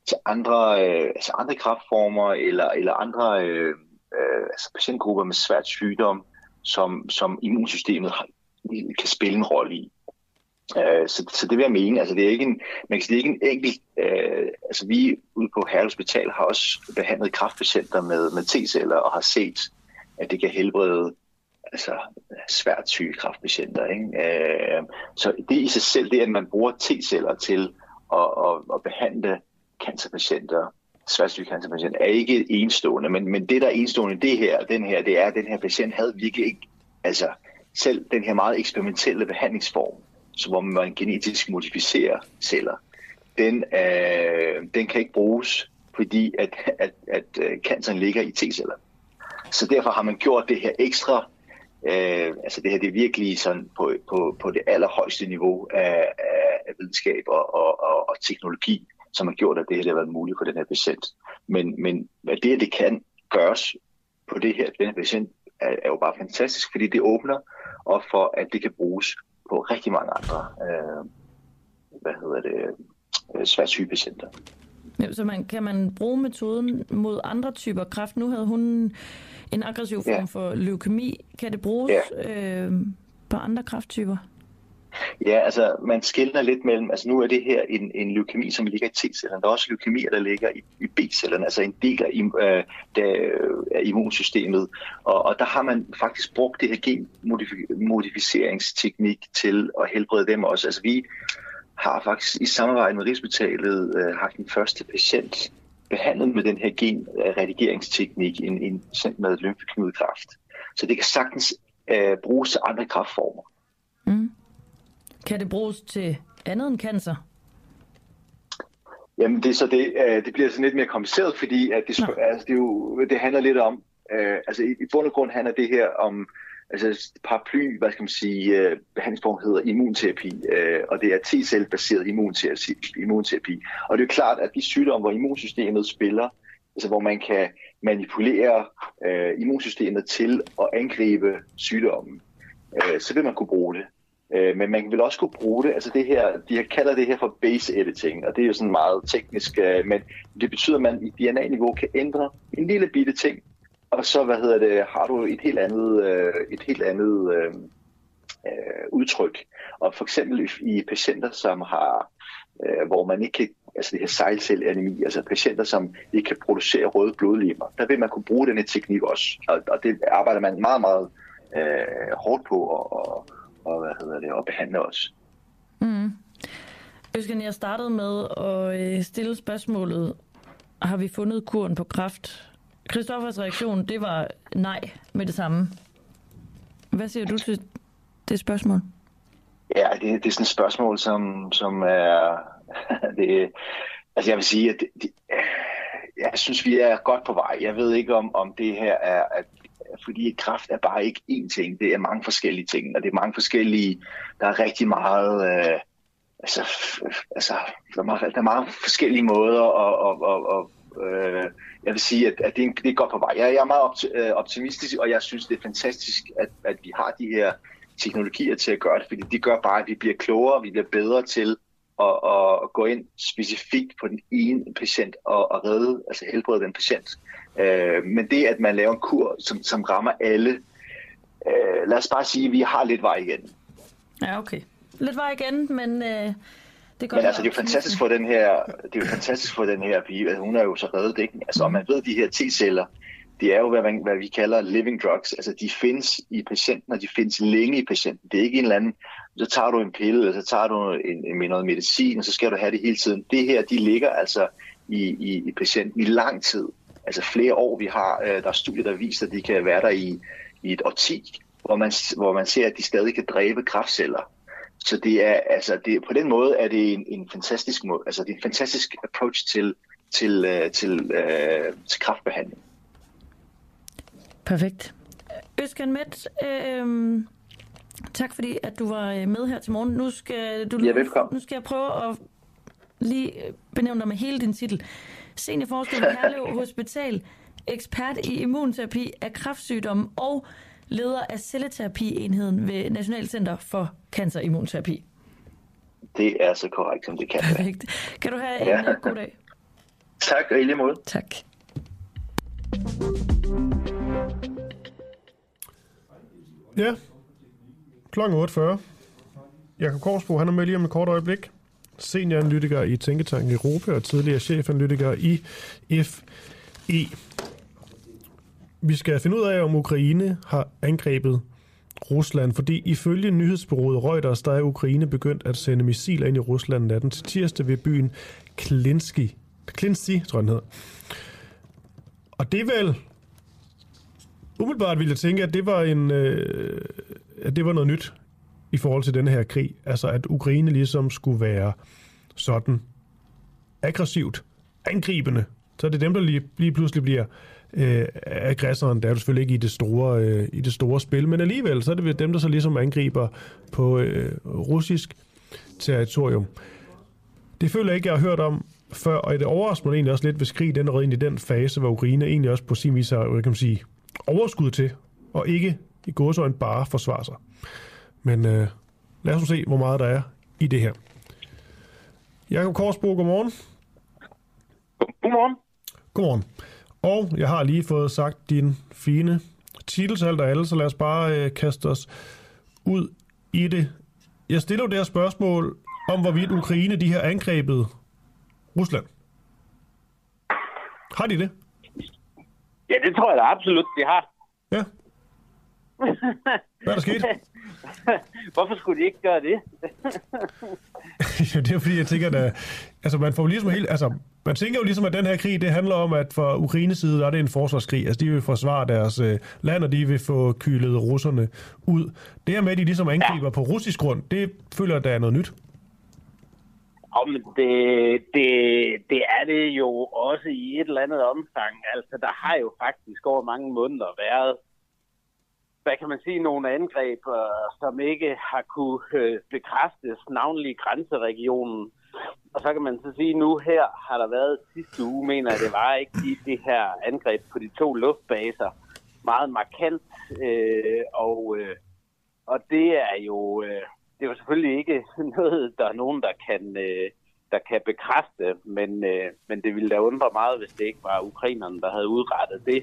til andre, øh, altså andre kraftformer eller, eller andre øh, øh, altså patientgrupper med svært sygdom, som, som immunsystemet har, kan spille en rolle i. Øh, så, så det vil jeg mene, altså det er ikke en, man kan sige, det er ikke en enkelt, Øh, altså vi ude på Herre Hospital har også behandlet kraftpatienter med, med T-celler og har set, at det kan helbrede altså, svært syge kraftpatienter. Ikke? Øh, så det i sig selv, det at man bruger T-celler til at, at, at behandle cancerpatienter, svært syge cancerpatienter, er ikke enestående, men, men det der er enestående det her, den her, det er, at den her patient havde virkelig ikke, altså selv den her meget eksperimentelle behandlingsform, så om man genetisk modificerer celler, den, øh, den kan ikke bruges, fordi at, at, at øh, canceren ligger i T-celler. Så derfor har man gjort det her ekstra, øh, altså det her det er virkelig sådan på, på, på det allerhøjeste niveau af, af videnskab og, og, og, og teknologi, som har gjort, at det her har været muligt for den her patient. Men, men at det, at det kan gøres på det her, den her patient, er, er jo bare fantastisk, fordi det åbner op for, at det kan bruges på rigtig mange andre øh, hvad hedder det, øh, svært syge patienter. Så man, kan man bruge metoden mod andre typer kræft? Nu havde hun en aggressiv form ja. for leukemi. Kan det bruges ja. øh, på andre kræfttyper? Ja, altså man skiller lidt mellem, altså nu er det her en, en leukemi, som ligger i T-cellerne. Der er også leukemier, der ligger i, i B-cellerne, altså en del af, øh, der, af immunsystemet. Og, og der har man faktisk brugt det her genmodificeringsteknik til at helbrede dem også. Altså vi har faktisk i samarbejde med Rigshospitalet øh, haft den første patient behandlet med den her genredigeringsteknik, en, en med lymfeknudekræft. Så det kan sagtens øh, bruges til andre kraftformer. Mm. Kan det bruges til andet end cancer? Jamen det, er så det, øh, det bliver sådan lidt mere kompliceret, fordi at det, altså, det, er jo, det handler lidt om, øh, altså i, i bund og grund handler det her om, altså paraply, hvad skal man sige, øh, behandlingsform hedder immunterapi, øh, og det er T-cell-baseret immunterapi, immunterapi. Og det er klart, at de sygdomme, hvor immunsystemet spiller, altså hvor man kan manipulere øh, immunsystemet til at angribe sygdommen, øh, så vil man kunne bruge det. Øh, men man vil også kunne bruge det, altså det her, de kalder det her for base editing, og det er jo sådan meget teknisk, øh, men det betyder, at man i DNA-niveau kan ændre en lille bitte ting, og så, hvad hedder det, har du et helt andet, øh, et helt andet øh, øh, udtryk. Og for eksempel i patienter, som har, øh, hvor man ikke kan, altså det her sejlcellanemi, altså patienter, som ikke kan producere røde blodlegemer, der vil man kunne bruge denne teknik også, og, og det arbejder man meget, meget øh, hårdt på og, og hvad hedder det, og behandle os. Mm. Øsken, jeg startede med at øh, stille spørgsmålet, har vi fundet kuren på kræft? Christoffers reaktion, det var nej med det samme. Hvad siger du til det spørgsmål? Ja, det, det er sådan et spørgsmål, som, som er... (laughs) det, altså jeg vil sige, at det, det, jeg synes, vi er godt på vej. Jeg ved ikke, om, om det her er, at fordi kraft er bare ikke én ting, det er mange forskellige ting, og det er mange forskellige, der er rigtig meget, øh, altså, altså der, er meget, der er mange forskellige måder, og, og, og, og øh, jeg vil sige, at, at det, er, det er godt på vej. Jeg, jeg er meget øh, optimistisk, og jeg synes, det er fantastisk, at, at vi har de her teknologier til at gøre det, fordi det gør bare, at vi bliver klogere, vi bliver bedre til at, at gå ind specifikt på den ene patient og, og redde, altså helbrede den patient. Øh, men det, at man laver en kur, som, som rammer alle, øh, lad os bare sige, at vi har lidt vej igen. Ja, okay. Lidt vej igen, men øh, det Det Men altså, det er jo fantastisk for den her, det er jo fantastisk for den her pige, altså, hun er jo så reddet, ikke? Altså, og man ved, de her T-celler, de er jo, hvad, man, hvad vi kalder living drugs. Altså, de findes i patienten, og de findes længe i patienten. Det er ikke en eller anden, så tager du en pille, eller så tager du en, en, noget medicin, og så skal du have det hele tiden. Det her, de ligger altså i, i, i patienten i lang tid. Altså flere år, vi har, øh, der er studier, der viser, at de kan være der i, i et årti, hvor man, hvor man ser, at de stadig kan dræbe kraftceller. Så det er, altså, det, på den måde er det en, en fantastisk måde, altså det er en fantastisk approach til, til, uh, til, uh, til kraftbehandling. Perfekt. Øskan Met, øh, tak fordi at du var øh, med her til morgen. Nu skal, du, ja, velkommen. nu skal jeg prøve at lige benævne dig med hele din titel. Seniorforsker ved Herlev Hospital, ekspert i immunterapi af kræftsygdomme og leder af celleterapienheden ved Nationalcenter for Cancerimmunterapi. Det er så korrekt, som det kan Perfekt. Kan du have ja. en uh, god dag? (laughs) Tak, og i lige måde. Tak. Ja, klokken 8.40. Jakob Korsbro, han er med lige om et kort øjeblik. Senioranalytiker i Tænketanken Europa og tidligere chefanalytiker i FE. Vi skal finde ud af, om Ukraine har angrebet Rusland, fordi ifølge nyhedsbureauet Reuters, der er Ukraine begyndt at sende missiler ind i Rusland natten til tirsdag ved byen Klinski. Klinski, tror jeg den hedder. Og det er vel... Umiddelbart ville jeg tænke, at det var en... Øh, at det var noget nyt i forhold til den her krig. Altså at Ukraine ligesom skulle være sådan aggressivt, angribende. Så er det dem, der lige, lige pludselig bliver øh, aggressoren. Der er jo selvfølgelig ikke i det, store, øh, i det store spil, men alligevel så er det dem, der så ligesom angriber på øh, russisk territorium. Det føler jeg ikke, jeg har hørt om før, og det overrasker mig egentlig også lidt, hvis krig den er ind i den fase, hvor Ukraine egentlig også på sin vis har kan man sige, overskud til, og ikke i gåsøjne bare forsvare sig. Men øh, lad os se, hvor meget der er i det her. Jakob Korsbo, godmorgen. Godmorgen. Godmorgen. Og jeg har lige fået sagt din fine titel til alt og alle, så lad os bare øh, kaste os ud i det. Jeg stiller jo det her spørgsmål om, hvorvidt Ukraine de har angrebet Rusland. Har de det? Ja, det tror jeg da absolut, de har. Ja. Hvad er der sket? (laughs) (laughs) Hvorfor skulle de ikke gøre det? (laughs) ja, det er fordi, jeg tænker, at altså, man får ligesom helt, altså, man tænker jo ligesom, at den her krig, det handler om, at for Ukraines side, der er det en forsvarskrig. Altså, de vil forsvare deres øh, land, og de vil få kylet russerne ud. Det her med, at de ligesom angriber ja. på russisk grund, det føler, at der er noget nyt. Om det, det, det er det jo også i et eller andet omfang. Altså, der har jo faktisk over mange måneder været hvad kan man sige, nogle angreb, øh, som ikke har kunne øh, bekræftes, navnlig grænseregionen. Og så kan man så sige, at nu her har der været sidste uge, mener jeg det var, ikke i det her angreb på de to luftbaser. Meget markant, øh, og, øh, og det er jo øh, det er jo selvfølgelig ikke (laughs) noget, der er nogen, der kan, øh, der kan bekræfte, men, øh, men det ville da undre meget, hvis det ikke var ukrainerne, der havde udrettet det.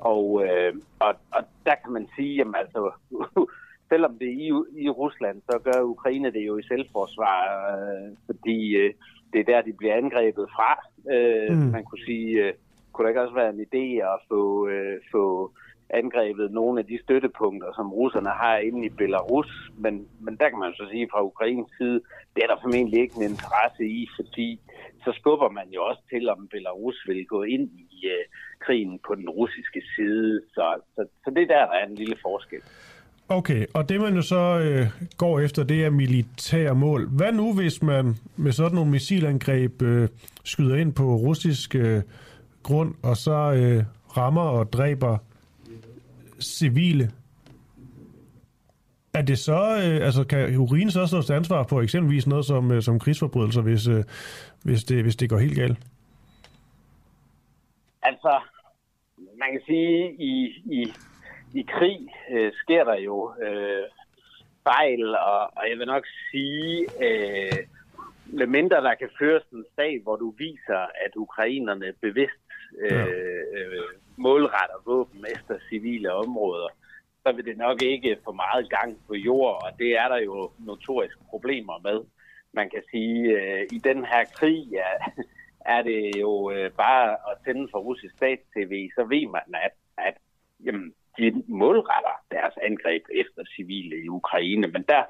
Og, øh, og, og der kan man sige, at altså, (laughs) selvom det er i, i Rusland, så gør Ukraine det jo i selvforsvar, øh, fordi øh, det er der, de bliver angrebet fra. Øh, mm. Man kunne sige, øh, kunne der ikke også være en idé at få, øh, få angrebet nogle af de støttepunkter, som russerne har inde i Belarus, men, men der kan man så sige fra Ukrains side, det er der formentlig ikke en interesse i, fordi så skubber man jo også til, om Belarus vil gå ind i øh, krigen på den russiske side. Så, så, så det der, er en lille forskel. Okay, og det man jo så øh, går efter, det er militære mål. Hvad nu, hvis man med sådan nogle missilangreb øh, skyder ind på russisk øh, grund, og så øh, rammer og dræber civile? Er det så, øh, altså kan Urin så stå til ansvar på eksempelvis noget som, øh, som krigsforbrydelser, hvis, øh, hvis, det, hvis det går helt galt? Altså, man kan sige, i, i, i krig øh, sker der jo øh, fejl, og, og jeg vil nok sige, øh, med mindre der kan føres en sag, hvor du viser, at ukrainerne bevidst øh, øh, målretter våben efter civile områder, så vil det nok ikke få meget gang på jord, og det er der jo notoriske problemer med man kan sige, øh, i den her krig er, er det jo øh, bare at tænde for russisk stats-tv, så ved man, at, at jamen, de målretter deres angreb efter civile i Ukraine. Men der,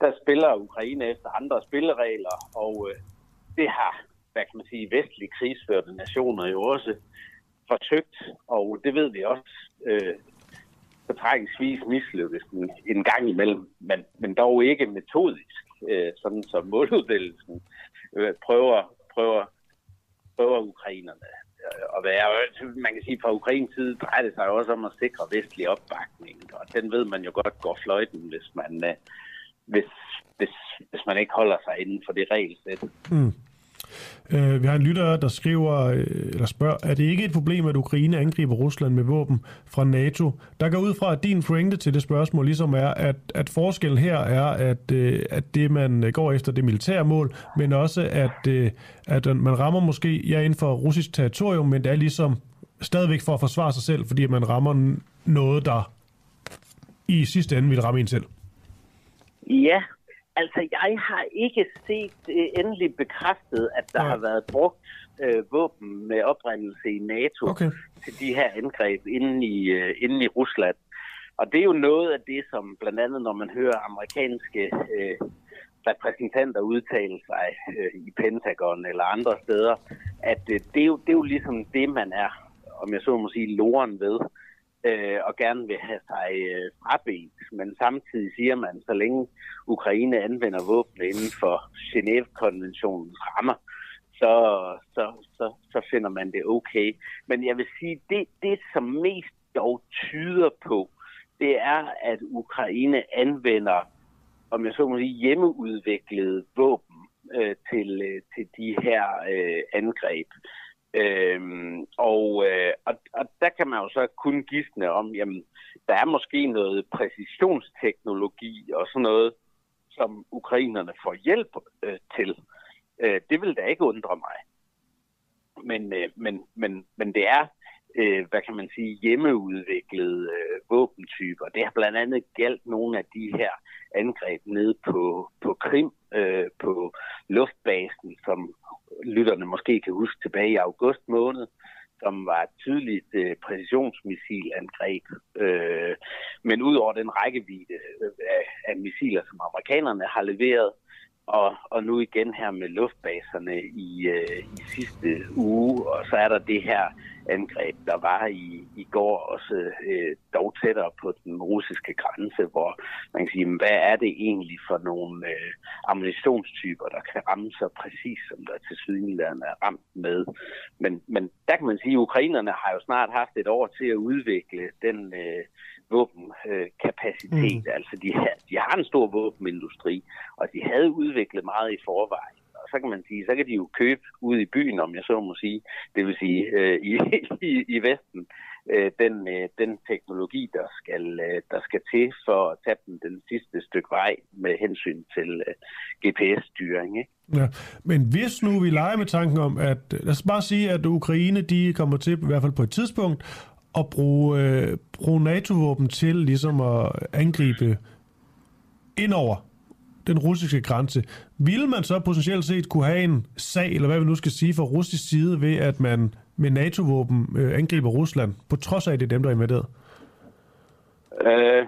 der spiller Ukraine efter andre spilleregler, og øh, det har, hvad kan man sige, vestlige krigsførte nationer jo også forsøgt, og det ved vi også øh, på tragisk vis mislykkes en, en gang imellem, men, men dog ikke metodisk, øh, sådan som måluddelelsen øh, prøver, prøver, prøver ukrainerne at være. Altså, man kan sige, at fra Ukrains side drejer det sig også om at sikre vestlig opbakning, og den ved man jo godt går fløjten, hvis man, øh, hvis, hvis, hvis man ikke holder sig inden for det regelsæt. Mm. Øh, vi har en lytter, der skriver, øh, eller spørger, er det ikke et problem, at Ukraine angriber Rusland med våben fra NATO? Der går ud fra, at din pointe til det spørgsmål ligesom er, at, at forskellen her er, at, øh, at det, man går efter, det militære mål, men også, at, øh, at man rammer måske, ja, inden for russisk territorium, men det er ligesom stadigvæk for at forsvare sig selv, fordi man rammer noget, der i sidste ende vil ramme en selv. Ja, Altså, jeg har ikke set øh, endelig bekræftet, at der ja. har været brugt øh, våben med oprindelse i NATO okay. til de her angreb inden i, øh, inden i Rusland. Og det er jo noget af det, som blandt andet, når man hører amerikanske øh, repræsentanter udtale sig øh, i Pentagon eller andre steder, at øh, det, er jo, det er jo ligesom det, man er, om jeg så må sige, loren ved øh, og gerne vil have sig øh, frabedt. Men samtidig siger man, så længe Ukraine anvender våben inden for Genève-konventionens rammer, så, så, så, så finder man det okay. Men jeg vil sige, det, det som mest dog tyder på, det er, at Ukraine anvender, om jeg så må sige, hjemmeudviklede våben øh, til, øh, til de her øh, angreb. Øhm, og, øh, og, og der kan man jo så kun gidsne om, jamen, der er måske noget præcisionsteknologi og sådan noget, som ukrainerne får hjælp øh, til. Øh, det vil da ikke undre mig. Men, øh, men, men, men det er, øh, hvad kan man sige, hjemmeudviklede øh, våbentyper. Det har blandt andet galt nogle af de her angreb ned på, på Krim, øh, på luftbasen, som lytterne måske kan huske tilbage i august måned, som var et tydeligt øh, præcisionsmissilangreb. Øh, men udover den rækkevidde øh, af, af missiler, som amerikanerne har leveret, og, og nu igen her med luftbaserne i, øh, i sidste uge, og så er der det her angreb, der var i, i går også øh, dog tættere på den russiske grænse, hvor man kan sige, hvad er det egentlig for nogle øh, ammunitionstyper, der kan ramme så præcis, som der til Sydengland er ramt med. Men, men der kan man sige, at ukrainerne har jo snart haft et år til at udvikle den øh, våbenkapacitet. Mm. Altså de, har, de har en stor våbenindustri, og de havde udviklet meget i forvejen så kan man sige, så kan de jo købe ud i byen, om jeg så må sige, det vil sige øh, i, (laughs) i, i Vesten, øh, den, øh, den teknologi, der skal, øh, der skal til for at tage den, den sidste stykke vej med hensyn til øh, GPS-styring. Ikke? Ja, men hvis nu vi leger med tanken om, at lad os bare sige, at Ukraine de kommer til, i hvert fald på et tidspunkt, at bruge, øh, bruge NATO-våben til ligesom at angribe indover den russiske grænse. Vil man så potentielt set kunne have en sag, eller hvad vi nu skal sige, fra russisk side, ved at man med NATO-våben øh, angriber Rusland, på trods af, at det er dem, der er invaderet? Øh,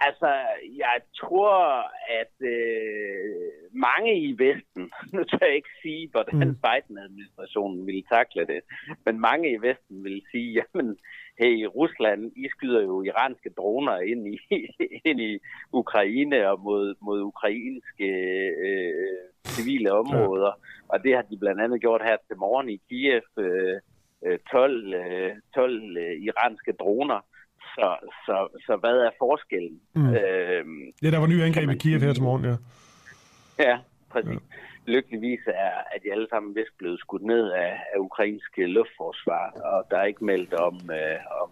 altså, jeg tror, at øh, mange i Vesten, (laughs) nu tør jeg ikke sige, hvordan mm. Biden-administrationen ville takle det, men mange i Vesten vil sige, (laughs) jamen, hey, Rusland, I skyder jo iranske droner ind i, (laughs) ind i Ukraine og mod, mod ukrainske øh, civile områder. Ja. Og det har de blandt andet gjort her til morgen i Kiev. Øh, 12, øh, 12 øh, iranske droner. Så, så, så hvad er forskellen? Mm. Øh, ja, der var nye angreb i Kiev her til morgen, ja. Ja, præcis. Ja lykkeligvis er, at de alle sammen vist blevet skudt ned af, af ukrainske luftforsvar, og der er ikke meldt om, øh, om,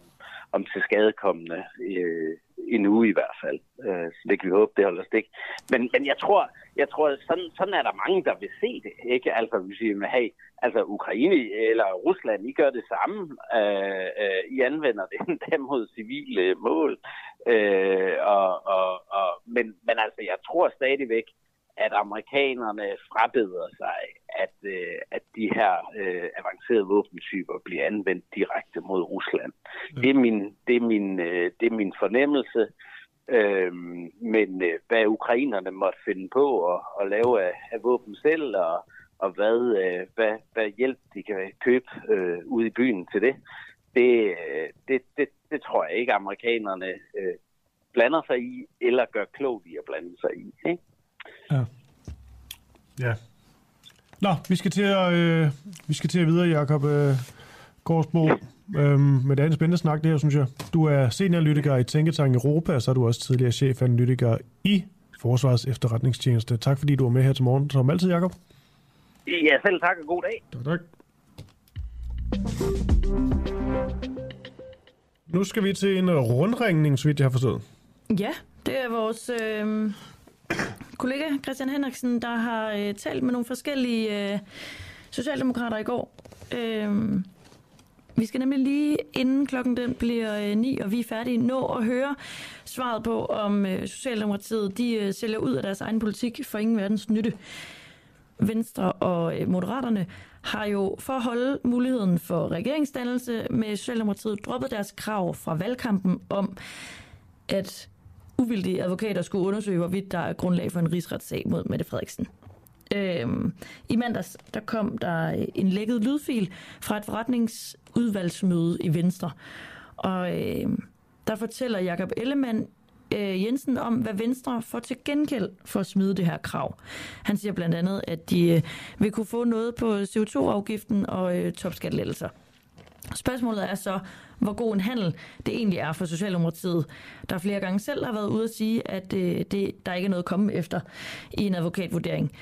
om til skadekommende øh, endnu i hvert fald. Øh, så det kan vi håbe, det holder stik. Men, men jeg tror, jeg tror sådan, sådan er der mange, der vil se det. Ikke? Altså, vi siger, hey, altså Ukraine eller Rusland, I gør det samme. Øh, øh, I anvender det (laughs) endda mod civile mål. Øh, og, og, og, men, men altså, jeg tror stadigvæk, at amerikanerne frabeder sig, at, øh, at de her øh, avancerede våbentyper bliver anvendt direkte mod Rusland. Mm. Det, er min, det, er min, øh, det er min fornemmelse. Øh, men øh, hvad ukrainerne måtte finde på at, at lave af, af våben selv, og, og hvad, øh, hvad, hvad hjælp de kan købe øh, ude i byen til det, det, øh, det, det, det tror jeg ikke, amerikanerne øh, blander sig i, eller gør klogt i at blande sig i. Ikke? Ja. Ja. Nå, vi skal til at, øh, vi skal til at videre, Jacob øh, Gårdsbo. Øhm, med det er en spændende snak, det her, synes jeg. Du er seniorlytiker i Tænketank Europa, og så er du også tidligere chefanalytiker i Forsvars efterretningstjeneste. Tak fordi du var med her til morgen, som altid, Jacob. Ja, selv tak og god dag. Tak, tak. Nu skal vi til en rundringning, så vidt jeg har forstået. Ja, det er vores øh, kollega Christian Henriksen, der har øh, talt med nogle forskellige øh, socialdemokrater i går. Øh, vi skal nemlig lige inden klokken den bliver øh, 9, og vi er færdige, nå at høre svaret på, om øh, Socialdemokratiet de øh, sælger ud af deres egen politik for ingen verdens nytte. Venstre og øh, Moderaterne har jo for at holde muligheden for regeringsdannelse med Socialdemokratiet droppet deres krav fra valgkampen om, at uvildige advokater skulle undersøge, hvorvidt der er grundlag for en rigsretssag mod Mette Frederiksen. Øhm, I mandags der kom der øh, en lækket lydfil fra et forretningsudvalgsmøde i Venstre. Og øhm, der fortæller Jakob Ellemann øh, Jensen om, hvad Venstre får til gengæld for at smide det her krav. Han siger blandt andet, at de øh, vil kunne få noget på CO2-afgiften og øh, topskattelettelser. Spørgsmålet er så, hvor god en handel det egentlig er for Socialdemokratiet, der flere gange selv har været ude at sige, at øh, det, der ikke er noget at komme efter i en advokatvurdering.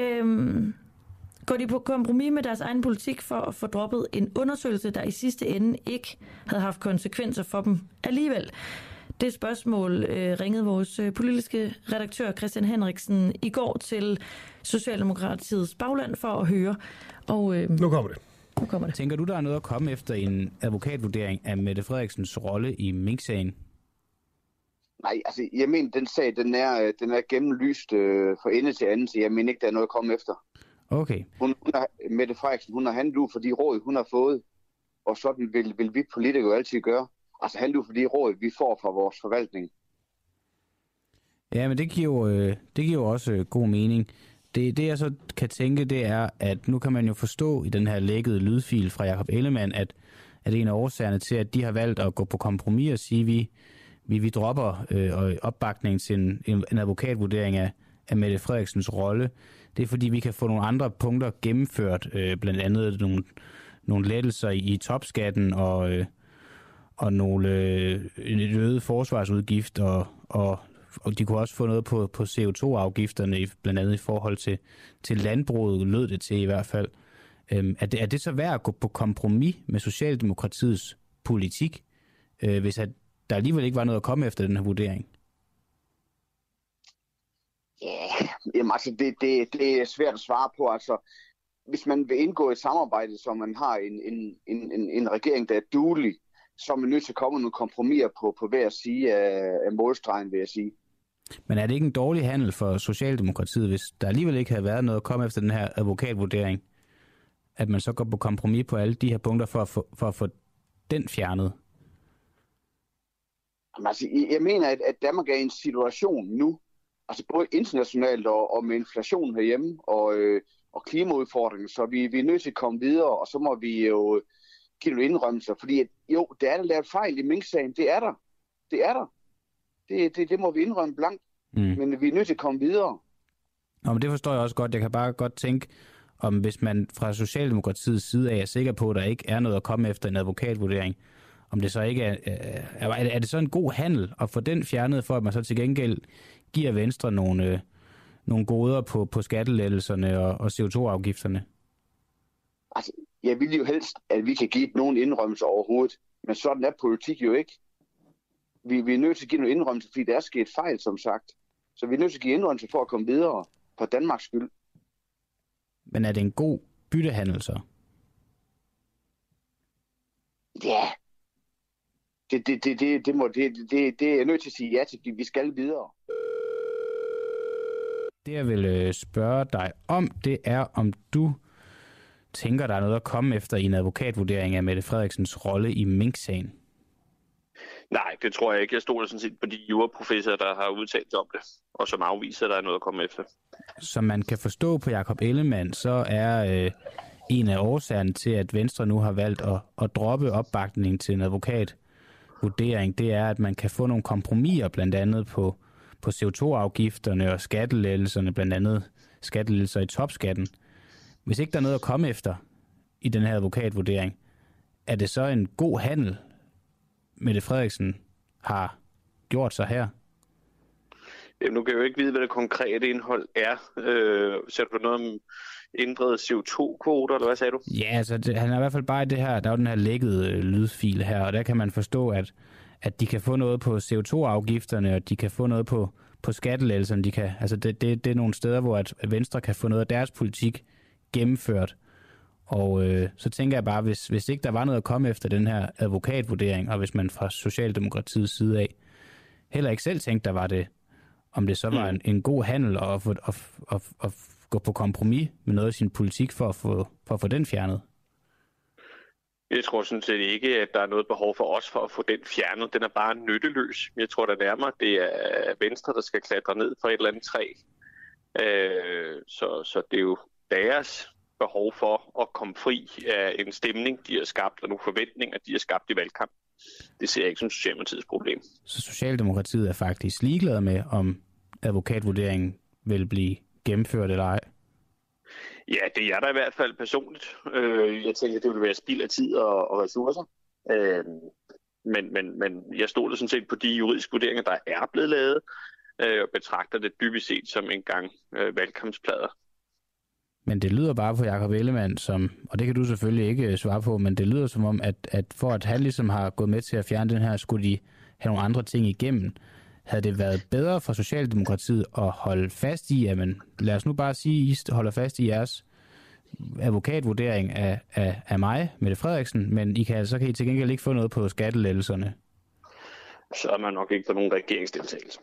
Øhm, går de på kompromis med deres egen politik for at få droppet en undersøgelse, der i sidste ende ikke havde haft konsekvenser for dem alligevel? Det spørgsmål øh, ringede vores øh, politiske redaktør Christian Henriksen i går til Socialdemokratiets bagland for at høre. Og, øh, nu kommer det. Nu kommer det. Tænker du, der er noget at komme efter en advokatvurdering af Mette Frederiksens rolle i Mink-sagen? Nej, altså jeg mener, den sag, den er, øh, den er gennemlyst øh, fra ende til anden, så jeg mener ikke, der er noget at komme efter. Okay. Hun, hun er, Mette Frederiksen, hun har handlet ud for de råd, hun har fået, og sådan vil, vil vi politikere altid gøre. Altså handle ud for de råd, vi får fra vores forvaltning. Ja, men det giver øh, det giver jo også øh, god mening. Det, det jeg så kan tænke, det er, at nu kan man jo forstå i den her lækkede lydfil fra Jakob Ellemann, at, at en af årsagerne til, at de har valgt at gå på kompromis og sige, at vi, vi, vi dropper øh, opbakning til en, en advokatvurdering af, af Mette Frederiksens rolle, det er fordi, vi kan få nogle andre punkter gennemført, øh, blandt andet nogle, nogle lettelser i, i topskatten og, øh, og nogle øh, øget forsvarsudgift, og, og, og de kunne også få noget på, på CO2-afgifterne, blandt andet i forhold til, til landbruget, lød det til i hvert fald. Øhm, er, det, er det så værd at gå på kompromis med Socialdemokratiets politik, øh, hvis at der alligevel ikke var noget at komme efter den her vurdering? Ja, jamen altså det, det, det er svært at svare på. Altså, hvis man vil indgå et samarbejde, så man har en, en, en, en regering, der er duelig, så er man nødt til at komme nogle kompromiser på, på hver side af, af målstregen, vil jeg sige. Men er det ikke en dårlig handel for Socialdemokratiet, hvis der alligevel ikke havde været noget at komme efter den her advokatvurdering, at man så går på kompromis på alle de her punkter for at få, for at få den fjernet? Jamen, altså, jeg mener, at, at Danmark er i en situation nu, altså både internationalt og, og med inflation herhjemme og, øh, og klimaudfordringen, så vi, vi er nødt til at komme videre, og så må vi jo øh, give nogle indrømmelser, fordi at, jo, det er der lavet fejl i Mink-sagen, det er der. Det er der. Det, det, det må vi indrømme blankt, mm. men vi er nødt til at komme videre. Nå, men det forstår jeg også godt. Jeg kan bare godt tænke, om hvis man fra Socialdemokratiets side af er sikker på, at der ikke er noget at komme efter en advokatvurdering, om det så ikke er, er, er, det så en god handel at få den fjernet, for at man så til gengæld giver Venstre nogle, øh, nogle goder på, på skattelettelserne og, og CO2-afgifterne? Altså, jeg vil jo helst, at vi kan give nogen indrømmelser overhovedet, men sådan er politik jo ikke. Vi, vi er nødt til at give nogle indrømmelser, fordi der er sket fejl, som sagt. Så vi er nødt til at give indrømmelser for at komme videre for Danmarks skyld. Men er det en god byttehandel så? Ja. Det, det, det, det, det, må, det, det, det er jeg nødt til at sige ja til, fordi vi skal videre. Det jeg vil øh, spørge dig om, det er, om du tænker, der er noget at komme efter i en advokatvurdering af Mette Frederiksens rolle i Mink-sagen? Nej, det tror jeg ikke. Jeg stoler sådan set på de juraprofessorer, der har udtalt om det, og som afviser, at der er noget at komme efter. Som man kan forstå på Jakob Ellemann, så er øh, en af årsagerne til, at Venstre nu har valgt at, at droppe opbakningen til en advokatvurdering, det er, at man kan få nogle kompromiser, blandt andet på, på CO2-afgifterne og skattelettelserne, blandt andet skattelettelser i topskatten. Hvis ikke der er noget at komme efter i den her advokatvurdering, er det så en god handel, Mette Frederiksen har gjort sig her? Jamen, nu kan jeg jo ikke vide, hvad det konkrete indhold er. Øh, sætter du noget om ændrede CO2-kvoter, eller hvad sagde du? Ja, altså det, han er i hvert fald bare i det her, der er jo den her lækkede øh, lydfil her, og der kan man forstå, at, at de kan få noget på CO2-afgifterne, og de kan få noget på, på skattelettelserne. De kan, altså det, det, det er nogle steder, hvor at Venstre kan få noget af deres politik gennemført. Og øh, så tænker jeg bare, hvis, hvis ikke der var noget at komme efter den her advokatvurdering, og hvis man fra Socialdemokratiets side af heller ikke selv tænkte, der var det, om det så var en, en god handel at, at, at, at, at gå på kompromis med noget af sin politik for at få, for at få den fjernet? Jeg tror sådan set ikke, at der er noget behov for os for at få den fjernet. Den er bare nytteløs. Jeg tror da nærmere, det er Venstre, der skal klatre ned fra et eller andet træ. Øh, så, så det er jo deres behov for at komme fri af en stemning, de har skabt, og nogle forventninger, de har skabt i valgkamp. Det ser jeg ikke som Socialdemokratiets problem. Så Socialdemokratiet er faktisk ligeglade med, om advokatvurderingen vil blive gennemført eller ej? Ja, det er der i hvert fald personligt. Øh, jeg tænker, det vil være spild af tid og, og ressourcer. Øh, men, men, men jeg stoler sådan set på de juridiske vurderinger, der er blevet lavet, øh, og betragter det dybest set som en gang øh, valgkampsplader. Men det lyder bare på Jacob Ellemann, som, og det kan du selvfølgelig ikke øh, svare på, men det lyder som om, at, at for at han ligesom har gået med til at fjerne den her, skulle de have nogle andre ting igennem. Havde det været bedre for Socialdemokratiet at holde fast i, at man, lad os nu bare sige, at I holder fast i jeres advokatvurdering af, af, af mig, Mette Frederiksen, men I kan, altså- så kan I til gengæld ikke få noget på skattelettelserne. Så er man nok ikke for nogen regeringsdeltagelse.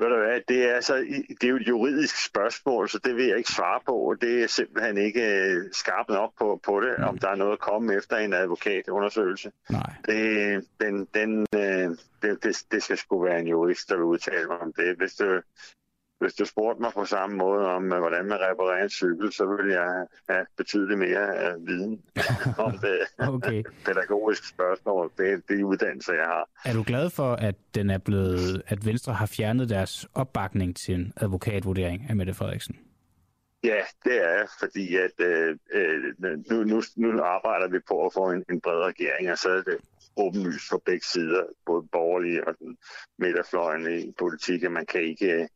Ved du hvad, det er, så, det er jo et juridisk spørgsmål, så det vil jeg ikke svare på. Det er simpelthen ikke øh, skarpt nok på, på det, om der er noget at komme efter en advokatundersøgelse. Nej. Det, den, den, øh, det, det, det skal sgu være en jurist, der vil udtale mig om det. Hvis du, hvis du spurgte mig på samme måde om, øh, hvordan man reparerer en cykel, så ville jeg have betydeligt mere uh, viden (laughs) om det okay. (laughs) pædagogiske spørgsmål. Det er de uddannelser, jeg har. Er du glad for, at den er blevet, at Venstre har fjernet deres opbakning til en advokatvurdering af Mette Frederiksen? Ja, det er fordi at øh, nu, nu, nu arbejder vi på at få en, en bred regering, og så er det åbenlyst for begge sider, både borgerlige og den midterfløjen i politik, at man kan ikke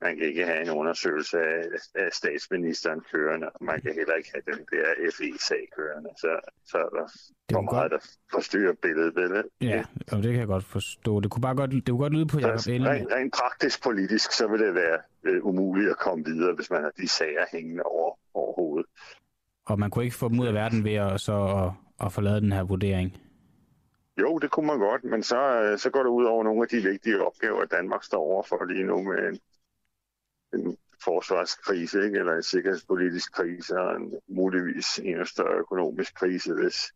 man kan ikke have en undersøgelse af, af statsministeren kørende, og man kan heller ikke have den der FE-sag kørende. Så, så er der det for meget, godt. der forstyrrer billedet ved det. Ja, og det kan jeg godt forstå. Det kunne bare godt, det kunne godt lyde på Jacob Ellemann. Rent, rent praktisk politisk, så vil det være øh, umuligt at komme videre, hvis man har de sager hængende over, over hovedet. Og man kunne ikke få dem ud af verden ved at, så at, at forlade den her vurdering? Jo, det kunne man godt, men så, øh, så går det ud over nogle af de vigtige opgaver, Danmark står overfor lige nu med en en forsvarskrise, ikke? eller en sikkerhedspolitisk krise, og en, muligvis en større økonomisk krise, hvis,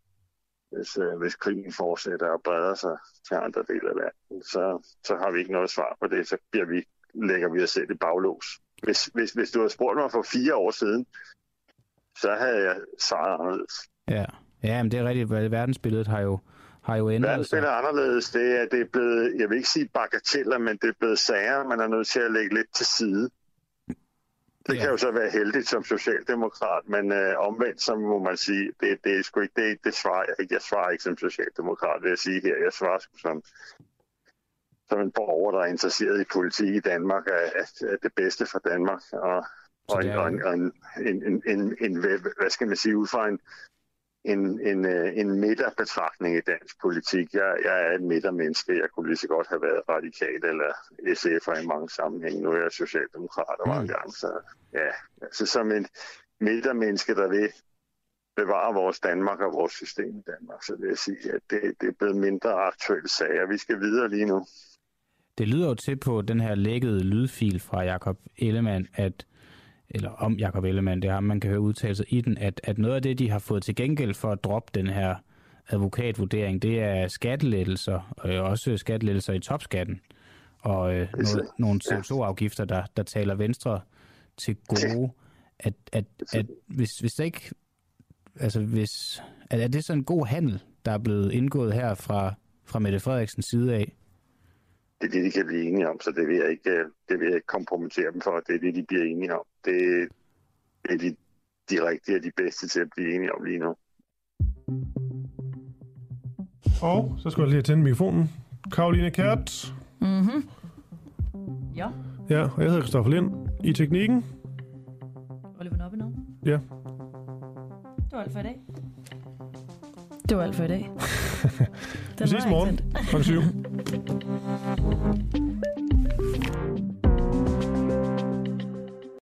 hvis, øh, hvis krigen fortsætter og breder sig til andre dele af verden. Så, så har vi ikke noget svar på det, så bliver vi, lægger vi os selv i baglås. Hvis, hvis, hvis du havde spurgt mig for fire år siden, så havde jeg svaret anderledes. Ja, ja men det er rigtigt. Verdensbilledet har jo, har jo ændret sig. Verdensbilledet er anderledes. Det er, det er blevet, jeg vil ikke sige bagateller, men det er blevet sager, man er nødt til at lægge lidt til side. Det ja. kan jo så være heldigt som socialdemokrat, men øh, omvendt så må man sige, det, det er sgu ikke, det, det svarer jeg ikke. Jeg svarer ikke som socialdemokrat, vil jeg sige her. Jeg svarer som, som en borger, der er interesseret i politik i Danmark, er, er det bedste for Danmark. Og, og, en, og, en, og en, en, en, en, en, hvad skal man sige, ud fra en, en, en, øh, en midterbetragtning i dansk politik. Jeg, jeg er et midtermenneske. Jeg kunne lige så godt have været radikal eller SF'er i mange sammenhænge. Nu er jeg socialdemokrat og mange mm. gange. Så ja, altså som en midtermenneske, der vil bevare vores Danmark og vores system i Danmark, så vil jeg sige, at det, det er blevet mindre aktuelle sager. Vi skal videre lige nu. det lyder jo til på den her lækkede lydfil fra Jakob Ellemann, at eller om Jakob Ellemann, det har man kan høre udtalelser i den, at, at noget af det, de har fået til gengæld for at droppe den her advokatvurdering, det er skattelettelser, og også skattelettelser i topskatten, og øh, noget, nogle CO2-afgifter, der, der taler Venstre til gode. At, at, at hvis, hvis der ikke... Altså, hvis, er, er det så en god handel, der er blevet indgået her fra, fra Mette Frederiksens side af? Det er det, de kan blive enige om, så det vil jeg ikke, øh, det vil jeg ikke kompromittere dem for. Det er det, de bliver enige om. Det, det er de, de rigtige og de bedste til at blive enige om lige nu. Og så skal jeg lige tænde mikrofonen. Karoline Kært. Mhm. Ja. Ja, og jeg hedder Kristoffer Lind. I teknikken. Oliver Noppenov. Ja. Det var alt for i dag. Det var alt for i dag. (laughs) Vi ses i morgen kl. 7. (laughs)